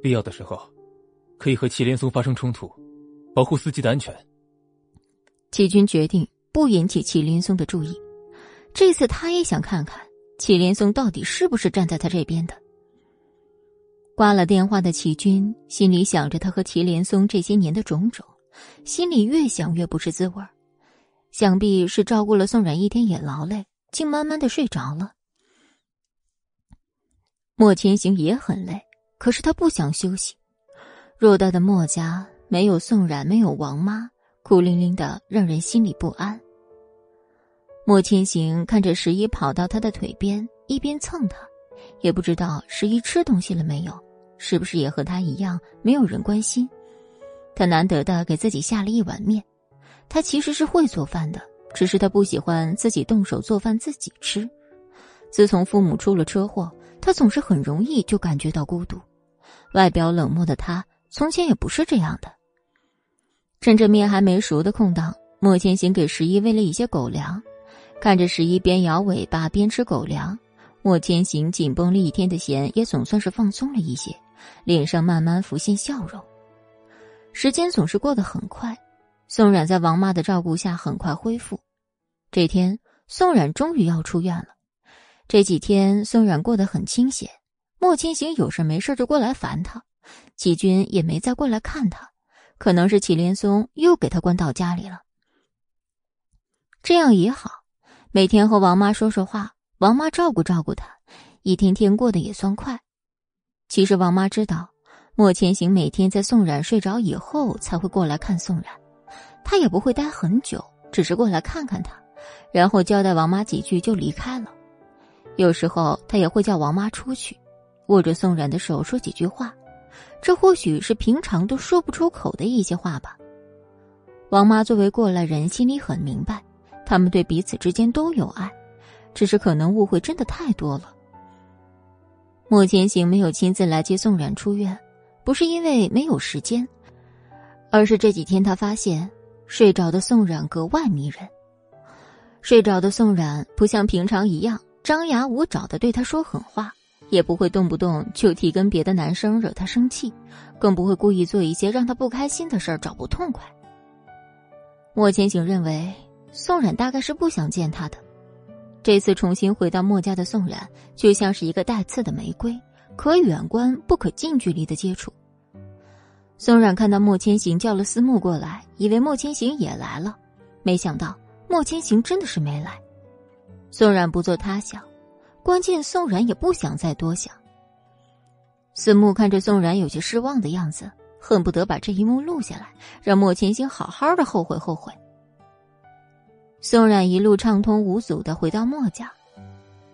必要的时候，可以和祁连松发生冲突，保护司机的安全。齐军决定不引起祁连松的注意，这次他也想看看祁连松到底是不是站在他这边的。挂了电话的祁军心里想着他和祁连松这些年的种种，心里越想越不是滋味想必是照顾了宋冉一天也劳累，竟慢慢的睡着了。莫千行也很累，可是他不想休息。偌大的莫家没有宋冉，没有王妈，孤零零的，让人心里不安。莫千行看着十一跑到他的腿边，一边蹭他，也不知道十一吃东西了没有。是不是也和他一样没有人关心？他难得的给自己下了一碗面。他其实是会做饭的，只是他不喜欢自己动手做饭自己吃。自从父母出了车祸，他总是很容易就感觉到孤独。外表冷漠的他，从前也不是这样的。趁着面还没熟的空档，莫千行给十一喂了一些狗粮，看着十一边摇尾巴边吃狗粮，莫千行紧绷了一天的弦也总算是放松了一些。脸上慢慢浮现笑容。时间总是过得很快，宋冉在王妈的照顾下很快恢复。这天，宋冉终于要出院了。这几天，宋冉过得很清闲。莫千行有事没事就过来烦他，齐军也没再过来看他，可能是祁连松又给他关到家里了。这样也好，每天和王妈说说话，王妈照顾照顾他，一天天过得也算快。其实王妈知道，莫千行每天在宋冉睡着以后才会过来看宋冉，他也不会待很久，只是过来看看他，然后交代王妈几句就离开了。有时候他也会叫王妈出去，握着宋冉的手说几句话，这或许是平常都说不出口的一些话吧。王妈作为过来人，心里很明白，他们对彼此之间都有爱，只是可能误会真的太多了。莫千行没有亲自来接宋冉出院，不是因为没有时间，而是这几天他发现睡着的宋冉格外迷人。睡着的宋冉不像平常一样张牙舞爪的对他说狠话，也不会动不动就提跟别的男生惹他生气，更不会故意做一些让他不开心的事儿找不痛快。莫千行认为宋冉大概是不想见他的。这次重新回到墨家的宋冉，就像是一个带刺的玫瑰，可远观不可近距离的接触。宋冉看到莫千行叫了思慕过来，以为莫千行也来了，没想到莫千行真的是没来。宋冉不做他想，关键宋冉也不想再多想。思慕看着宋冉有些失望的样子，恨不得把这一幕录下来，让莫千行好好的后悔后悔。宋冉一路畅通无阻的回到墨家，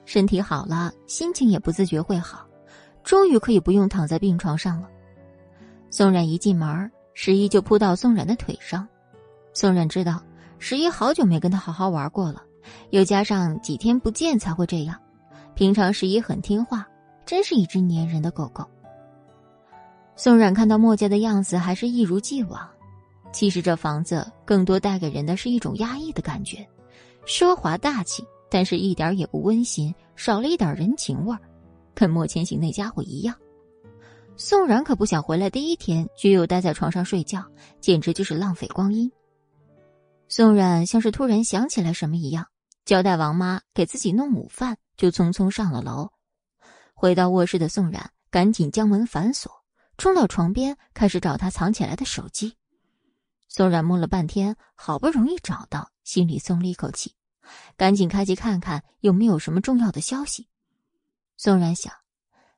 身体好了，心情也不自觉会好，终于可以不用躺在病床上了。宋冉一进门，十一就扑到宋冉的腿上。宋冉知道十一好久没跟他好好玩过了，又加上几天不见才会这样。平常十一很听话，真是一只粘人的狗狗。宋冉看到墨家的样子，还是一如既往。其实这房子更多带给人的是一种压抑的感觉，奢华大气，但是一点也不温馨，少了一点人情味儿，跟莫千行那家伙一样。宋冉可不想回来第一天就又待在床上睡觉，简直就是浪费光阴。宋冉像是突然想起来什么一样，交代王妈给自己弄午饭，就匆匆上了楼。回到卧室的宋冉赶紧将门反锁，冲到床边开始找他藏起来的手机。宋冉摸了半天，好不容易找到，心里松了一口气，赶紧开机看看有没有什么重要的消息。宋冉想，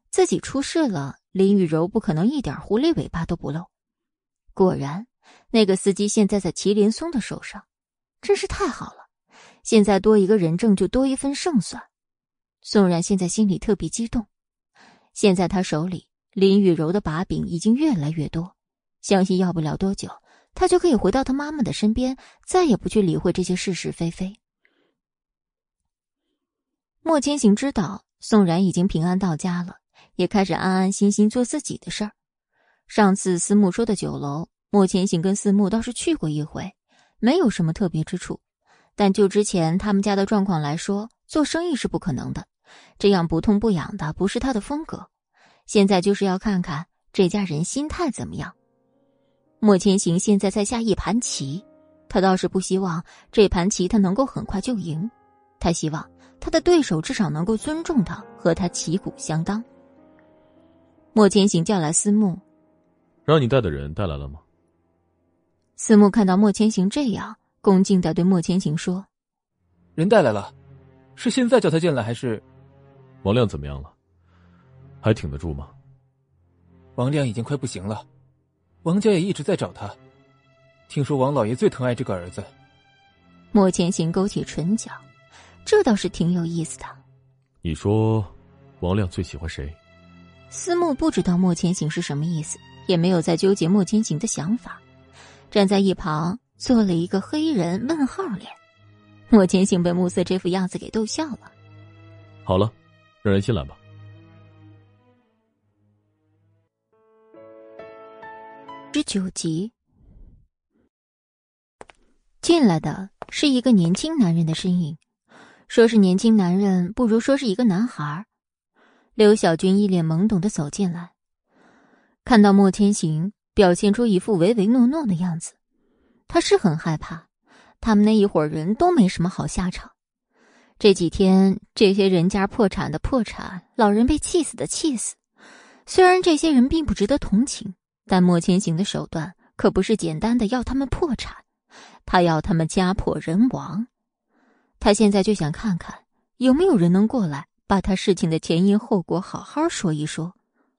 自己出事了，林雨柔不可能一点狐狸尾巴都不露。果然，那个司机现在在祁连松的手上，真是太好了。现在多一个人证，就多一份胜算。宋冉现在心里特别激动。现在他手里林雨柔的把柄已经越来越多，相信要不了多久，他就可以回到他妈妈的身边，再也不去理会这些是是非非。莫千行知道宋冉已经平安到家了，也开始安安心心做自己的事儿。上次思慕说的酒楼。莫千行跟思慕倒是去过一回，没有什么特别之处。但就之前他们家的状况来说，做生意是不可能的。这样不痛不痒的不是他的风格。现在就是要看看这家人心态怎么样。莫千行现在在下一盘棋，他倒是不希望这盘棋他能够很快就赢。他希望他的对手至少能够尊重他，和他旗鼓相当。莫千行叫来思慕，让你带的人带来了吗？思慕看到莫千行这样恭敬的对莫千行说：“人带来了，是现在叫他进来还是？”王亮怎么样了？还挺得住吗？王亮已经快不行了，王家也一直在找他。听说王老爷最疼爱这个儿子。莫千行勾起唇角，这倒是挺有意思的。你说，王亮最喜欢谁？思慕不知道莫千行是什么意思，也没有再纠结莫千行的想法。站在一旁做了一个黑人问号脸，莫千行被暮色这副样子给逗笑了。好了，让人进来吧。十九集，进来的是一个年轻男人的身影，说是年轻男人，不如说是一个男孩。刘小军一脸懵懂的走进来，看到莫千行。表现出一副唯唯诺诺的样子，他是很害怕。他们那一伙人都没什么好下场。这几天，这些人家破产的破产，老人被气死的气死。虽然这些人并不值得同情，但莫千行的手段可不是简单的要他们破产，他要他们家破人亡。他现在就想看看有没有人能过来，把他事情的前因后果好好说一说。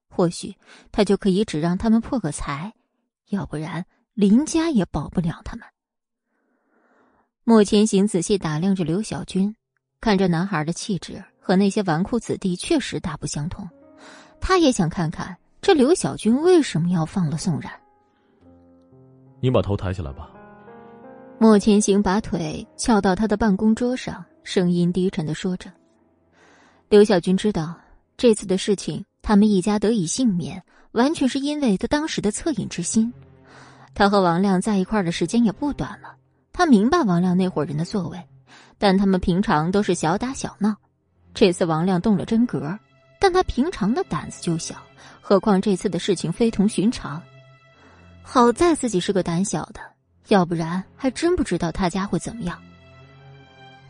或许他就可以只让他们破个财，要不然林家也保不了他们。莫千行仔细打量着刘小军，看着男孩的气质和那些纨绔子弟确实大不相同，他也想看看这刘小军为什么要放了宋冉。你把头抬起来吧。莫千行把腿翘到他的办公桌上，声音低沉的说着。刘小军知道这次的事情。他们一家得以幸免，完全是因为他当时的恻隐之心。他和王亮在一块的时间也不短了，他明白王亮那伙人的作为，但他们平常都是小打小闹。这次王亮动了真格，但他平常的胆子就小，何况这次的事情非同寻常。好在自己是个胆小的，要不然还真不知道他家会怎么样。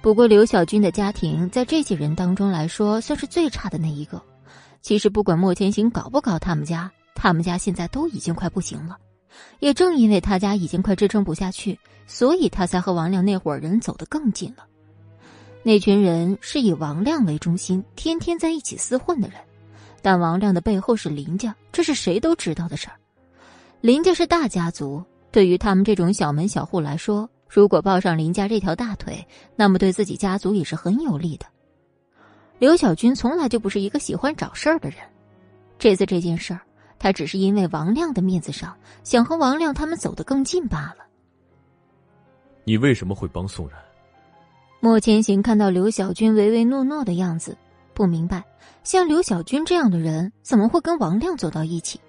不过刘小军的家庭在这些人当中来说，算是最差的那一个。其实不管莫千行搞不搞他们家，他们家现在都已经快不行了。也正因为他家已经快支撑不下去，所以他才和王亮那伙人走得更近了。那群人是以王亮为中心，天天在一起厮混的人。但王亮的背后是林家，这是谁都知道的事儿。林家是大家族，对于他们这种小门小户来说，如果抱上林家这条大腿，那么对自己家族也是很有利的。刘小军从来就不是一个喜欢找事儿的人，这次这件事儿，他只是因为王亮的面子上，想和王亮他们走得更近罢了。你为什么会帮宋然？莫千行看到刘小军唯唯诺诺的样子，不明白，像刘小军这样的人怎么会跟王亮走到一起？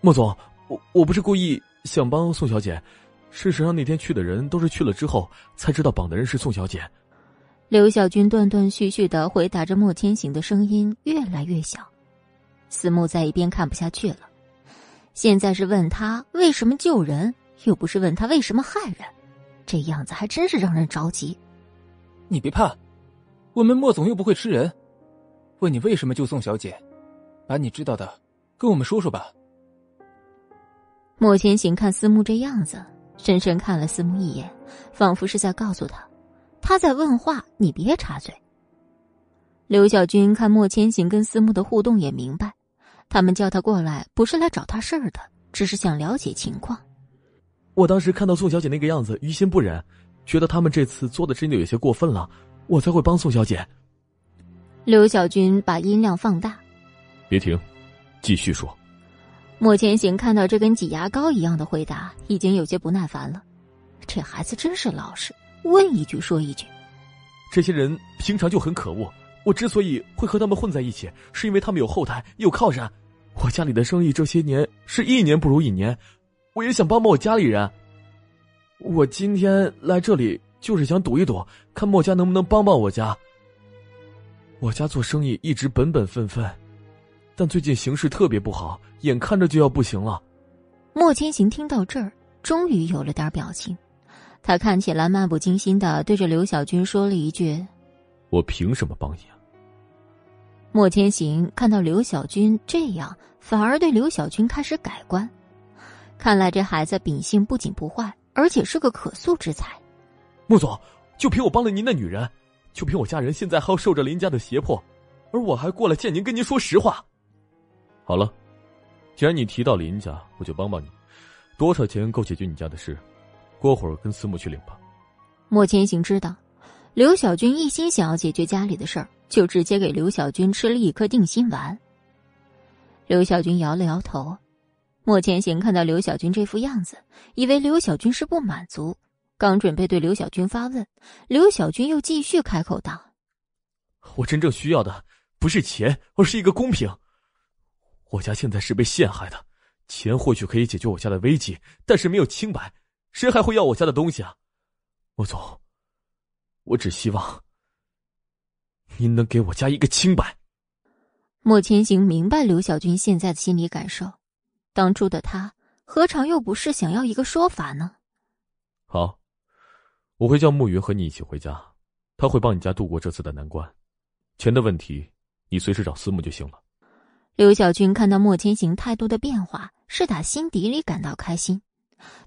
莫总，我我不是故意想帮宋小姐，事实上那天去的人都是去了之后才知道绑的人是宋小姐。刘小军断断续续的回答着，莫千行的声音越来越小。思慕在一边看不下去了，现在是问他为什么救人，又不是问他为什么害人，这样子还真是让人着急。你别怕，我们莫总又不会吃人。问你为什么救宋小姐，把你知道的跟我们说说吧。莫千行看思慕这样子，深深看了思慕一眼，仿佛是在告诉他。他在问话，你别插嘴。刘小军看莫千行跟思慕的互动，也明白，他们叫他过来不是来找他事儿的，只是想了解情况。我当时看到宋小姐那个样子，于心不忍，觉得他们这次做的真的有些过分了，我才会帮宋小姐。刘小军把音量放大，别停，继续说。莫千行看到这跟挤牙膏一样的回答，已经有些不耐烦了。这孩子真是老实，问一句说一句。这些人平常就很可恶，我之所以会和他们混在一起，是因为他们有后台，有靠山。我家里的生意这些年是一年不如一年，我也想帮帮我家里人。我今天来这里就是想赌一赌，看莫家能不能帮帮我家。我家做生意一直本本分分，但最近形势特别不好，眼看着就要不行了。莫千行听到这儿，终于有了点表情。他看起来漫不经心的对着刘小军说了一句：“我凭什么帮你啊？”莫千行看到刘小军这样，反而对刘小军开始改观。看来这孩子秉性不仅不坏，而且是个可塑之才。莫总，就凭我帮了您的女人，就凭我家人现在还要受着林家的胁迫，而我还过来见您，跟您说实话。好了，既然你提到林家，我就帮帮你。多少钱够解决你家的事？过会儿跟司母去领吧。莫千行知道，刘小军一心想要解决家里的事儿，就直接给刘小军吃了一颗定心丸。刘小军摇了摇头。莫千行看到刘小军这副样子，以为刘小军是不满足，刚准备对刘小军发问，刘小军又继续开口道：“我真正需要的不是钱，而是一个公平。我家现在是被陷害的，钱或许可以解决我家的危机，但是没有清白。”谁还会要我家的东西啊，莫总，我只希望您能给我家一个清白。莫千行明白刘小军现在的心理感受，当初的他何尝又不是想要一个说法呢？好，我会叫暮云和你一起回家，他会帮你家度过这次的难关。钱的问题，你随时找思慕就行了。刘小军看到莫千行态度的变化，是打心底里感到开心。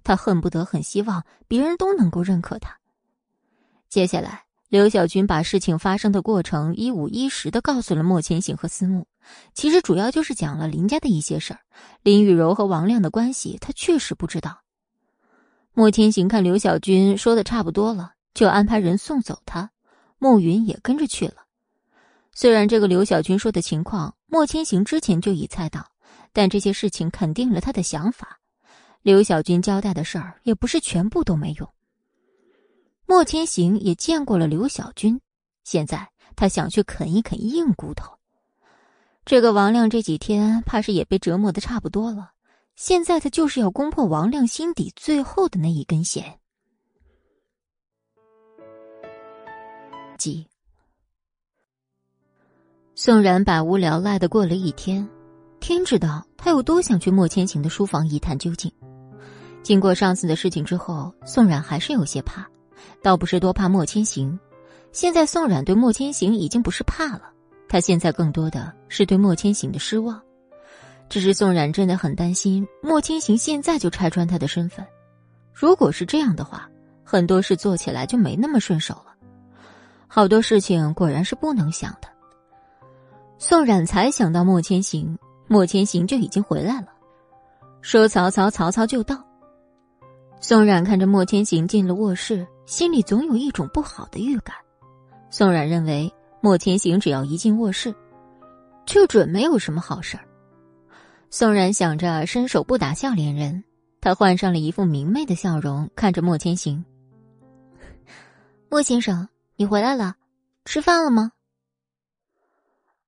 他恨不得、很希望别人都能够认可他。接下来，刘小军把事情发生的过程一五一十的告诉了莫千行和思慕。其实主要就是讲了林家的一些事儿。林雨柔和王亮的关系，他确实不知道。莫千行看刘小军说的差不多了，就安排人送走他。莫云也跟着去了。虽然这个刘小军说的情况，莫千行之前就已猜到，但这些事情肯定了他的想法。刘小军交代的事儿也不是全部都没用。莫千行也见过了刘小军，现在他想去啃一啃硬骨头。这个王亮这几天怕是也被折磨的差不多了，现在他就是要攻破王亮心底最后的那一根弦。几，宋然百无聊赖的过了一天，天知道他有多想去莫千行的书房一探究竟。经过上次的事情之后，宋冉还是有些怕，倒不是多怕莫千行。现在宋冉对莫千行已经不是怕了，他现在更多的是对莫千行的失望。只是宋冉真的很担心莫千行现在就拆穿他的身份，如果是这样的话，很多事做起来就没那么顺手了。好多事情果然是不能想的。宋冉才想到莫千行，莫千行就已经回来了，说：“曹操，曹操就到。”宋冉看着莫千行进了卧室，心里总有一种不好的预感。宋冉认为莫千行只要一进卧室，就准没有什么好事儿。宋冉想着伸手不打笑脸人，他换上了一副明媚的笑容，看着莫千行：“ 莫先生，你回来了，吃饭了吗？”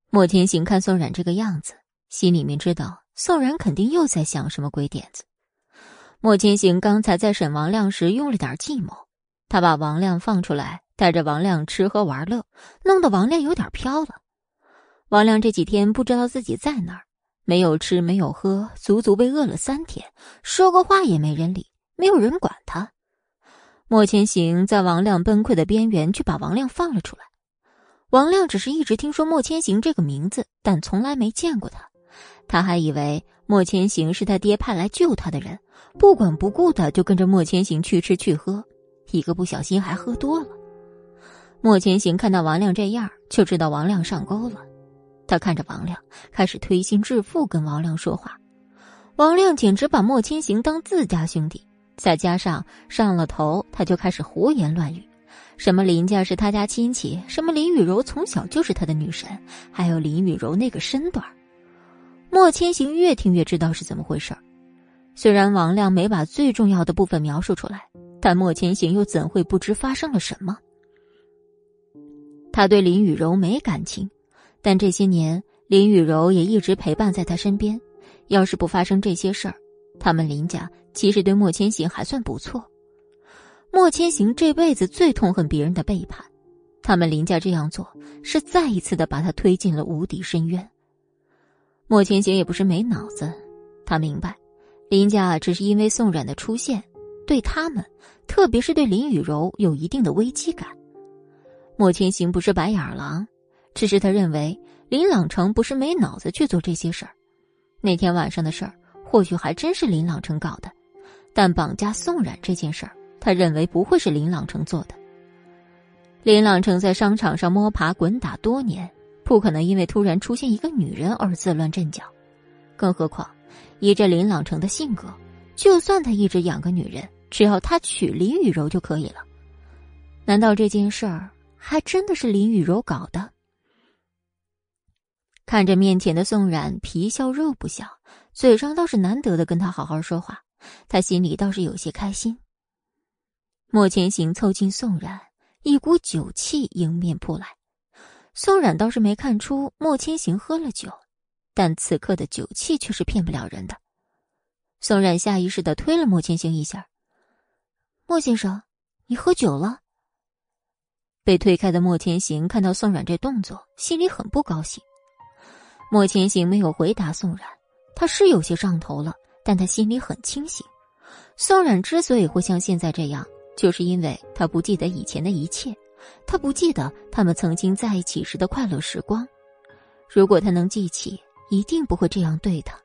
莫千行看宋冉这个样子，心里面知道宋冉肯定又在想什么鬼点子。莫千行刚才在审王亮时用了点计谋，他把王亮放出来，带着王亮吃喝玩乐，弄得王亮有点飘了。王亮这几天不知道自己在哪儿，没有吃，没有喝，足足被饿了三天，说个话也没人理，没有人管他。莫千行在王亮崩溃的边缘，却把王亮放了出来。王亮只是一直听说莫千行这个名字，但从来没见过他，他还以为莫千行是他爹派来救他的人。不管不顾的就跟着莫千行去吃去喝，一个不小心还喝多了。莫千行看到王亮这样，就知道王亮上钩了。他看着王亮，开始推心置腹跟王亮说话。王亮简直把莫千行当自家兄弟，再加上上了头，他就开始胡言乱语，什么林家是他家亲戚，什么林雨柔从小就是他的女神，还有林雨柔那个身段莫千行越听越知道是怎么回事虽然王亮没把最重要的部分描述出来，但莫千行又怎会不知发生了什么？他对林雨柔没感情，但这些年林雨柔也一直陪伴在他身边。要是不发生这些事儿，他们林家其实对莫千行还算不错。莫千行这辈子最痛恨别人的背叛，他们林家这样做是再一次的把他推进了无底深渊。莫千行也不是没脑子，他明白，林家只是因为宋冉的出现，对他们，特别是对林雨柔有一定的危机感。莫千行不是白眼狼，只是他认为林朗成不是没脑子去做这些事儿。那天晚上的事儿，或许还真是林朗成搞的，但绑架宋冉这件事儿，他认为不会是林朗成做的。林朗成在商场上摸爬滚打多年，不可能因为突然出现一个女人而自乱阵脚。更何况，以这林朗成的性格，就算他一直养个女人，只要他娶林雨柔就可以了。难道这件事儿还真的是林雨柔搞的？看着面前的宋冉，皮笑肉不笑，嘴上倒是难得的跟他好好说话，他心里倒是有些开心。莫千行凑近宋冉，一股酒气迎面扑来。宋冉倒是没看出莫千行喝了酒，但此刻的酒气却是骗不了人的。宋冉下意识的推了莫千行一下：“莫先生，你喝酒了。”被推开的莫千行看到宋冉这动作，心里很不高兴。莫千行没有回答宋冉，他是有些上头了，但他心里很清醒。宋冉之所以会像现在这样，就是因为他不记得以前的一切，他不记得他们曾经在一起时的快乐时光。如果他能记起，一定不会这样对他。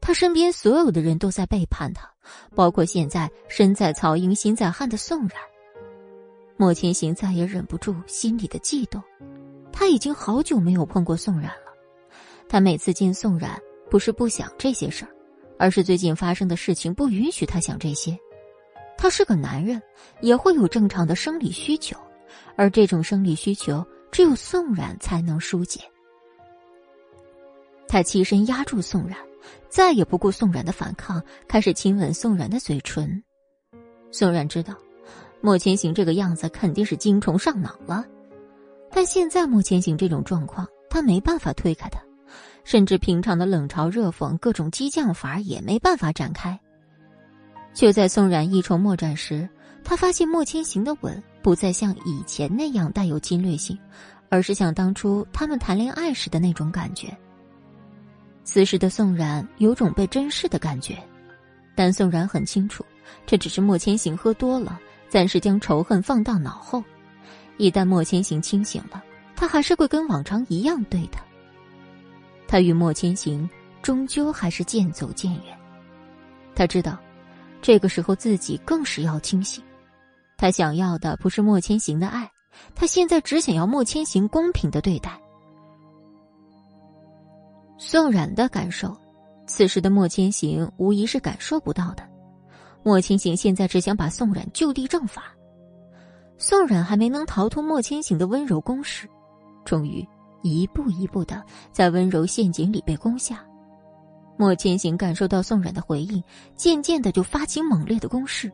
他身边所有的人都在背叛他，包括现在身在曹营心在汉的宋冉。莫千行再也忍不住心里的悸动，他已经好久没有碰过宋冉了。他每次见宋冉，不是不想这些事儿，而是最近发生的事情不允许他想这些。他是个男人，也会有正常的生理需求，而这种生理需求只有宋冉才能疏解。他起身压住宋冉，再也不顾宋冉的反抗，开始亲吻宋冉的嘴唇。宋冉知道，莫千行这个样子肯定是精虫上脑了，但现在莫千行这种状况，他没办法推开他。甚至平常的冷嘲热讽、各种激将法也没办法展开。就在宋冉一筹莫展时，他发现莫千行的吻不再像以前那样带有侵略性，而是像当初他们谈恋爱时的那种感觉。此时的宋冉有种被珍视的感觉，但宋冉很清楚，这只是莫千行喝多了，暂时将仇恨放到脑后。一旦莫千行清醒了，他还是会跟往常一样对他。他与莫千行终究还是渐走渐远。他知道，这个时候自己更是要清醒。他想要的不是莫千行的爱，他现在只想要莫千行公平的对待。宋冉的感受，此时的莫千行无疑是感受不到的。莫千行现在只想把宋冉就地正法。宋冉还没能逃脱莫千行的温柔攻势，终于。一步一步的在温柔陷阱里被攻下，莫千行感受到宋冉的回应，渐渐的就发起猛烈的攻势，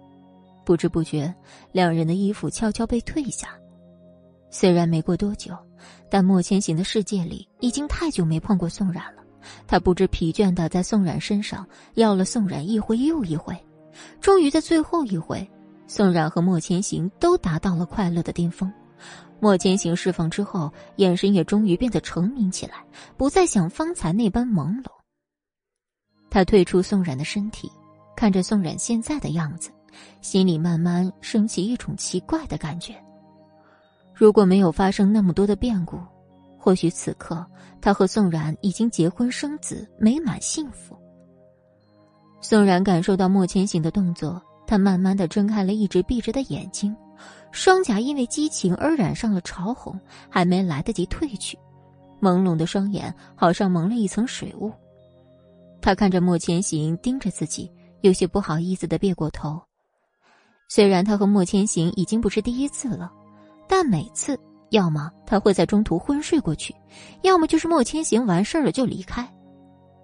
不知不觉，两人的衣服悄悄被褪下。虽然没过多久，但莫千行的世界里已经太久没碰过宋冉了，他不知疲倦的在宋冉身上要了宋冉一回又一回，终于在最后一回，宋冉和莫千行都达到了快乐的巅峰。莫千行释放之后，眼神也终于变得澄明起来，不再像方才那般朦胧。他退出宋冉的身体，看着宋冉现在的样子，心里慢慢升起一种奇怪的感觉。如果没有发生那么多的变故，或许此刻他和宋冉已经结婚生子，美满幸福。宋冉感受到莫千行的动作，他慢慢的睁开了一直闭着的眼睛。双颊因为激情而染上了潮红，还没来得及褪去，朦胧的双眼好像蒙了一层水雾。他看着莫千行盯着自己，有些不好意思的别过头，虽然他和莫千行已经不是第一次了，但每次要么他会在中途昏睡过去，要么就是莫千行完事儿了就离开。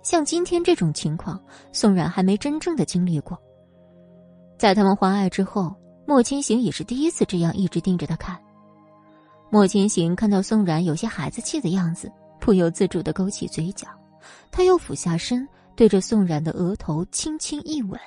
像今天这种情况，宋冉还没真正的经历过。在他们欢爱之后，莫千行也是第一次这样一直盯着他看。莫千行看到宋冉有些孩子气的样子，不由自主的勾起嘴角，他又俯下身，对着宋冉的额头轻轻一吻。